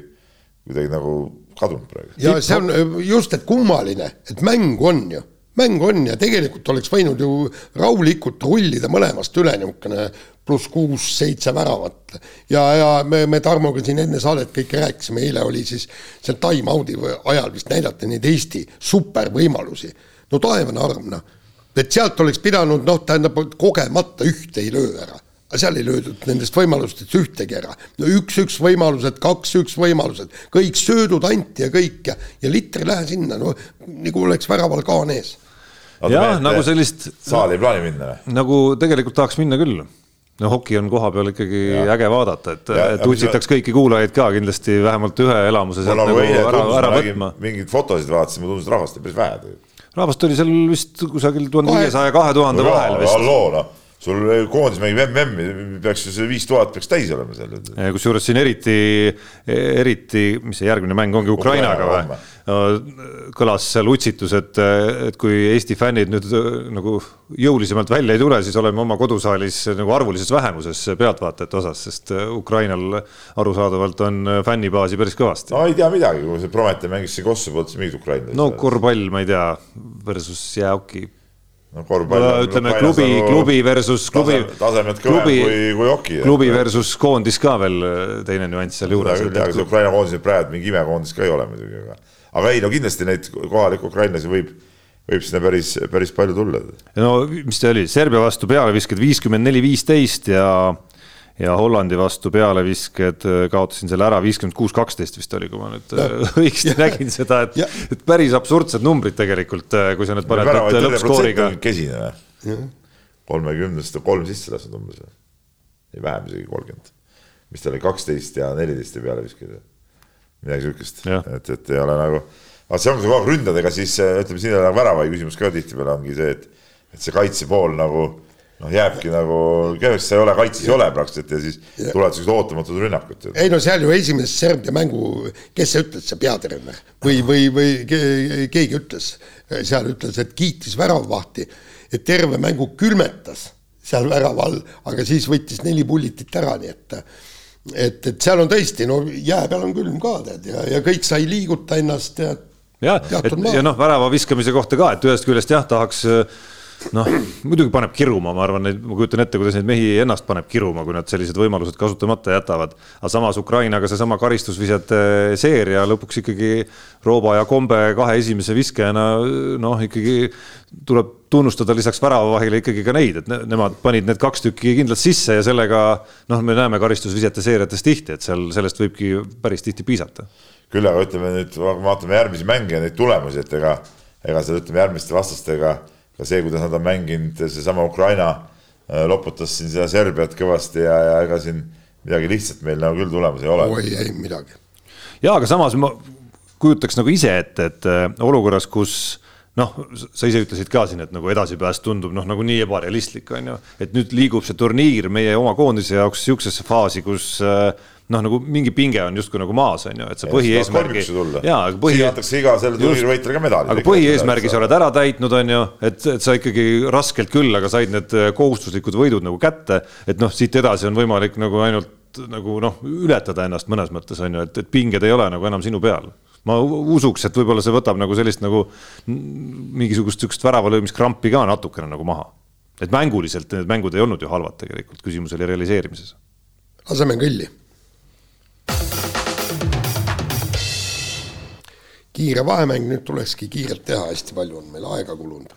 kuidagi nagu kadunud praegu.
ja see on just, et kummaline, et mäng on ju mäng on ja tegelikult oleks võinud ju rahulikult rullida mõlemast üle niisugune pluss kuus-seitse väravat. ja, ja me, me Tarmoga siin enne saadet kõike rääkisime, eile oli siis seal time-out'i ajal vist näidati neid Eesti supervõimalusi. No taevane arm, noh. et sealt oleks pidanud, noh, tähendab, kogemata ühte ei löö ära aga seal ei löödud nendest võimalustest ühtegi ära. no üks-üks võimalused, kaks-üks võimalused, kõik söödud anti ja kõik ja, ja litter ei lähe sinna, no nagu oleks väraval kaan ees
jah, nagu sellist.
saali ei plaani minna või?
nagu tegelikult tahaks minna küll no hoki on koha peal ikkagi ja. äge vaadata, et, et utsitaks kõiki kuulajaid ka kindlasti vähemalt ühe elamuse sealt nagu, ära, ära võtma.
mingeid fotosid vaatasin, mulle tundus, et rahvast oli päris vähe tegelikult.
Rahvast oli seal vist kusagil tuhande viiesaja ja kahe tuhande vahel vist.
halloo noh sul koondis mängib MM-i, peaks see viis tuhat peaks täis olema seal.
kusjuures siin eriti, eriti, mis see järgmine mäng ongi Ukrainaga või? kõlas seal utsitus, et, et kui Eesti fännid nüüd nagu jõulisemalt välja ei tule, siis oleme oma kodusaalis nagu arvulises vähemuses pealtvaatajate osas, sest Ukrainal arusaadavalt on fännibaasi päris kõvasti.
no ei tea midagi, kui see Prometee mängis siin Kosovo, siis mingid ukrainlased.
no korvpall, ma ei tea, versus jäähoki
no korvpall
no, ütleme klubi klubi versus klubi
tasemed kõvem klubi, kui, kui hoki.
klubi versus koondis ka veel teine nüanss seal juures.
küll jah, aga see Ukraina koondis praegu mingi imekoondis ka ei ole muidugi, aga aga ei no kindlasti neid kohalikke ukrainlasi võib, võib sinna päris, päris palju tulla.
no mis see oli, Serbia vastu pealevisked viiskümmend neli, viisteist ja ja Hollandi vastu pealevisked äh, kaotasin selle ära, viiskümmend kuus, kaksteist vist oli, kui ma nüüd. Äh, õigesti nägin seda, et, et päris absurdsed numbrid tegelikult, äh, kui sa nüüd paned nüüd lõppskooriga.
kesine või? kolmekümnest kolm sisse lasnud umbes või? ei vähem isegi kolmkümmend. mis ta oli, kaksteist ja neliteist ja pealevisked või? midagi sihukest, et, et ei ole nagu, vaat see ongi kogu aeg ründad, ega siis ütleme, siin ei ole värava küsimus ka tihtipeale ongi see, et, et see kaitse pool nagu noh, jääbki nagu kehvaks, sa ei ole kaitses ei ole praktiliselt ja siis ja. tulevad sellised ootamatud rünnakud.
ei no seal ju esimeses Serbia mängu, kes see ütles, see peatreener või, või, või keegi ütles, seal ütles, et kiitis väravvahti, et terve mängu külmetas seal värava all, aga siis võttis neli pullitit ära, nii et et, et seal on tõesti, no jää peal on külm ka tead ja, ja kõik sai liiguta ennast ja
ja, et ja noh, värava viskamise kohta ka, et ühest küljest jah, tahaks noh, muidugi paneb kiruma, ma arvan, ma kujutan ette, kuidas neid mehi ennast paneb kiruma, kui nad sellised võimalused kasutamata jätavad. aga samas Ukrainaga seesama karistusvisete seeria lõpuks ikkagi Rooba ja Kombe kahe esimese viskajana noh, ikkagi tuleb tunnustada lisaks väravavahile ikkagi ka neid, et nemad panid need kaks tükki kindlalt sisse ja sellega noh, me näeme karistusvisete seeriates tihti, et seal sellest võibki päris tihti piisata.
küll aga ütleme nüüd, vaatame järgmisi mänge ja neid tulemusi, et ega, ega seal ütleme järgmiste vastastega ka see, kuidas nad on mänginud, seesama Ukraina äh, loputas siin seda Serbiat kõvasti ja, ja ega siin midagi lihtsat meil nagu küll tulemas ei ole.
oi, ei midagi.
ja aga samas ma kujutaks nagu ise ette, et äh, olukorras, kus noh, sa ise ütlesid ka siin, et nagu edasipääs tundub noh, nagu nii ebarealistlik on ju, et nüüd liigub see turniir meie oma koondise jaoks sihukesesse faasi, kus äh, noh, nagu mingi pinge on justkui nagu maas, on ju, et sa põhieesmärgi.
jaa, aga põhi. antakse iga selle turniiri võitjale ka medali.
aga põhieesmärgi sa oled ära täitnud, on ju, et, et sa ikkagi raskelt küll, aga said need äh, kohustuslikud võidud nagu kätte. et noh, siit edasi on võimalik nagu ainult nagu noh, ületada ennast mõnes mõttes on ju, et, et pinged ei ole nagu enam sinu peal ma usuks, et võib-olla see võtab nagu sellist nagu mingisugust sihukest väravalöömiskrampi ka natukene nagu maha et mänguliselt need mängud ei olnud ju halvad tegelikult, küsimus oli realiseerimises.
laseme kõlli. Kiire vahemäng, nüüd tulekski kiirelt teha, hästi palju on meil aega kulunud.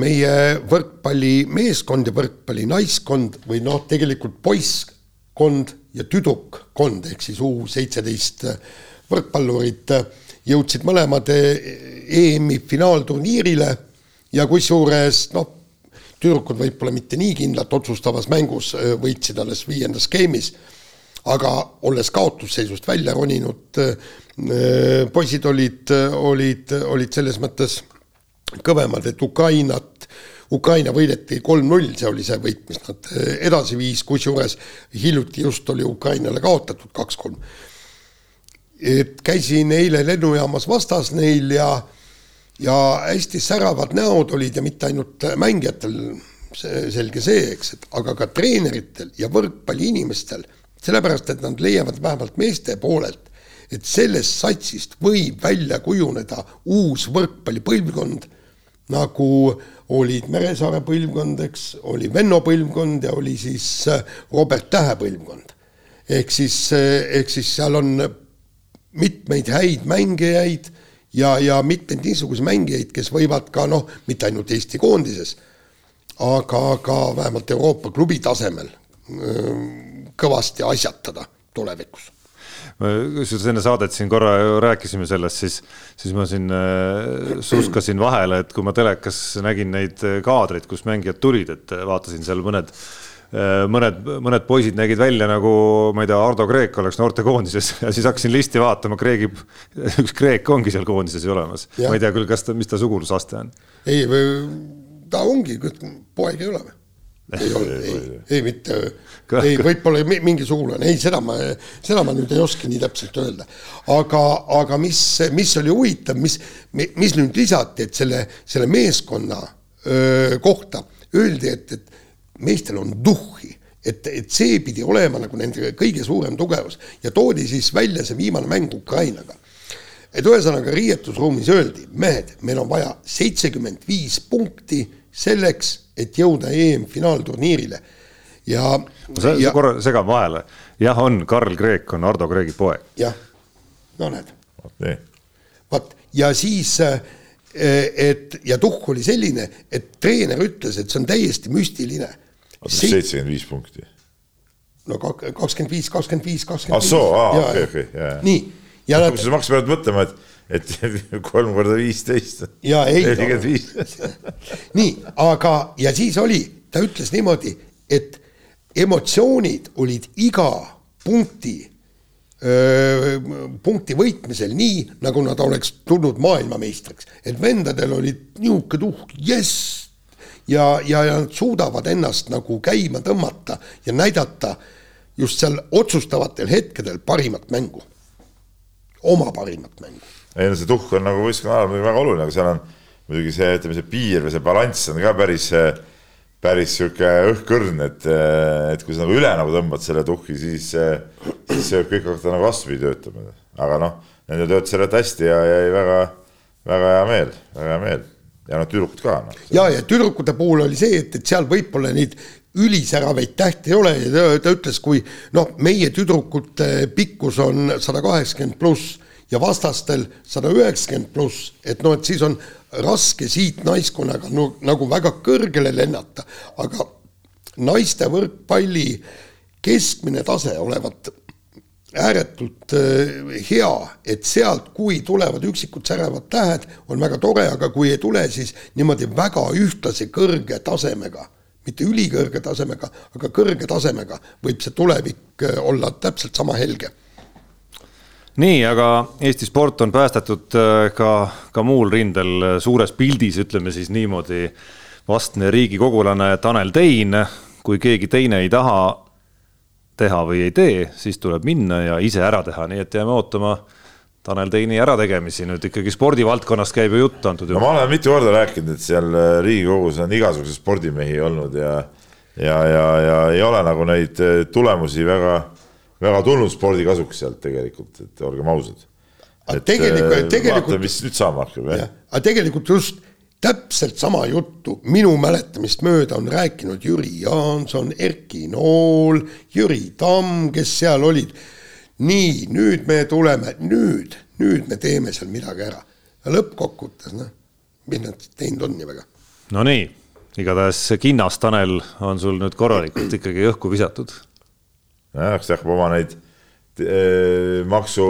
meie võrkpallimeeskond ja võrkpallinaiskond või noh, tegelikult poisskond ja tüdrukkond ehk siis U seitseteist võrkpallurit jõudsid mõlemad EM-i finaalturniirile ja kusjuures noh, tüdrukud võib-olla mitte nii kindlalt otsustavas mängus võitsid alles viiendas skeemis, aga olles kaotusseisust välja roninud, poisid olid, olid, olid selles mõttes kõvemad, et Ukrainat, Ukraina võideti kolm-null, see oli see võit, mis nad edasi viis, kusjuures hiljuti just oli Ukrainale kaotatud kaks-kolm. Et käisin eile lennujaamas vastas neil ja, ja hästi säravad näod olid ja mitte ainult mängijatel, selge see, eks, et aga ka treeneritel ja võrkpalliinimestel, sellepärast et nad leiavad vähemalt meeste poolelt, et sellest satsist võib välja kujuneda uus võrkpallipõlvkond, nagu olid Meresaare põlvkond, eks, oli Venno põlvkond ja oli siis Robert Tähe põlvkond. ehk siis, ehk siis seal on mitmeid häid mängijaid ja, ja mitmeid niisuguseid mängijaid, kes võivad ka noh, mitte ainult Eesti koondises, aga ka vähemalt Euroopa klubi tasemel kõvasti asjatada tulevikus
kusjuures enne saadet siin korra rääkisime sellest, siis, siis ma siin äh, suskasin vahele, et kui ma telekas nägin neid kaadreid, kus mängijad tulid, et vaatasin seal mõned äh, Äh, mõned, mõned poisid nägid välja nagu, ma ei tea, Ardo Kreek oleks noortekoondises ja siis hakkasin listi vaatama, Kreegi, üks Kreek ongi seal koondises ju olemas. ma ei tea küll, kas ta, mis ta sugulusaste on.
ei, ta ongi, poeg ei ole või? Ei ole, ei, ei mitte, ei, võib-olla mingi sugulane, ei, seda ma, seda ma nüüd ei oska nii täpselt öelda. aga, aga mis, mis oli huvitav, mis, mis nüüd lisati, et selle, selle meeskonna öö, kohta? Öeldi, et, et meestel on tuhhi, et, et see pidi olema nagu nende kõige suurem tugevus. Ja toodi siis välja see viimane mäng Ukrainaga. et ühesõnaga riietusruumis öeldi, mehed, meil on vaja seitsekümmend viis punkti selleks, et jõuda EM-finaalturniirile ja.
sa, ja, sa korra segan vahele, jah, on, Karl Kreek on Ardo Kreegi poeg.
jah, no näed. vot ja siis äh, et ja tuhk oli selline, et treener ütles, et see on täiesti müstiline
seitsekümmend viis punkti.
no kakskümmend viis, kakskümmend viis, kakskümmend
viis. ah soo, aa okei, okei,
nii. ja
nad. kusjuures ma hakkasin mõtlema, et, et kolm korda viisteist.
ja ei.
nelikümmend viis.
nii, aga, ja siis oli, ta ütles niimoodi, et emotsioonid olid iga punkti punkti võitmisel nii, nagu nad oleks tulnud maailmameistriks, et vendadel oli niisugune tuhk, jess, ja, ja, ja nad suudavad ennast nagu käima tõmmata ja näidata just seal otsustavatel hetkedel parimat mängu, oma parimat mängu.
Ei no see tuhk on nagu võistkonna ajal muidugi väga oluline, aga seal on muidugi see, ütleme see piir või see balanss on ka päris, päris sihuke õhkõrn, et, et kui sa nagu üle nagu tõmbad selle tuhki, siis, siis see võib kõik hakata nagu vastupidi töötama. aga noh, nendel töötas selle hästi ja jäi väga, väga hea meel, väga hea meel. Ja noh, tüdrukud ka no..
ja, ja tüdrukute puhul oli see, et, et seal võib-olla neid ülisäravaid tähti ei ole. Ja ta, ta ütles, kui noh, meie tüdrukute pikkus on sada kaheksakümmend pluss ja vastastel sada üheksakümmend pluss, et noh, et siis on raske siit naiskonnaga no, nagu väga kõrgele lennata, aga naiste võrkpalli keskmine tase olevat ääretult äh, hea, et sealt, kui tulevad üksikud särevad tähed, on väga tore, aga kui ei tule, siis niimoodi väga ühtlase kõrge tasemega, mitte ülikõrge tasemega, aga kõrge tasemega võib see tulevik äh, olla täpselt sama helge.
Nii, aga Eesti sport on päästetud äh, ka, ka muul rindel. Suures pildis, ütleme siis niimoodi, vastne riigikogulane Tanel Tein, kui keegi teine ei taha teha või ei tee, siis tuleb minna ja ise ära teha, nii et jääme ootama Tanel Teini ärategemisi, nüüd ikkagi spordivaldkonnast käib ju jutt antud
juhul. no ma olen mitu korda rääkinud, et seal äh, Riigikogus on igasuguseid spordimehi olnud ja ja, ja, ja ei ole nagu neid äh, tulemusi väga, väga tulnud spordi kasuks sealt tegelikult, et olgem ausad.
tegelikult, äh, tegelikult.
mis nüüd saama hakkab, jah.
aga tegelikult just täpselt sama juttu minu mäletamist mööda on rääkinud Jüri Jaanson, Erki Nool, Jüri Tamm, kes seal olid. nii, nüüd me tuleme, nüüd, nüüd me teeme seal midagi ära. lõppkokkuvõttes, noh, mis nad teinud on nii väga?
Nonii, igatahes kinnas, Tanel, on sul nüüd korralikult ikkagi õhku visatud.
Jah, kas hakkab oma neid eh, maksu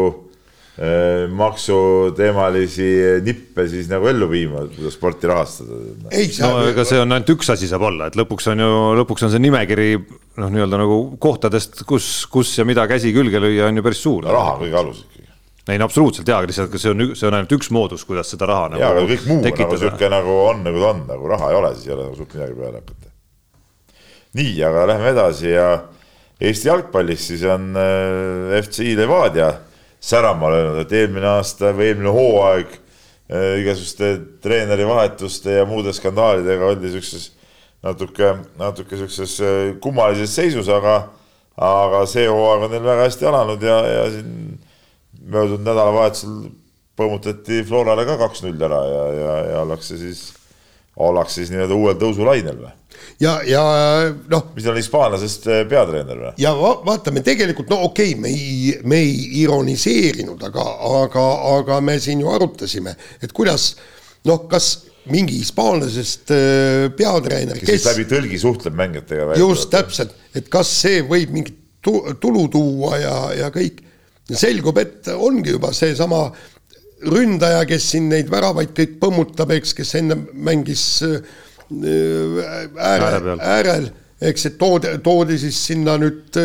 maksuteemalisi nippe siis nagu ellu viima, kuidas sporti rahastada.
no ega see on ainult üks asi saab olla, et lõpuks on ju, lõpuks on see nimekiri noh, nii-öelda nagu kohtadest, kus, kus ja mida käsi külge lüüa, on ju päris suur.
raha on kõige alus ikkagi.
ei no absoluutselt jaa, aga lihtsalt see on, see on ainult üks moodus, kuidas seda raha
nagu. jaa, aga kõik muu tekitada. nagu sihuke nagu on, nagu ta on, nagu raha ei ole, siis ei ole nagu suurt midagi peale hakata. nii, aga lähme edasi ja Eesti jalgpallis siis on äh, FCI Levadia särama löönud, et eelmine aasta või eelmine hooaeg äh, igasuguste treenerivahetuste ja muude skandaalidega oldi siukses natuke, natuke siukses äh, kummalises seisus, aga, aga see hooaeg on neil väga hästi alanud ja, ja siin möödunud nädalavahetusel põmmutati Florale ka kaks-null ära ja, ja, ja ollakse siis, ollakse siis nii-öelda uuel tõusulainel või?
ja, ja noh.
mis on hispaanlasest äh, peatreener või?
ja va vaatame tegelikult, no okei okay,, me ei, me ei ironiseerinud, aga, aga, aga me siin ju arutasime, et kuidas noh, kas mingi hispaanlasest äh, peatreener,
kes, kes läbi tõlgi suhtleb mängijatega.
just täpselt, et kas see võib mingit tulu tuua ja, ja kõik. selgub, et ongi juba seesama ründaja, kes siin neid väravaid kõik põmmutab, eks, kes enne mängis äh, ääre, äärel, eks, et toodi, toodi siis sinna nüüd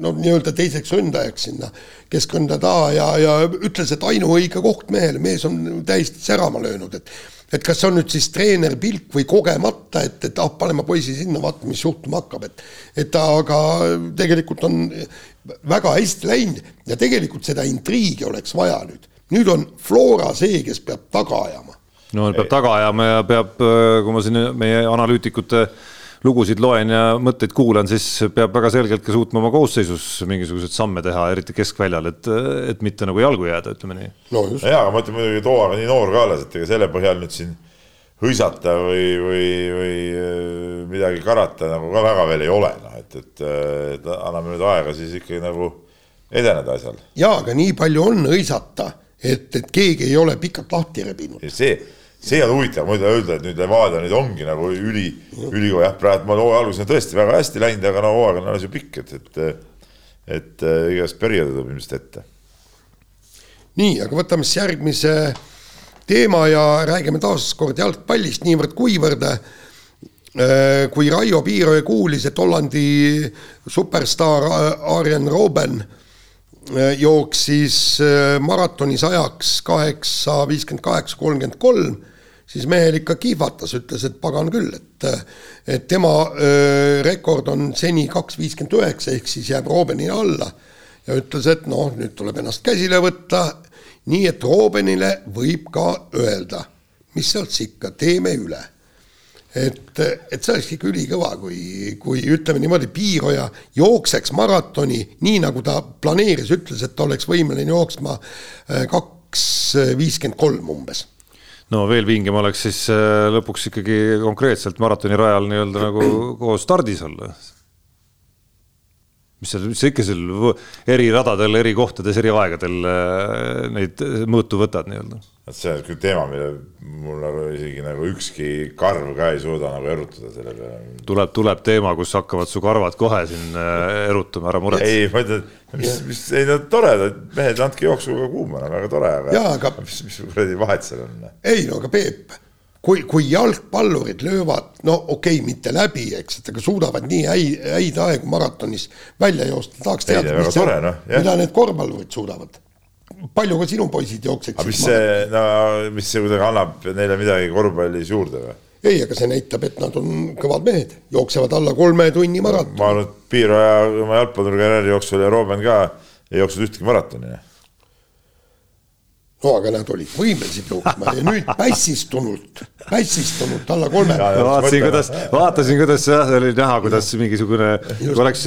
no nii-öelda teiseks ründajaks sinna keskründaja taha ja, ja ütles, et ainuõige koht mehele, mees on täiesti särama löönud, et et kas see on nüüd siis treeneri pilk või kogemata, et, et ah, paneme poisi sinna, vaatame, mis juhtuma hakkab, et et aga tegelikult on väga hästi läinud ja tegelikult seda intriigi oleks vaja nüüd. Nüüd on Flora see, kes peab taga ajama
no peab taga ajama ja peab, äh, kui ma siin meie analüütikute lugusid loen ja mõtteid kuulan, siis peab väga selgelt ka suutma oma koosseisus mingisuguseid samme teha, eriti keskväljal, et, et mitte nagu jalgu jääda, ütleme nii.
no just. jaa, aga ma ütlen muidugi, et hooaeg on nii noor ka alles, et ega selle põhjal nüüd siin hõisata või, või, või äh, midagi karata nagu ka väga veel ei ole, noh et, et, et anname nüüd aega siis ikkagi nagu edeneda asjal.
jaa, aga nii palju on hõisata, et, et keegi ei ole pikalt lahti rebinud.
see see on huvitav muidu öelda, et nüüd Levadia nüüd ongi nagu üli, ülikool jah, praegu ma hooaja alguses on tõesti väga hästi läinud, aga no hooaeg on alles ju pikk, et, et, et igast perioodi tuleb ilmselt ette.
nii, aga võtame siis järgmise teema ja räägime taas kord jalgpallist niivõrd-kuivõrd äh, kui Raio Piiroja kuulis, et Hollandi superstaar Arjen Robben äh, jooksis äh, maratonis ajaks kaheksa, viiskümmend kaheksa, kolmkümmend kolm siis mehel ikka kihvatas, ütles, et pagan küll, et et tema öö, rekord on seni kaks viiskümmend üheksa, ehk siis jääb Robbenile alla. ja ütles, et noh, nüüd tuleb ennast käsile võtta, nii et Robbenile võib ka öelda, mis sealt ikka, teeme üle. Et, et see oleks ikka ülikõva, kui, kui ütleme niimoodi, Piiroja jookseks maratoni nii, nagu ta planeeris, ütles, et ta oleks võimeline jooksma kaks viiskümmend kolm umbes
no veel vingem oleks siis äh, lõpuks ikkagi konkreetselt maratonirajal nii-öelda nagu koos stardis olla. Mis seal, mis sa ikka seal eri radadel, eri kohtades, eri aegadel äh, neid mõõtu võtad nii-öelda
et see on küll teema, mille mul nagu isegi nagu ükski karv ka ei suuda nagu erutada selle peale.
tuleb, tuleb teema, kus hakkavad su karvad kohe siin äh, erutama, ära muretse.
ei, ma ütlen, mis, mis, ei no toredad mehed, andke jooksuga kuumana, väga tore, aga, aga... mis, mis kuradi vahet seal on?
ei no aga Peep, kui, kui jalgpallurid löövad, no okei okay,, mitte läbi, eks, et aga suudavad nii häid, häid aegu maratonis välja joosta, tahaks teada,
mis tore, no,
mida need korvpallurid suudavad palju ka sinu poisid jookseksid?
aga mis see, no mis see kuidagi annab neile midagi korvpallis juurde või?
ei, aga see näitab, et nad on kõvad mehed, jooksevad alla kolme tunni maratoni.
ma arvan, et Piiraja oma jalgpallurikarjääri jooksul ja Robben ka ei jooksnud ühtegi maratoni
no aga nad olid võimelised jooksma ja nüüd pässistunult, pässistunult alla kolme.
vaatasin, kuidas, vaatasin, kuidas jah, oli näha, kuidas mingisugune, kui oleks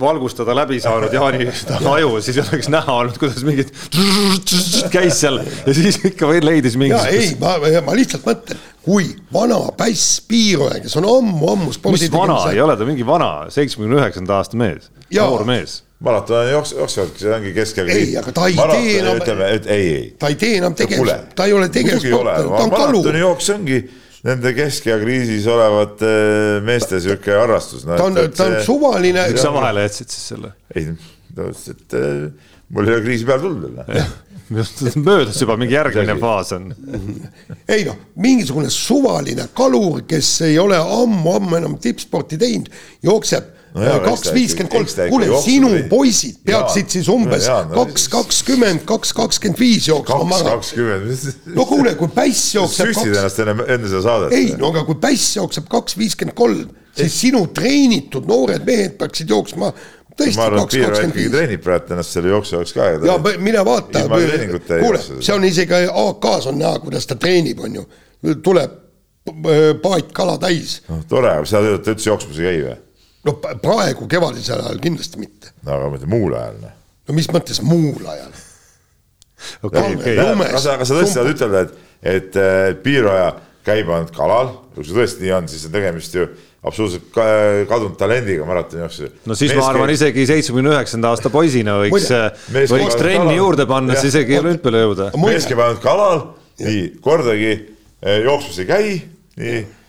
valgustada läbi saanud Jaani aju, siis oleks näha olnud, kuidas mingid käis seal ja siis ikka veel leidis mingisugust.
ei, ma, ma lihtsalt mõtlen, kui vana päss Piiroja, kes on ammu-ammu spordi
mis vana, ei ole ta mingi vana, seitsmekümne üheksanda aasta mees, noor mees
maraton jooks-, jooksevad, see ongi keskel.
ei, aga ta ei tee enam.
ütleme, et ei, ei.
ta ei tee enam tegevust, ta ei ole tegevussportlane, ta on kalur.
maratonijooks ongi nende keskea kriisis olevate meeste sihuke harrastus
no,. ta on, ta on suvaline.
miks sa vahele jätsid siis selle?
ei, ta ütles, et äh, mul ei ole kriisi peale tulnud veel
möödas juba mingi järgmine faas on.
ei noh, mingisugune suvaline kalur, kes ei ole ammu-ammu enam tippsporti teinud, jookseb kaks viiskümmend kolm, kuule sinu poisid peaksid siis umbes kaks kakskümmend, kaks kakskümmend viis jooksma
maha.
no kuule, kui päss jookseb.
süstid ennast enne, enne seda saadet.
ei, no aga kui päss jookseb kaks viiskümmend kolm, siis sinu treenitud noored mehed peaksid jooksma tõesti kaks kakskümmend viis.
treenib praegu ennast selle jooksu jaoks ka.
ja mine vaata, kuule, see on isegi AK-s on näha, kuidas ta treenib, on ju, tuleb paat kala täis.
noh, tore, aga sa üldse jooksmas ei käi või?
No praegu kevadisel ajal kindlasti mitte.
no aga ütlen muul ajal. Noh.
no mis mõttes muul ajal?
okei, okei. aga sa tõesti tahad ütelda, et, et piiraja käib ainult kalal, kui see tõesti nii on, siis on tegemist ju absoluutselt kadunud talendiga maratonijooksul.
no siis mees ma arvan isegi seitsmekümne üheksanda aasta poisina võiks, võiks trenni juurde panna, siis isegi olümpiale jõuda.
mees käib ainult kalal, nii, kordagi eh, jooksmas ei käi, nii ja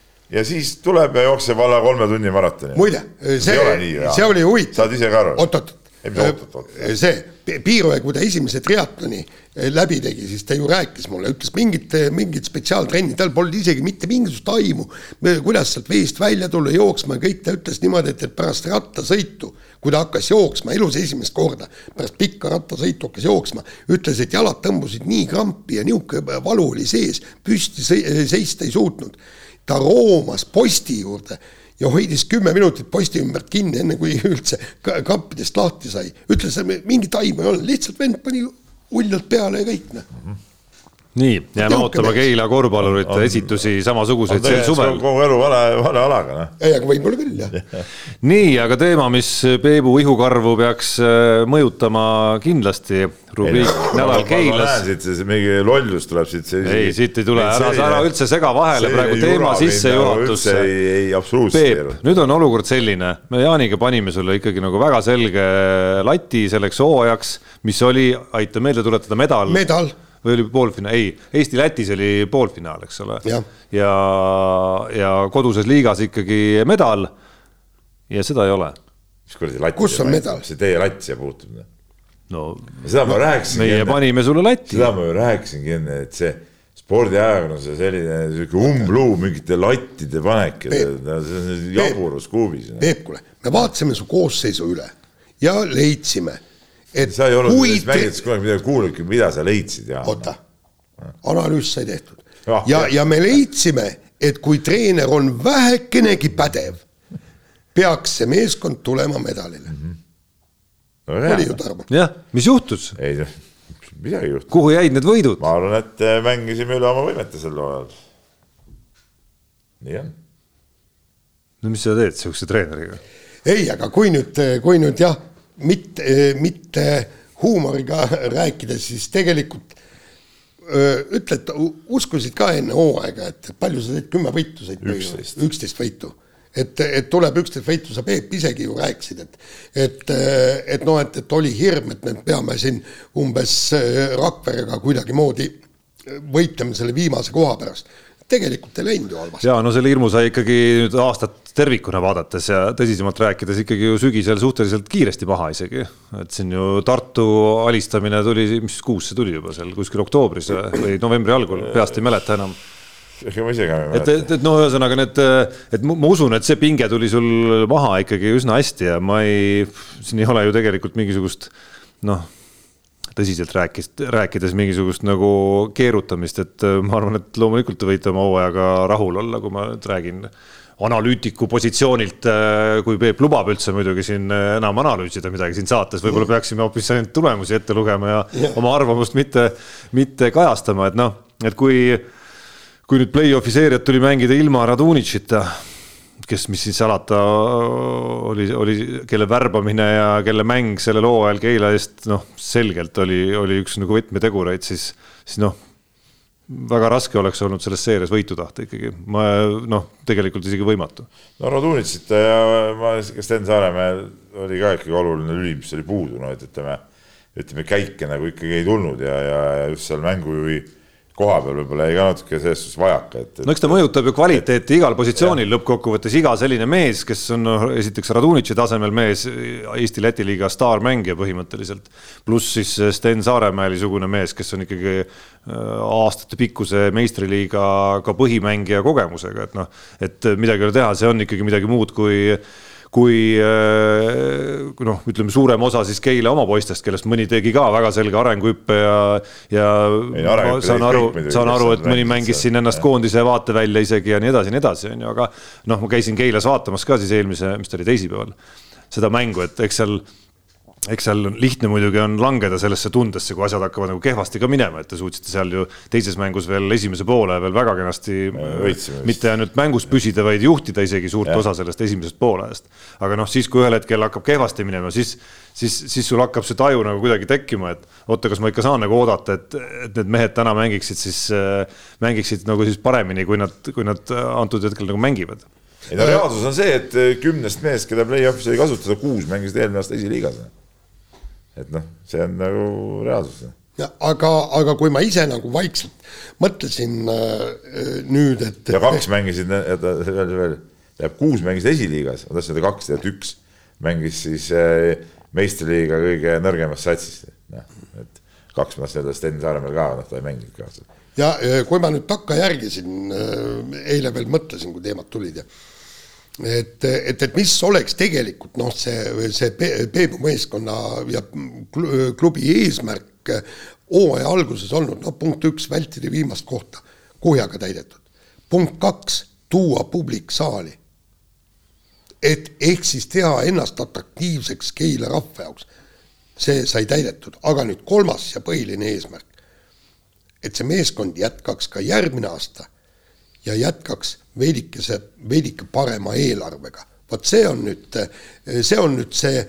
siis tuleb ja jookseb alla kolme tunni maratoni.
muide, see, see oli huvitav.
saad ise ka aru?
oot-oot, see Piiroja, kui ta esimese triatloni eh, läbi tegi, siis ta ju rääkis mulle, ütles mingit, mingit spetsiaaltrenni, tal polnud isegi mitte mingisugust aimu, kuidas sealt veest välja tulla, jooksma ja kõik, ta ütles niimoodi, et, et pärast rattasõitu, kui ta hakkas jooksma elus esimest korda, pärast pikka rattasõitu hakkas jooksma, ütles, et jalad tõmbusid nii krampi ja niisugune valu oli sees, püsti seista ei suutnud ta roomas posti juurde ja hoidis kümme minutit posti ümbert kinni, enne kui üldse kappidest lahti sai. ütles, mingit aimu ei olnud, lihtsalt vend pani uljalt peale ja kõik noh mm -hmm
nii, jääme ootama Keila korvpallurite esitusi samasuguseid sel suvel.
kogu elu vale, vale alaga, noh.
ei, aga võib-olla küll, jah.
nii, aga teema, mis Peebu ihukarvu peaks äh, mõjutama kindlasti, rubriik Nädal Keilas.
siit mingi lollus tuleb siit.
ei, siit ei tule, ära, ära üldse sega vahele, praegu teema sissejuhatus.
ei, ei absoluutselt.
Peep, nüüd on olukord selline, me Jaaniga panime sulle ikkagi nagu väga selge lati selleks hooajaks, mis oli, aita meelde tuletada, medal.
medal
või oli poolfinaal, ei, Eesti-Lätis oli poolfinaal, eks ole. ja, ja, ja koduses liigas ikkagi medal. ja seda ei ole.
mis kuradi latt.
kus on medal?
see teie latt siia puutub.
No
seda ma rääkisin.
meie enne. panime sulle latti.
seda ma ju rääkisingi enne, et see spordiajakirjanduse selline sihuke umbluu mingite lattide panek, see on jaburus kuubis.
Peep, kuule, me vaatasime su koosseisu üle ja leidsime
et sa ei olnud nendest mängijatest kunagi midagi kuulnudki, mida sa leidsid ja.
oota, analüüs sai tehtud ah, ja, ja me leidsime, et kui treener on vähekenegi pädev, peaks see meeskond tulema medalile mm. -hmm. No, oli ju Tarmo?
jah, mis juhtus?
ei noh, midagi ei juhtunud.
kuhu jäid need võidud?
ma arvan, et äh, mängisime üle oma võimete sel hooajal. nii on.
no mis sa teed sihukese treeneriga?
ei, aga kui nüüd, kui nüüd jah mitte, mitte huumoriga rääkides, siis tegelikult ütle, et uskusid ka enne hooaega, et palju sa teed, kümme võitu said?
üksteist.
üksteist võitu. et, et tuleb üksteist võitu, sa Peep isegi ju rääkisid, et, et, et noh, et, et oli hirm, et me peame siin umbes Rakverega kuidagimoodi võitlema selle viimase koha pärast tegelikult ei läinud ju halvasti.
ja no selle hirmu sai ikkagi nüüd aastat tervikuna vaadates ja tõsisemalt rääkides ikkagi ju sügisel suhteliselt kiiresti maha isegi. et siin ju Tartu alistamine tuli, mis kuus see tuli juba seal kuskil oktoobris või novembri algul, peast ei mäleta enam
ega ma ise ka ei
mäleta. et, et, et no ühesõnaga need, et ma usun, et see pinge tuli sul maha ikkagi üsna hästi ja ma ei, siin ei ole ju tegelikult mingisugust noh tõsiselt rääkis, rääkides mingisugust nagu keerutamist, et äh, ma arvan, et loomulikult te võite oma hooajaga rahul olla, kui ma nüüd räägin analüütiku positsioonilt, äh, kui Peep lubab üldse muidugi siin äh, enam analüüsida midagi siin saates, võib-olla peaksime hoopis ainult tulemusi ette lugema ja yeah. oma arvamust mitte, mitte kajastama, et noh, et kui, kui nüüd play-off'i seeriat tuli mängida ilma Radunitšita kes, mis siis salata, oli, oli, kelle värbamine ja kelle mäng sellel hooajal Keila eest noh, selgelt oli, oli üks nagu võtmetegureid, siis, siis noh, väga raske oleks olnud selles seerias võitu tahta ikkagi, ma noh, tegelikult isegi võimatu.
no Radunitsit ja ma, kas Sten Saaremäel oli ka ikkagi oluline lüli, mis oli puudu, no et ütleme, ütleme käike nagu ikkagi ei tulnud ja, ja, ja just seal mängujuhi koha peal võib-olla jäi ka natuke selles suhtes vajaka, et, et....
no eks ta mõjutab ju kvaliteeti igal positsioonil lõppkokkuvõttes, iga selline mees, kes on noh, esiteks Radunitši tasemel mees, Eesti-Läti liiga staarmängija põhimõtteliselt, pluss siis Sten Saaremäe-sugune mees, kes on ikkagi äh, aastatepikkuse meistriliiga ka põhimängija kogemusega, et noh, et midagi ei ole teha, see on ikkagi midagi muud kui kui äh, noh, ütleme suurem osa siis Keila oma poistest, kellest mõni tegi ka väga selge arenguhüppe ja, ja ei, ma saan aru, saan aru, et mõni mängis siin ennast koondise vaatevälja isegi ja nii edasi ja nii edasi, on ju, aga noh, ma käisin Keilas vaatamas ka siis eelmise, mis ta oli, teisipäeval seda mängu, et eks seal eks seal lihtne muidugi on langeda sellesse tundesse, kui asjad hakkavad nagu kehvasti ka minema, et te suutsite seal ju teises mängus veel esimese poole veel väga kenasti mitte ainult mängus püsida, vaid juhtida isegi suurt ja. osa sellest esimesest poolajast. aga noh, siis kui ühel hetkel hakkab kehvasti minema, siis, siis, siis sul hakkab see taju nagu kuidagi tekkima, et oota, kas ma ikka saan nagu oodata, et, et need mehed täna mängiksid siis äh,, mängiksid nagu siis paremini, kui nad, kui nad antud hetkel nagu mängivad
ei no reaalsus on see, et kümnest mehest, keda play-off'is oli kasutada, kuus mängisid eelmine aasta esiliigas et noh, see on nagu reaalsus.
aga, aga kui ma ise nagu vaikselt mõtlesin äh, nüüd, et.
ja kaks mängisid, veel, veel, tähendab kuus mängisid esiliigas, ma tahtsin öelda kaks, tegelikult üks mängis siis äh, meistriliiga kõige nõrgemas satsis, noh, et kaks ma sellest Sten Saaremäel ka, noh, ta ei mänginud ka.
ja kui ma nüüd takkajärgisin, äh, eile veel mõtlesin, kui teemad tulid ja et, et, et mis oleks tegelikult noh, see, see Peebu meeskonna ja klubi eesmärk hooaja alguses olnud, noh punkt üks, vältida viimast kohta, kuhjaga täidetud. punkt kaks, tuua publik saali. et ehk siis teha ennast atraktiivseks Keila rahva jaoks. see sai täidetud, aga nüüd kolmas ja põhiline eesmärk. et see meeskond jätkaks ka järgmine aasta ja jätkaks veidikese, veidike parema eelarvega. vot see on nüüd, see on nüüd see,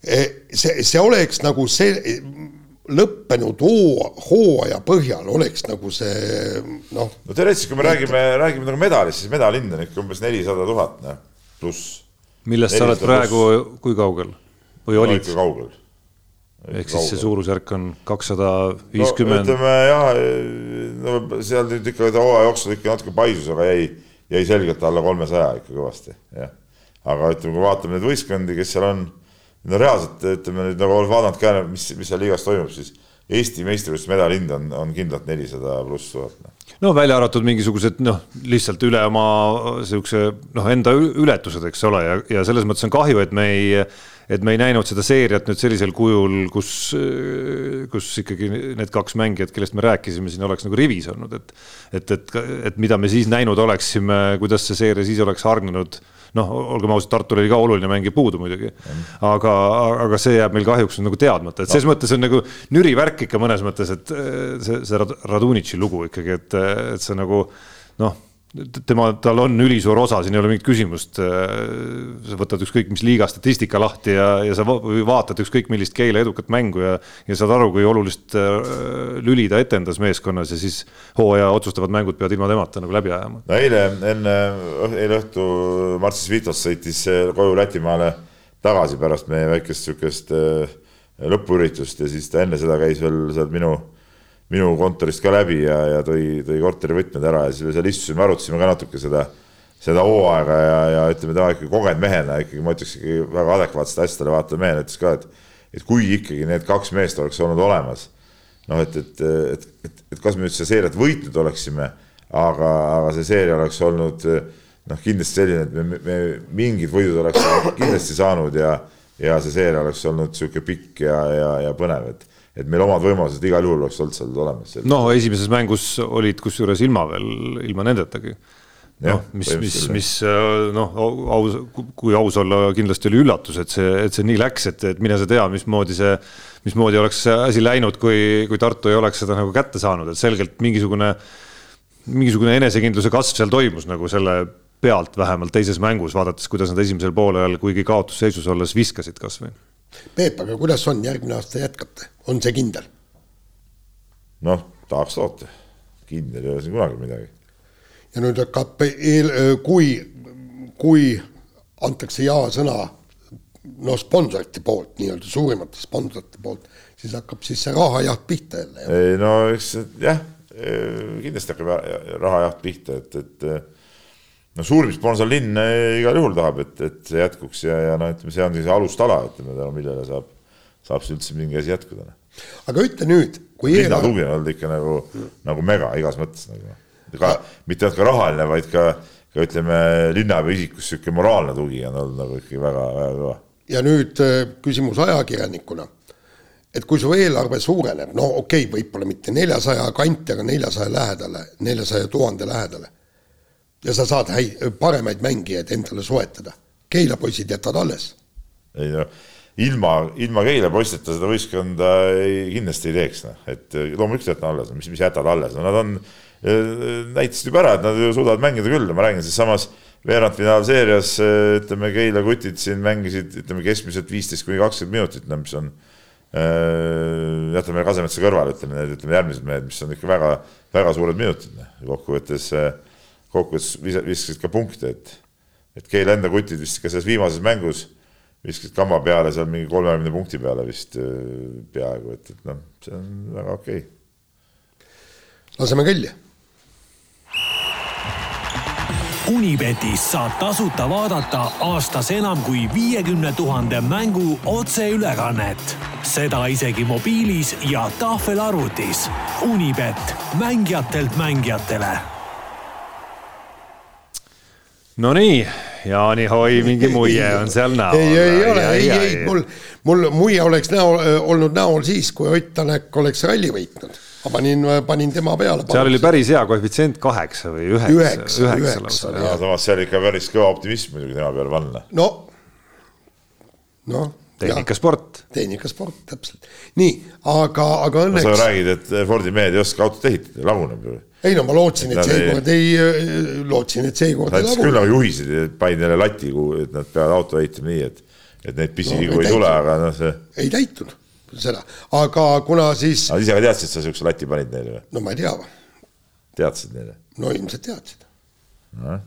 see, see oleks nagu see lõppenud hoo, hooaja põhjal oleks nagu see noh.
no teoreetiliselt, kui me räägime, räägime nagu medalist, siis medalind on ikka umbes nelisada tuhat, noh, pluss.
millest sa oled praegu, kui kaugel või olid?
ikka kaugel
ehk siis see suurusjärk on kakssada viiskümmend.
ütleme jah, no seal nüüd ikka hooaja jooksul ikka natuke paisus, aga jäi, jäi selgelt alla kolmesaja ikka kõvasti, jah. aga ütleme, kui vaatame neid võistkondi, kes seal on, no reaalselt ütleme nüüd nagu olles vaadanud ka, mis, mis seal liigas toimub, siis Eesti meistrivõistluste medalihind on, on kindlalt nelisada pluss tuhat. Noh.
no välja arvatud mingisugused noh, lihtsalt üle oma siukse noh, enda ületused, eks ole, ja, ja selles mõttes on kahju, et me ei et me ei näinud seda seeriat nüüd sellisel kujul, kus, kus ikkagi need kaks mängijat, kellest me rääkisime, siin oleks nagu rivis olnud, et et, et, et mida me siis näinud oleksime, kuidas see seeria siis oleks hargnenud noh, olgem ausad, Tartul oli ka oluline mängija puudu muidugi, aga, aga see jääb meil kahjuks nagu teadmata, et ses no. mõttes on nagu nüri värk ikka mõnes mõttes, et see, see Radunitši lugu ikkagi, et, et see nagu noh tema, tal on ülisuur osa, siin ei ole mingit küsimust. sa võtad ükskõik mis liiga statistika lahti ja, ja sa vaatad ükskõik millist Keila edukat mängu ja, ja saad aru, kui olulist äh, lüli ta etendas meeskonnas ja siis hooaja otsustavad mängud peavad ilma temata nagu läbi ajama.
no eile enne, eile õhtu Marcis Vitos sõitis koju Lätimaale tagasi pärast meie väikest sihukest äh, lõpuüritust ja siis ta enne seda käis veel seal minu minu kontorist ka läbi ja, ja tõi, tõi korterivõtmed ära ja siis me seal istusime, arutasime ka natuke seda, seda hooaega ja, ja ütleme, tema ikkagi kogenud mehena ikkagi, ma ütleks ikkagi väga adekvaatsete asjadele vaatav mehena ütles ka, et, et kui ikkagi need kaks meest oleks olnud olemas, noh, et, et, et, et, et kas me nüüd seda seeriat võitnud oleksime, aga, aga see seeria oleks olnud noh, kindlasti selline, et me, me mingid võidud oleks kindlasti saanud ja, ja see seeria oleks olnud niisugune pikk ja, ja, ja põnev, et et meil omad võimalused igal juhul oleks olnud seal olemas.
no esimeses mängus olid kusjuures ilma veel, ilma nendetagi. noh, mis, mis, mis noh, aus, kui aus olla, kindlasti oli üllatus, et see, et see nii läks, et, et mine sa tea, mismoodi see, mismoodi oleks see asi läinud, kui, kui Tartu ei oleks seda nagu kätte saanud, et selgelt mingisugune, mingisugune enesekindluse kasv seal toimus nagu selle pealt vähemalt teises mängus, vaadates, kuidas nad esimesel poolel, kuigi kaotusseisus olles viskasid kasvõi
Peep, aga kuidas on, järgmine aasta jätkate, on see kindel?
noh, tahaks loota, kindel ei ole siin kunagi midagi.
ja nüüd hakkab eel, kui, kui antakse ja-sõna no sponsorite poolt, nii-öelda suurimate sponsorite poolt, siis hakkab siis see rahajaht pihta jälle.
ei no eks jah, kindlasti hakkab rahajaht pihta, et, et no suurim sponsorlinn igal juhul tahab, et, et see jätkuks ja, ja noh, ütleme, see on siis alustala, ütleme millele saab, saab see üldse mingi asi jätkuda. Noh.
aga ütle nüüd,
kui linna eelarve... tugi on olnud ikka nagu mm., nagu mega igas mõttes nagu. ka mitte ainult ka rahaline, vaid ka, ka ütleme, linnapea isikus niisugune moraalne tugi on olnud nagu ikkagi väga, väga kõva.
ja nüüd äh, küsimus ajakirjanikuna et kui su eelarve suureneb, no okei okay,, võib-olla mitte neljasaja kanti, aga neljasaja lähedale, neljasaja tuhande lähedale. Ja sa saad häid, paremaid mängijaid endale soetada. Keila poisid jätad alles.
ei no ilma, ilma Keila poisteta seda võistkonda ei, kindlasti ei teeks, noh, et loomulikult jätan alles, mis, mis jätad alles, no nad on, näitasid juba ära, et nad ju suudavad mängida küll, ma räägin siis samas veerandfinaalseerias ütleme, Keila kutid siin mängisid, ütleme keskmiselt viisteist kuni kakskümmend minutit, no mis on Äh, jätame Kasemetsa kõrvale, ütleme need, ütleme järgmised mehed, mis on ikka väga, väga suured minutid, noh. kokkuvõttes, kokkuvõttes viskasid ka punkte, et, et Keila enda kutid vist ka selles viimases mängus viskasid kamba peale seal mingi kolmekümne punkti peale vist peaaegu, et, et noh, see on väga okei okay..
laseme kõlli
Unibetis saab tasuta vaadata aastas enam kui viiekümne tuhande mängu otseülekannet. seda isegi mobiilis ja tahvelarvutis. Unibet, mängijatelt mängijatele.
Nonii, Jaani Hoi, mingi muie on seal näol.
ei, ei ole, ei, ei, mul, mul muie oleks näol, olnud näol siis, kui Ott Tänak oleks ralli võitnud ma panin, panin tema peale.
seal oli päris hea koefitsient kaheksa või üheksa. üheksa, üheksa.
samas seal ikka päris kõva optimism muidugi tema peale panna.
no, noh.
tehnikasport.
tehnikasport, täpselt. nii, aga, aga õnneks
sa räägid, et Fordi mehed ei oska autot ehitada, laguneb ju.
Ei no ma lootsin, et seekord ei, lootsin, et seekord
ei lagune. küll nagu juhised, panid neile lati, et nad peavad auto ehitama nii, et, et neid pisivigu no, ei, ei tule, aga noh, see.
ei täitunud seda, aga kuna siis.
aga ise ka teadsid, et sa siukse lati panid neile või?
no ma ei tea.
teadsid neile?
no ilmselt teadsid
no..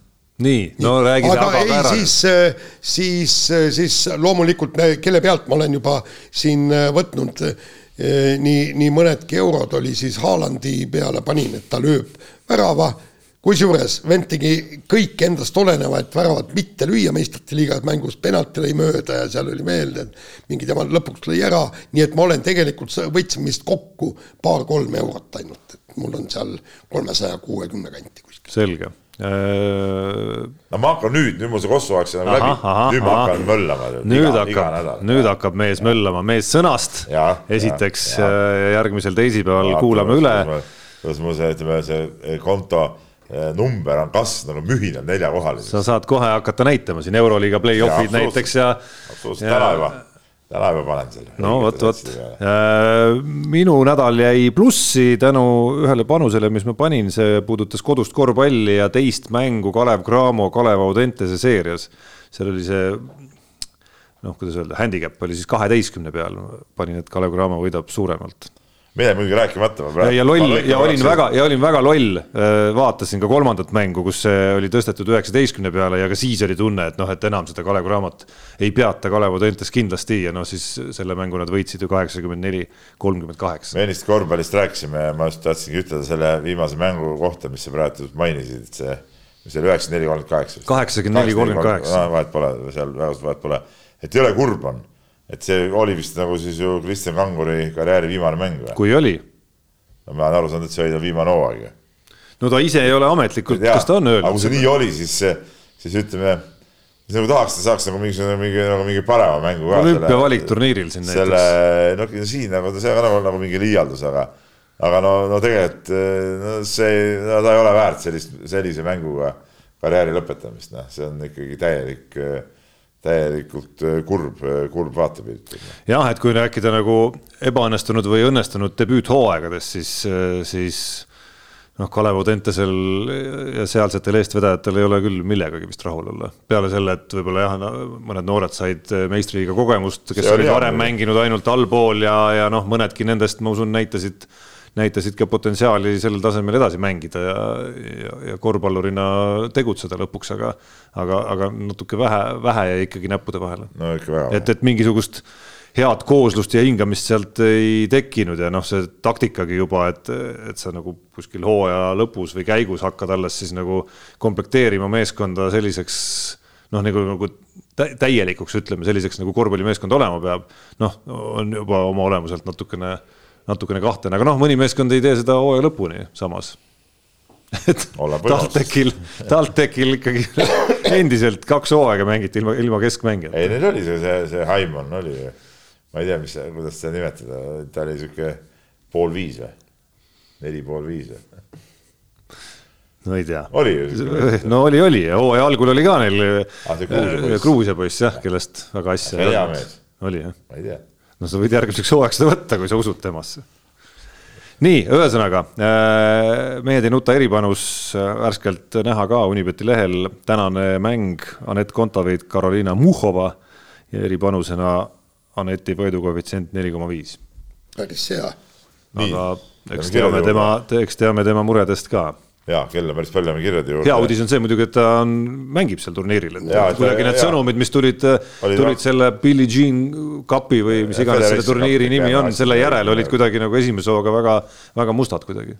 nii, no räägi
aga ei, siis, siis, siis loomulikult, kelle pealt ma olen juba siin võtnud nii, nii mõnedki eurod oli siis Haalandi peale panin, et ta lööb värava kusjuures vend tegi kõik endast oleneva, et väravat mitte lüüa meistrite liigas mängus, penalt lõi mööda ja seal oli veel mingi tema lõpuks lõi ära, nii et ma olen tegelikult, võtsime vist kokku paar-kolm eurot ainult, et mul on seal kolmesaja kuuekümne kanti kuskil.
selge.
No ma hakkan nüüd, nüüd mul see kossu aeg on läbi, nüüd ma hakkan möllama.
nüüd iga, hakkab, nüüd hakkab mees möllama, mees sõnast. esiteks ja, ja. Äh, järgmisel teisipäeval kuulame üle.
kuidas mul see, ütleme see konto Äh, number on kasvanud nagu mühinal neljakohaliseks.
sa saad kohe hakata näitama siin Euroliiga play-off'id näiteks ja.
absoluutselt, täna juba, täna juba panen selle.
no vot, vot. Äh, minu nädal jäi plussi tänu ühele panusele, mis ma panin, see puudutas kodust korvpalli ja teist mängu Kalev Cramo, Kalev Audentese seerias. seal oli see noh, kuidas öelda, handicap oli siis kaheteistkümne peal, panin, et Kalev Cramo võidab suuremalt
meie muidugi rääkimata.
ja, ja loll ja olin väga ja olin väga loll, äh, vaatasin ka kolmandat mängu, kus see oli tõstetud üheksateistkümne peale ja ka siis oli tunne, et noh, et enam seda Kalev Cramot ei peata Kalev Audentes kindlasti ja noh, siis selle mängu nad võitsid ju kaheksakümmend neli, kolmkümmend kaheksa.
me ennist korvpallist rääkisime ma just tahtsingi ütelda selle viimase mängu kohta, mis sa praegu mainisid, et see, mis oli üheksakümmend neli, kolmkümmend kaheksa.
kaheksakümmend neli, kolmkümmend kaheksa.
vahet pole, seal väga suurt vahet pole, et jõle kurb on et see oli vist nagu siis ju Kristjan Kanguri karjääri viimane mäng või?
kui oli
no ma olen aru saanud, et see oli tal viimane hooaeg ju.
no ta ise ei ole ametlikult, kas ta on öelnud?
aga kui see nii oli, siis, siis ütleme, nagu tahaks, ta saaks nagu mingisugune mingi nagu mingi parema mängu
ka. olümpia valikturniiril siin
näiteks. selle, no siin nagu see on nagu, nagu mingi liialdus, aga, aga no, no tegelikult no see no,, ta ei ole väärt sellist, sellise mänguga karjääri lõpetamist, noh, see on ikkagi täielik täielikult äh, kurb, äh, kurb vaatepilt.
jah, et kui rääkida nagu ebaõnnestunud või õnnestunud debüüthooaegadest, siis, äh, siis noh, Kalev Audentesel ja sealsetel eestvedajatel ei ole küll millegagi vist rahul olla. peale selle, et võib-olla jah, mõned noored said meistriliiga kogemust, kes olid varem mänginud ainult allpool ja, ja noh, mõnedki nendest, ma usun, näitasid näitasid ka potentsiaali sellel tasemel edasi mängida ja, ja, ja korvpallurina tegutseda lõpuks, aga, aga, aga natuke vähe, vähe jäi ikkagi näppude vahele.
no ikka väga.
et, et mingisugust head kooslust ja hingamist sealt ei tekkinud ja noh, see taktikagi juba, et, et sa nagu kuskil hooaja lõpus või käigus hakkad alles siis nagu komplekteerima meeskonda selliseks noh, nagu, nagu täielikuks, ütleme selliseks nagu korvpallimeeskond olema peab. noh, on juba oma olemuselt natukene, natukene kahtlane, aga noh, mõni meeskond ei tee seda hooaja lõpuni samas et TalTechil, TalTechil ikkagi endiselt kaks hooaega mängiti ilma, ilma keskmängijata.
ei, neil oli see, see, see Haimon oli ju ma ei tea, mis, kuidas seda nimetada, ta oli sihuke pool viis või, neli pool viis või?
no ei tea.
oli ju.
no oli, oli ja hooaja algul oli ka neil ah, Gruusia poiss jah, kellest väga asja.
hea mees.
oli jah?
ma ei tea.
No sa võid järgmiseks hooajaks seda võtta, kui sa usud temasse. nii, ühesõnaga mehed ei nuta eripanus värskelt näha ka Unibeti lehel tänane mäng Anett Kontaveit, Karoliina Muhhova ja eripanusena Aneti võidukoefitsient neli koma viis.
päris hea.
aga eks teame tema, eks teame tema muredest ka
ja kell on päris palju, lähme kirjade juurde.
hea uudis on see muidugi, et ta on, mängib seal turniiril, et ja, kuidagi need ja. sõnumid, mis tulid, tulid selle Billie Jean Cupi või mis iganes selle turniiri nimi on, selle järel olid kuidagi nagu esimese hooga väga, väga mustad kuidagi.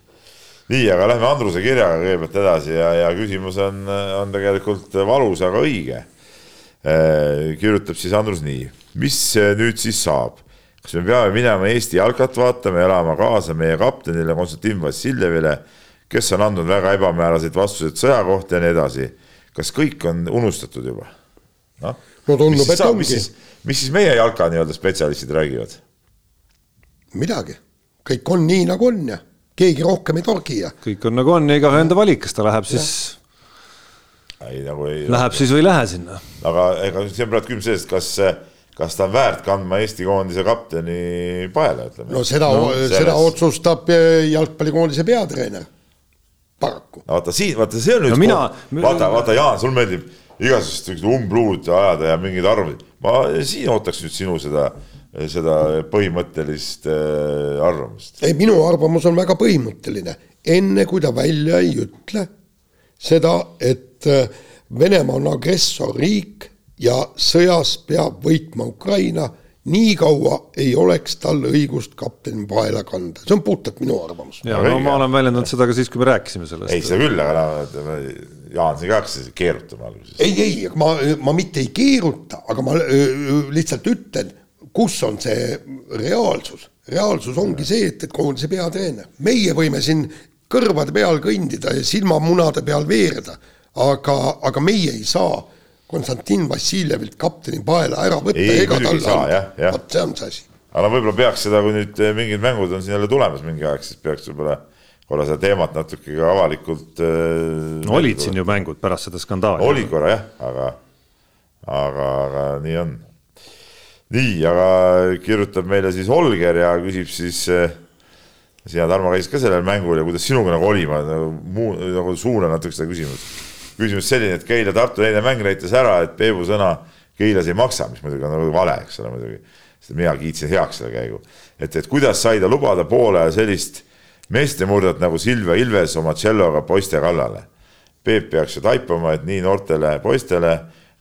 nii, aga lähme Andruse kirjaga kõigepealt edasi ja, ja küsimus on, on tegelikult valus, aga õige. Äh, kirjutab siis Andrus nii mis nüüd siis saab? kas me peame minema Eesti jalkat vaatama ja elama kaasa meie kaptenile Konstantin Vassiljevile, kes on andnud väga ebamääraseid vastuseid sõja kohta ja nii edasi. kas kõik on unustatud juba?
noh, no tundub, et ongi.
mis siis meie jalka nii-öelda spetsialistid räägivad?
midagi, kõik on nii, nagu on ja keegi rohkem ei torgi ja.
kõik on nagu on ja igaühe enda valik, kas ta läheb siis
ei nagu ei.
Läheb siis või ei lähe sinna.
aga ega see on praegu küll sellest, kas kas ta on väärt kandma Eesti koondise kapteni paela, ütleme.
no seda no,, seda otsustab eh, jalgpallikoondise peatreener, paraku.
no vaata siin, vaata see on nüüd no, mina... vaata, vaata Jaan, sul meeldib igasugust umbluud ajada ja mingeid arvamusi. ma siin ootaks nüüd sinu seda, seda põhimõttelist äh, arvamust.
ei, minu arvamus on väga põhimõtteline, enne kui ta välja ei ütle seda, et eh, Venemaa on agressorriik ja sõjas peab võitma Ukraina, nii kaua ei oleks tal õigust kapteni paela kanda, see on puhtalt minu arvamus.
ja no ma olen väljendanud seda ka siis, kui me rääkisime sellest.
ei, seda küll, aga no Jaan, sa ei hakka keerutama alguses.
ei, ei, ma, ma mitte ei keeruta, aga ma lihtsalt ütlen, kus on see reaalsus. reaalsus ongi see, et, et koondise peatreener, meie võime siin kõrvade peal kõndida ja silmamunade peal veereda, aga, aga meie ei saa Konstantin Vassiljevilt kapteni paela ära võtta ei, ega talle anda, vot see on see asi.
aga no võib-olla peaks seda, kui nüüd eh, mingid mängud on siin jälle tulemas mingi aeg, siis peaks võib-olla korra seda teemat natuke ka avalikult
äh,. no olid siin ju mängud pärast seda skandaali.
oli korra jah, aga, aga, aga nii on. nii, aga kirjutab meile siis Holger ja küsib siis äh, sina, Tarmo, käisid ka sellel mängul ja kuidas sinuga nagu oli, ma nagu muu nagu suunan natuke seda küsimust küsimus selline, et Keila-Tartu eile mäng näitas ära, et Peebu sõna Keilas ei maksa, mis muidugi on nagu vale, eks ole muidugi. sest mina kiitsin heaks selle käigu. et, et kuidas sai ta lubada poole sellist meestemurdet nagu Silvia Ilves oma tšelloga poiste kallale. Peep peaks ju taipama, et nii noortele poistele,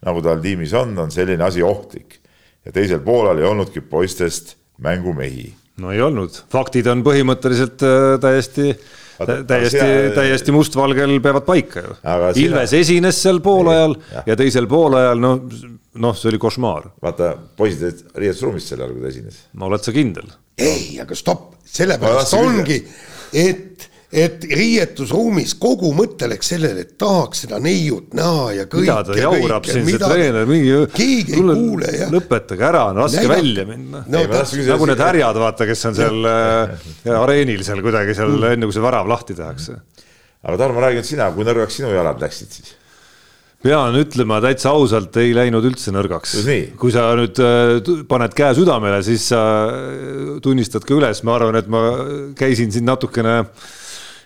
nagu tal tiimis on, on selline asi ohtlik. ja teisel poolel ei olnudki poistest mängumehi.
no ei olnud, faktid on põhimõtteliselt äh, täiesti täiesti, täiesti mustvalgel peavad paika ju. Ilves sina... esines seal poolajal ja. ja teisel poolajal noh, noh, see oli košmaar.
vaata, poisid olid riietusruumis sel ajal, kui ta esines.
no oled sa kindel?
ei, aga stopp, sellepärast ongi, et et riietusruumis kogu mõte läks sellele, et tahaks seda neiut näha ja kõik.
mida ta jaurab siin, see treener, mingi.
keegi ei kuule ja.
lõpetage ära, on raske Näida. välja minna no,. nagu need härjad, vaata, kes on seal äh, areenil seal kuidagi seal mm. enne, kui see värav lahti tehakse.
aga Tarmo, räägi nüüd sina, kui nõrgaks sinu jalad läksid siis?
pean ütlema täitsa ausalt, ei läinud üldse nõrgaks. kui sa nüüd äh, paned käe südamele, siis sa tunnistad ka üles, ma arvan, et ma käisin siin natukene äh,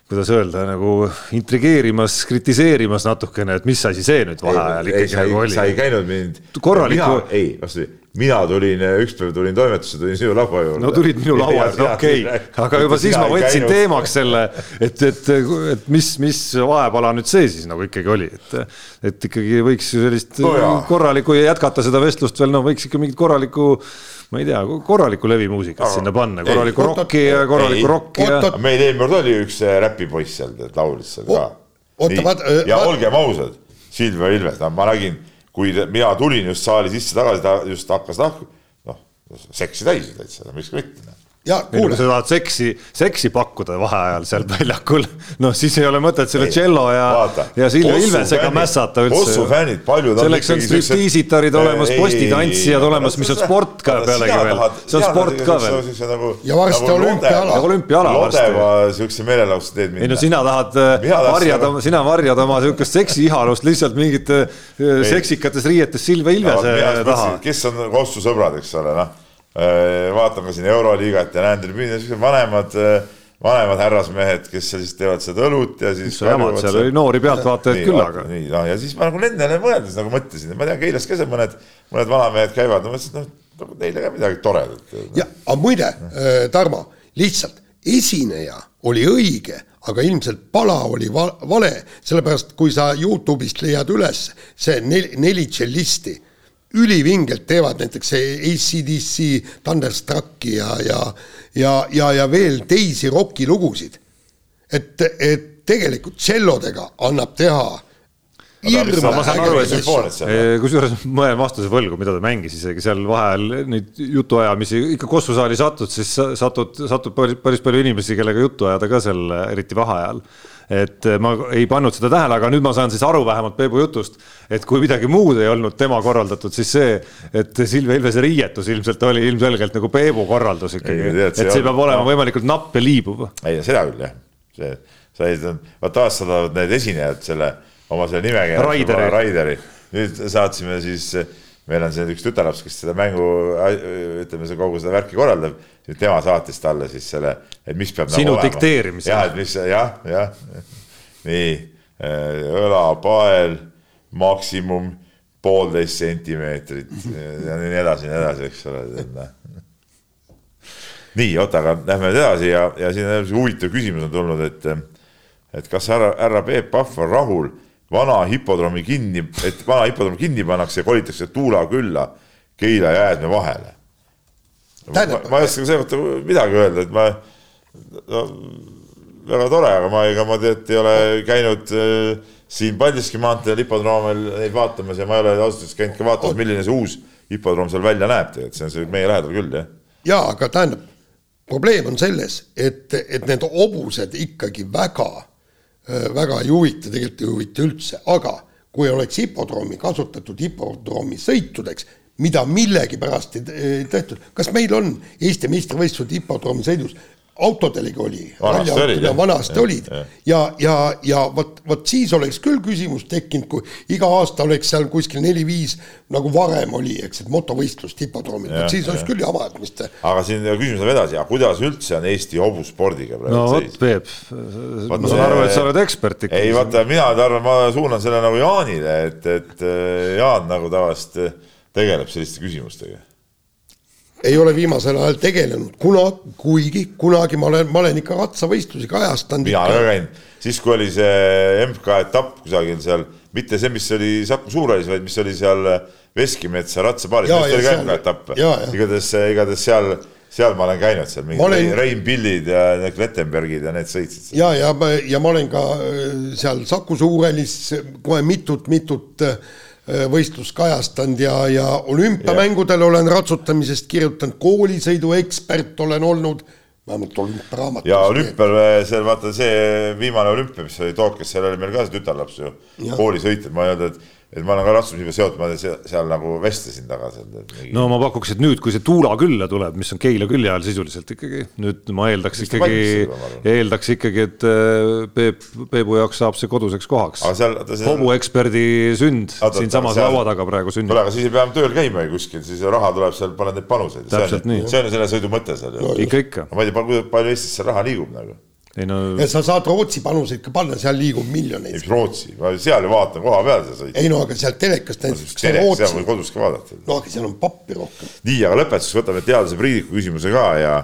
kuidas öelda, nagu intrigeerimas, kritiseerimas natukene, et mis asi see nüüd vaheajal ikkagi
nagu oli. sa ei käinud mind.
korralikku.
ei, vastupidi, mina tulin üks päev tulin toimetusse, tulin sinu laua juurde.
no tulid minu laua juurde, okei okay., aga juba siis ma võtsin käinud. teemaks selle, et, et, et mis, mis vahevala nüüd see siis nagu ikkagi oli, et, et ikkagi võiks ju sellist no korralikku ja jätkata seda vestlust veel, no võiks ikka mingit korralikku ma ei tea, korralikku levimuusikat sinna panna, korralikku rokki ja korralikku rokki ja.
meil eelmine kord oli üks äh, räpipoiss seal, laulis seal ka. ja olgem ausad, Silver Ilves, no ma nägin, kui mina tulin just saali sisse tagasi, ta just hakkas lahku, noh, seksi täis täitsa, miks ka mitte
kui sa tahad seksi, seksi pakkuda vaheajal seal väljakul, noh siis ei ole mõtet selle tšello ja, ja Silvia Ilvesega mässata üldse.
Ossu fännid, paljud.
selleks on striptiisitarid olemas, postitantsijad olemas, mis on sport ka pealegi veel, see on sport ka veel.
Nagu- ja varsti nagu olümpiaala.
olümpiaala
varsti. lodeva siukse meelelahutuse teed
minna. ei no sina tahad äh, varjada, sina varjad oma siukest seksiihalust lihtsalt mingite äh, seksikates riietes Silvia Ilvese taha.
kes on Kossu sõbrad, eks ole, noh vaatan ka siin Euroliigat ja näen tribüünidel siuksed vanemad, äh, vanemad härrasmehed, kes siis teevad seda õlut ja siis.
seal oli noori pealtvaatajaid küll, aga.
nii, noh ja siis ma nagu nendele mõeldes nagu mõtlesin, et ma tean, Keilas ka seal mõned, mõned vanamehed käivad, no mõtlesin, et noh, neile ka midagi toredat.
ja, aga muide äh,, Tarmo, lihtsalt esineja oli õige, aga ilmselt pala oli va vale, sellepärast kui sa Youtube'ist leiad üles see neli, neli tšellisti ülivingelt teevad näiteks ACDC, Thunderstrucki ja, ja, ja, ja, ja veel teisi rokilugusid. et, et tegelikult tšellodega annab teha
kusjuures ma jään vastuse võlgu, mida ta mängis isegi seal vahel neid jutuajamisi, ikka Kossu saali satud, siis satud, satub päris, päris palju inimesi, kellega juttu ajada ka seal, eriti vaheajal. Et ma ei pannud seda tähele, aga nüüd ma saan siis aru vähemalt Peebu jutust, et kui midagi muud ei olnud tema korraldatud, siis see, et Silvia Ilvese riietus ilmselt oli ilmselgelt nagu Peebu korraldus ikkagi, et see peab olema no. võimalikult napp ja liibuv.
ei, seda küll jah, see, sa ei, vaata taas saadavad need esinejad selle oma selle nimekirja.
Raideri.
Raideri, nüüd saatsime siis meil on siin üks tütarlaps, kes seda mängu, ütleme, see kogu seda värki korraldab, tema saatis talle siis selle, et mis peab.
Nagu sinu nagu dikteerimise.
jah, et mis jah, jah, nii äh, õlapael maksimum poolteist sentimeetrit ja nii edasi, nii edasi, eks ole. nii, oota, aga lähme edasi ja, ja siin on huvitav küsimus on tulnud, et, et kas härra, härra Peep Pahv on rahul vana hipodroomi kinni, et vana hipodroom kinni pannakse ja kolitakse Tuula külla Keila ja Jäädme vahele. ma, ma ei oska selle kohta midagi öelda, et ma, no väga tore, aga ma, ega ma tead ei ole käinud äh, siin Paldiski maanteel hipodroomil neid vaatamas ja ma ei ole ausalt öeldes käinud ka vaatamas, milline see uus hipodroom seal välja näeb, tegelikult see on see meie lähedal küll, jah.
jaa, aga tähendab, probleem on selles, et, et need hobused ikkagi väga väga ei huvita, tegelikult ei huvita üldse, aga kui oleks hipodroomi kasutatud hipodroomi sõitudeks, mida millegipärast ei tehtud, kas meil on Eesti meistrivõistlused hipodroomi sõidus autodelegi oli,
ralliautod
vanasti olid ja, ja, ja, ja vot, vot siis oleks küll küsimus tekkinud, kui iga aasta oleks seal kuskil neli-viis nagu varem oli, eks, et motovõistlust hipodroomil, vot siis oleks küll jama, et mis te.
aga siin küsimus on edasi, aga kuidas üldse on Eesti hobuspordiga
praegu no, seis? Peep, ma saan aru, et sa oled ekspert ikka.
ei vaata, mina arvan, ma suunan selle nagu Jaanile, et, et Jaan nagu tavaliselt tegeleb selliste küsimustega
ei ole viimasel ajal tegelenud, kuna, kuigi kunagi ma olen, ma olen ikka ratsavõistlusi kajastanud.
mina ka käinud, siis kui oli see MK etapp kusagil seal, mitte see, mis oli Saku Suurhallis, vaid mis oli seal Veskimetsa ratsapaaris, see oli ka MK etapp. igatahes, igatahes seal, seal ma olen käinud seal mingid olen... Rein Pillid ja Klettenbergid ja need sõitsid.
ja, ja, ja ma olen ka äh, seal Saku Suurhallis kohe mitut-mitut äh, Äh, võistlust kajastanud ja, ja olümpiamängudel ja. olen ratsutamisest kirjutanud, koolisõidu ekspert olen olnud, vähemalt olümpiaraamatus.
ja olümpial, see vaata see viimane olümpia, mis oli Tokyos, seal oli meil ka see tütarlaps ju, koolisõitjad, ma ei öelda, et et ma olen ka rasvusega seotud, ma seal, seal nagu vestlesin taga seal.
Mingi... no ma pakuks, et nüüd, kui see Tuula külla tuleb, mis on Keila külje all sisuliselt ikkagi, nüüd ma eeldaks mis ikkagi, eeldaks ikkagi, et äh, Peep, Peebu jaoks saab see koduseks kohaks. hobueksperdi sünd siinsamas laua taga praegu sünnib.
kuule, aga siis ei pea tööl käima ju kuskil, siis raha tuleb seal, paned neid panuseid. see on selle sõidu mõte seal
ju. ikka, ikka.
ma ei tea, palju Eestis seal raha liigub nagu
ei no
ja sa saad Rootsi panuseid ka panna, seal liigub miljoneid.
üks Rootsi, ma seal ju vaatan koha peal seda sõitu.
ei no aga sealt telekast näiteks
seal võib, kodus ka vaadata.
no aga seal on pappi rohkem.
nii, aga lõpetuseks võtame teadlase Priidiku küsimuse ka ja,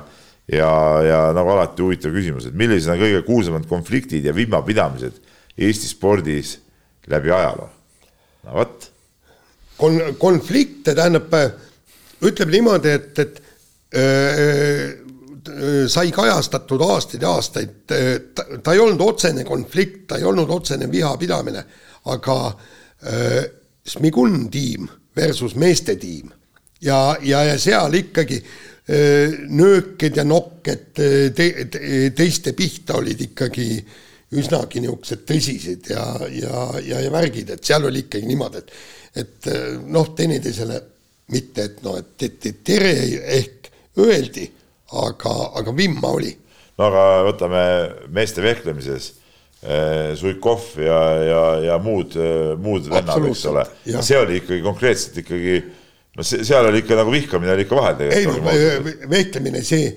ja, ja nagu alati huvitav küsimus, et millised on kõige kuulsamad konfliktid ja vihmapidamised Eesti spordis läbi ajaloo? no vot,
kon-, konflikte tähendab, ütleme niimoodi, et, et öö, öö, sai kajastatud aastaid ja aastaid, ta, ei olnud otsene konflikt, ta ei olnud otsene vihapidamine, aga öö, Smigun tiim versus meeste tiim. Ja, ja, ja seal ikkagi öö, nööked ja nokked te, te, teiste pihta olid ikkagi üsnagi niisugused tõsised ja, ja, ja, ja värgid, et seal oli ikkagi niimoodi, et et noh, teineteisele mitte, et noh, et, et, et tere ehk öeldi, aga, aga vimma oli.
no aga võtame meeste vehklemises eh, Suikov ja, ja, ja muud, muud vennad, eks ole see oli ikkagi konkreetselt ikkagi, no see, seal oli ikka nagu vihkamine oli ikka vahel
ei no
tegelikult.
vehklemine, see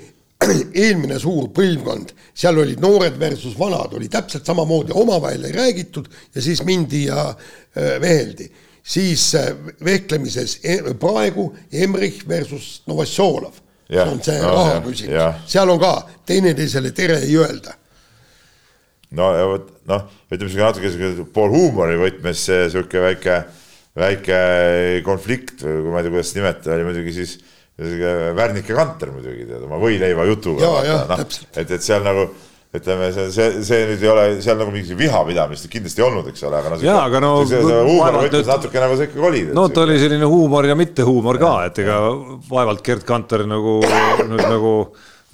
eelmine suur põlvkond, seal olid noored versus vanad, oli täpselt samamoodi, omavahel ei räägitud ja siis mindi ja veheldi. siis vehklemises praegu Emrich versus Novosjolov. See on see
no,
raha küsimus seal on ka teineteisele tere ei öelda.
no ja vot noh, ütleme siuke natuke siuke pool huumori võtmes see siuke väike, väike konflikt või kui ma ei tea, kuidas seda nimetada, oli muidugi siis Värnike Kanter muidugi tead oma võileiva jutuga.
Täpselt.
et, et seal nagu ütleme, see, see, see nüüd ei ole seal nagu mingi vihapidamist kindlasti ei olnud, eks ole, aga no.
Jaa, aga no
huumori
vaevalt
võtmes
nüüd-
natuke nagu see ikkagi oli.
no ta oli selline huumor ja mittehuumor ka, et ega vaevalt Gerd Kanter nagu nüüd nagu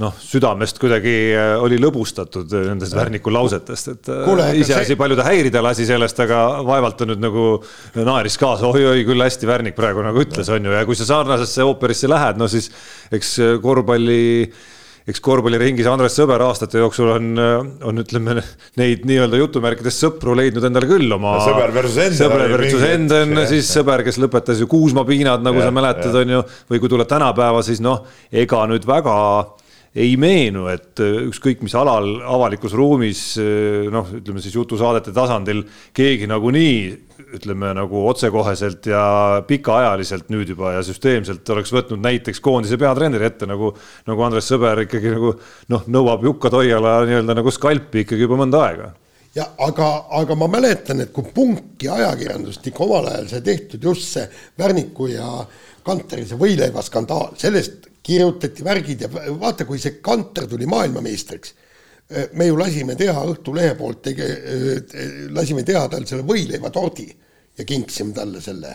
noh, südamest kuidagi äh, oli lõbustatud nendest Värniku lausetest, et äh, iseasi
see-,
palju ta häirida lasi sellest, aga vaevalt ta nüüd nagu naeris kaasa, oi-oi küll hästi Värnik praegu nagu ütles, on ju, ja kui sa sarnasesse ooperisse lähed, no siis eks korvpalli eks korvpalliringis Andres Sõber aastate jooksul on, on ütleme neid nii-öelda jutumärkides sõpru leidnud endale küll oma.
Sõber versus Enden
sõber versus Enden, siis sõber, kes lõpetas ju Kuusma piinad, nagu
Jah,
sa mäletad, on ju, või kui tuleb tänapäeva, siis noh, ega nüüd väga ei meenu, et äh, ükskõik mis alal avalikus ruumis äh, noh, ütleme siis jutusaadete tasandil keegi nagunii ütleme nagu otsekoheselt ja pikaajaliselt nüüd juba ja süsteemselt oleks võtnud näiteks koondise peatreeneri ette nagu, nagu Andres Sõber ikkagi nagu noh, nõuab Jukka Toiala nii-öelda nagu skalpi ikkagi juba mõnda aega.
Ja aga, aga ma mäletan, et kui punki ajakirjandust ikka omal ajal sai tehtud just see Värniku ja Kanteri see võileivaskandaal, sellest kirjutati värgid ja vaata, kui see Kanter tuli maailmameistriks, me ju lasime teha Õhtulehe poolt tege-, lasime teha tal selle võileivatordi ja kinkisime talle selle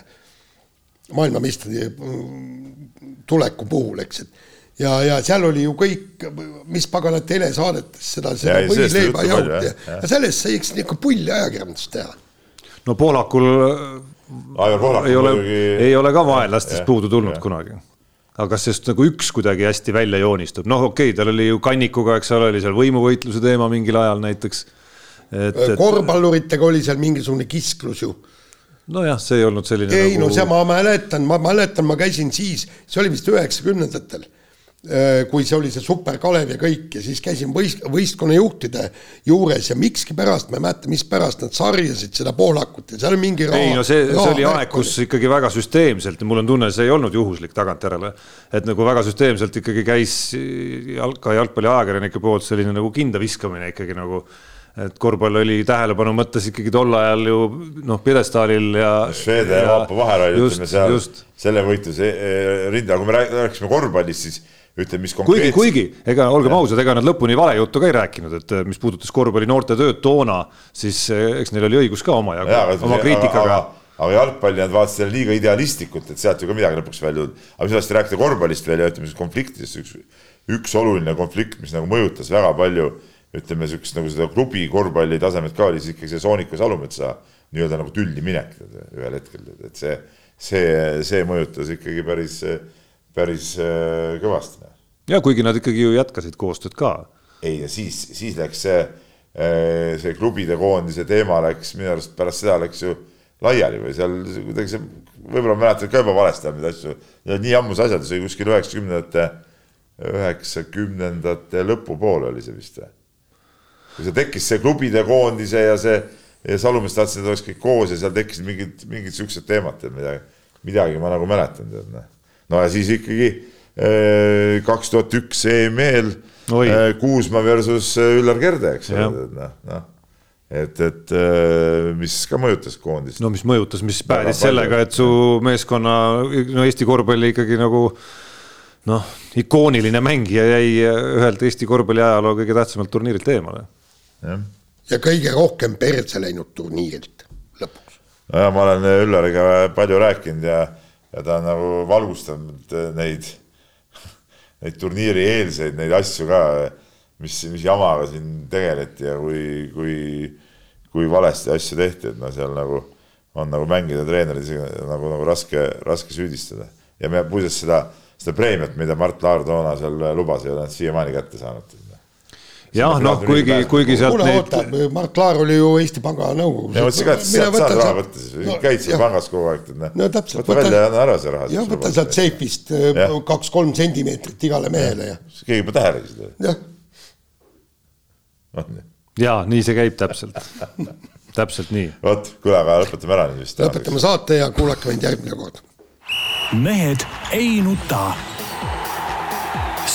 maailmameistri mm, tuleku puhul, eks, et ja, ja seal oli ju kõik, mis pagana telesaadetes seda, seda
oli
võileiba
juttu palju,
jauti
jah,
ja,
jah.
ja sellest sai üks niisugune pull ajakirjandust teha.
no Poolakul
Aivar Pohlak
ei ole
muidugi-,
ei ole ka vaenlastest puudu tulnud
jah.
kunagi. Aga kas sellest nagu üks kuidagi hästi välja joonistub, noh, okei okay,, tal oli ju Kannikuga, eks ole, oli seal võimuvõitluse teema mingil ajal näiteks.
korvpalluritega oli seal mingisugune kisklus ju.
nojah, see ei olnud selline
ei
nagu...
no see ma mäletan, ma mäletan, ma käisin siis, see oli vist üheksakümnendatel, kui see oli see Super Kalev ja kõik ja siis käisin võist-, võistkonnajuhtide juures ja mikskipärast, ma ei mäleta, mispärast nad sarjasid seda Poolakut ja seal on mingi
ei no see, see oli aeg, kus ikkagi väga süsteemselt ja mul on tunne, see ei olnud juhuslik tagantjärele. et nagu väga süsteemselt ikkagi käis jalg, ka jalgpalliajakirjanike poolt selline nagu kinda viskamine ikkagi nagu. et korvpall oli tähelepanu mõttes ikkagi tol ajal ju noh, pjedestaalil ja.
Švede ja Vaapa vaheroll, ütleme seal
just,
selle võitluse eh, rindel, kui me rääk- rääkisime korvpallist, siis ütleme, mis
kuigi,
konkreetselt.
kuigi ega olgem ausad, ega nad lõpuni valejuttu ka ei rääkinud, et eh, mis puudutas korvpalli noorte tööd toona, siis eh, eks neil oli õigus ka omajagu oma kriitikaga
aga, aga jalgpalli nad vaatasid jälle liiga idealistlikult, et sealt ju ka midagi lõpuks välja tulnud. aga mis asjast rääkida korvpallist veel ja ütleme siis konfliktidest, üks, üks oluline konflikt, mis nagu mõjutas väga palju, ütleme siukest nagu seda klubi korvpalli tasemet ka oli siis ikkagi see Sooniku Salumetsa nii-öelda nagu tülli minek ühel hetkel, et see, see, see mõjutas ikkagi päris, päris äh, kõvasti
ja kuigi nad ikkagi ju jätkasid koostööd ka
ei, ja siis, siis läks see, see klubide koondise teema läks minu arust pärast seda läks ju laiali või seal kuidagi see, võib-olla mäletad ka juba valesti neid asju, nii ammused asjad, see oli kuskil üheksakümnendate, üheksakümnendate lõpupoole oli see vist või? kui see tekkis see klubide koondise ja see ja Salumees tahtsid, et oleks kõik koos ja seal tekkisid mingid, mingid siuksed teemad, midagi, midagi ma nagu mäletan, tead noh. No ja siis ikkagi eh, kaks tuhat üks EM-il eh, Kuusma versus eh, Üllar Kerde, eks ole, noh, noh et, et mis ka mõjutas koondist.
no mis mõjutas, mis päädis sellega, et su meeskonna, no Eesti korvpalli ikkagi nagu noh, ikooniline mängija jäi ühelt Eesti korvpalli ajaloo kõige tähtsamalt turniirilt eemale.
jah ja kõige rohkem perse läinud turniirilt lõpuks.
nojah, ma olen Üllariga palju rääkinud ja, ja ta on nagu valgustanud neid, neid turniiri eelseid, neid asju ka, mis, mis jamaga siin tegeleti ja kui, kui, kui valesti asju tehti, et no seal nagu on nagu mängida treenerid nagu, nagu raske, raske süüdistada. ja me muuseas seda, seda preemiat, mida Mart Laar toona seal lubas, ei ole nad siiamaani kätte saanud
jah, noh, kuigi, kuigi sealt
kuule, oota, Mart Laar oli ju Eesti Panga nõukogus.
ja mõtlesin ka, et sealt saad raha võtta siis no,, käid seal pangas kogu aeg, tead noh.
no täpselt.
võta välja ja anna ära see raha.
jah, võta sealt seifist kaks-kolm sentimeetrit igale mehele ja.
keegi pole tähelegi seda.
jah.
noh, nii. ja nii see käib täpselt täpselt nii.
vot, kuule, aga lõpetame ära nüüd vist.
lõpetame saate ja kuulake meid järgmine kord.
mehed ei nuta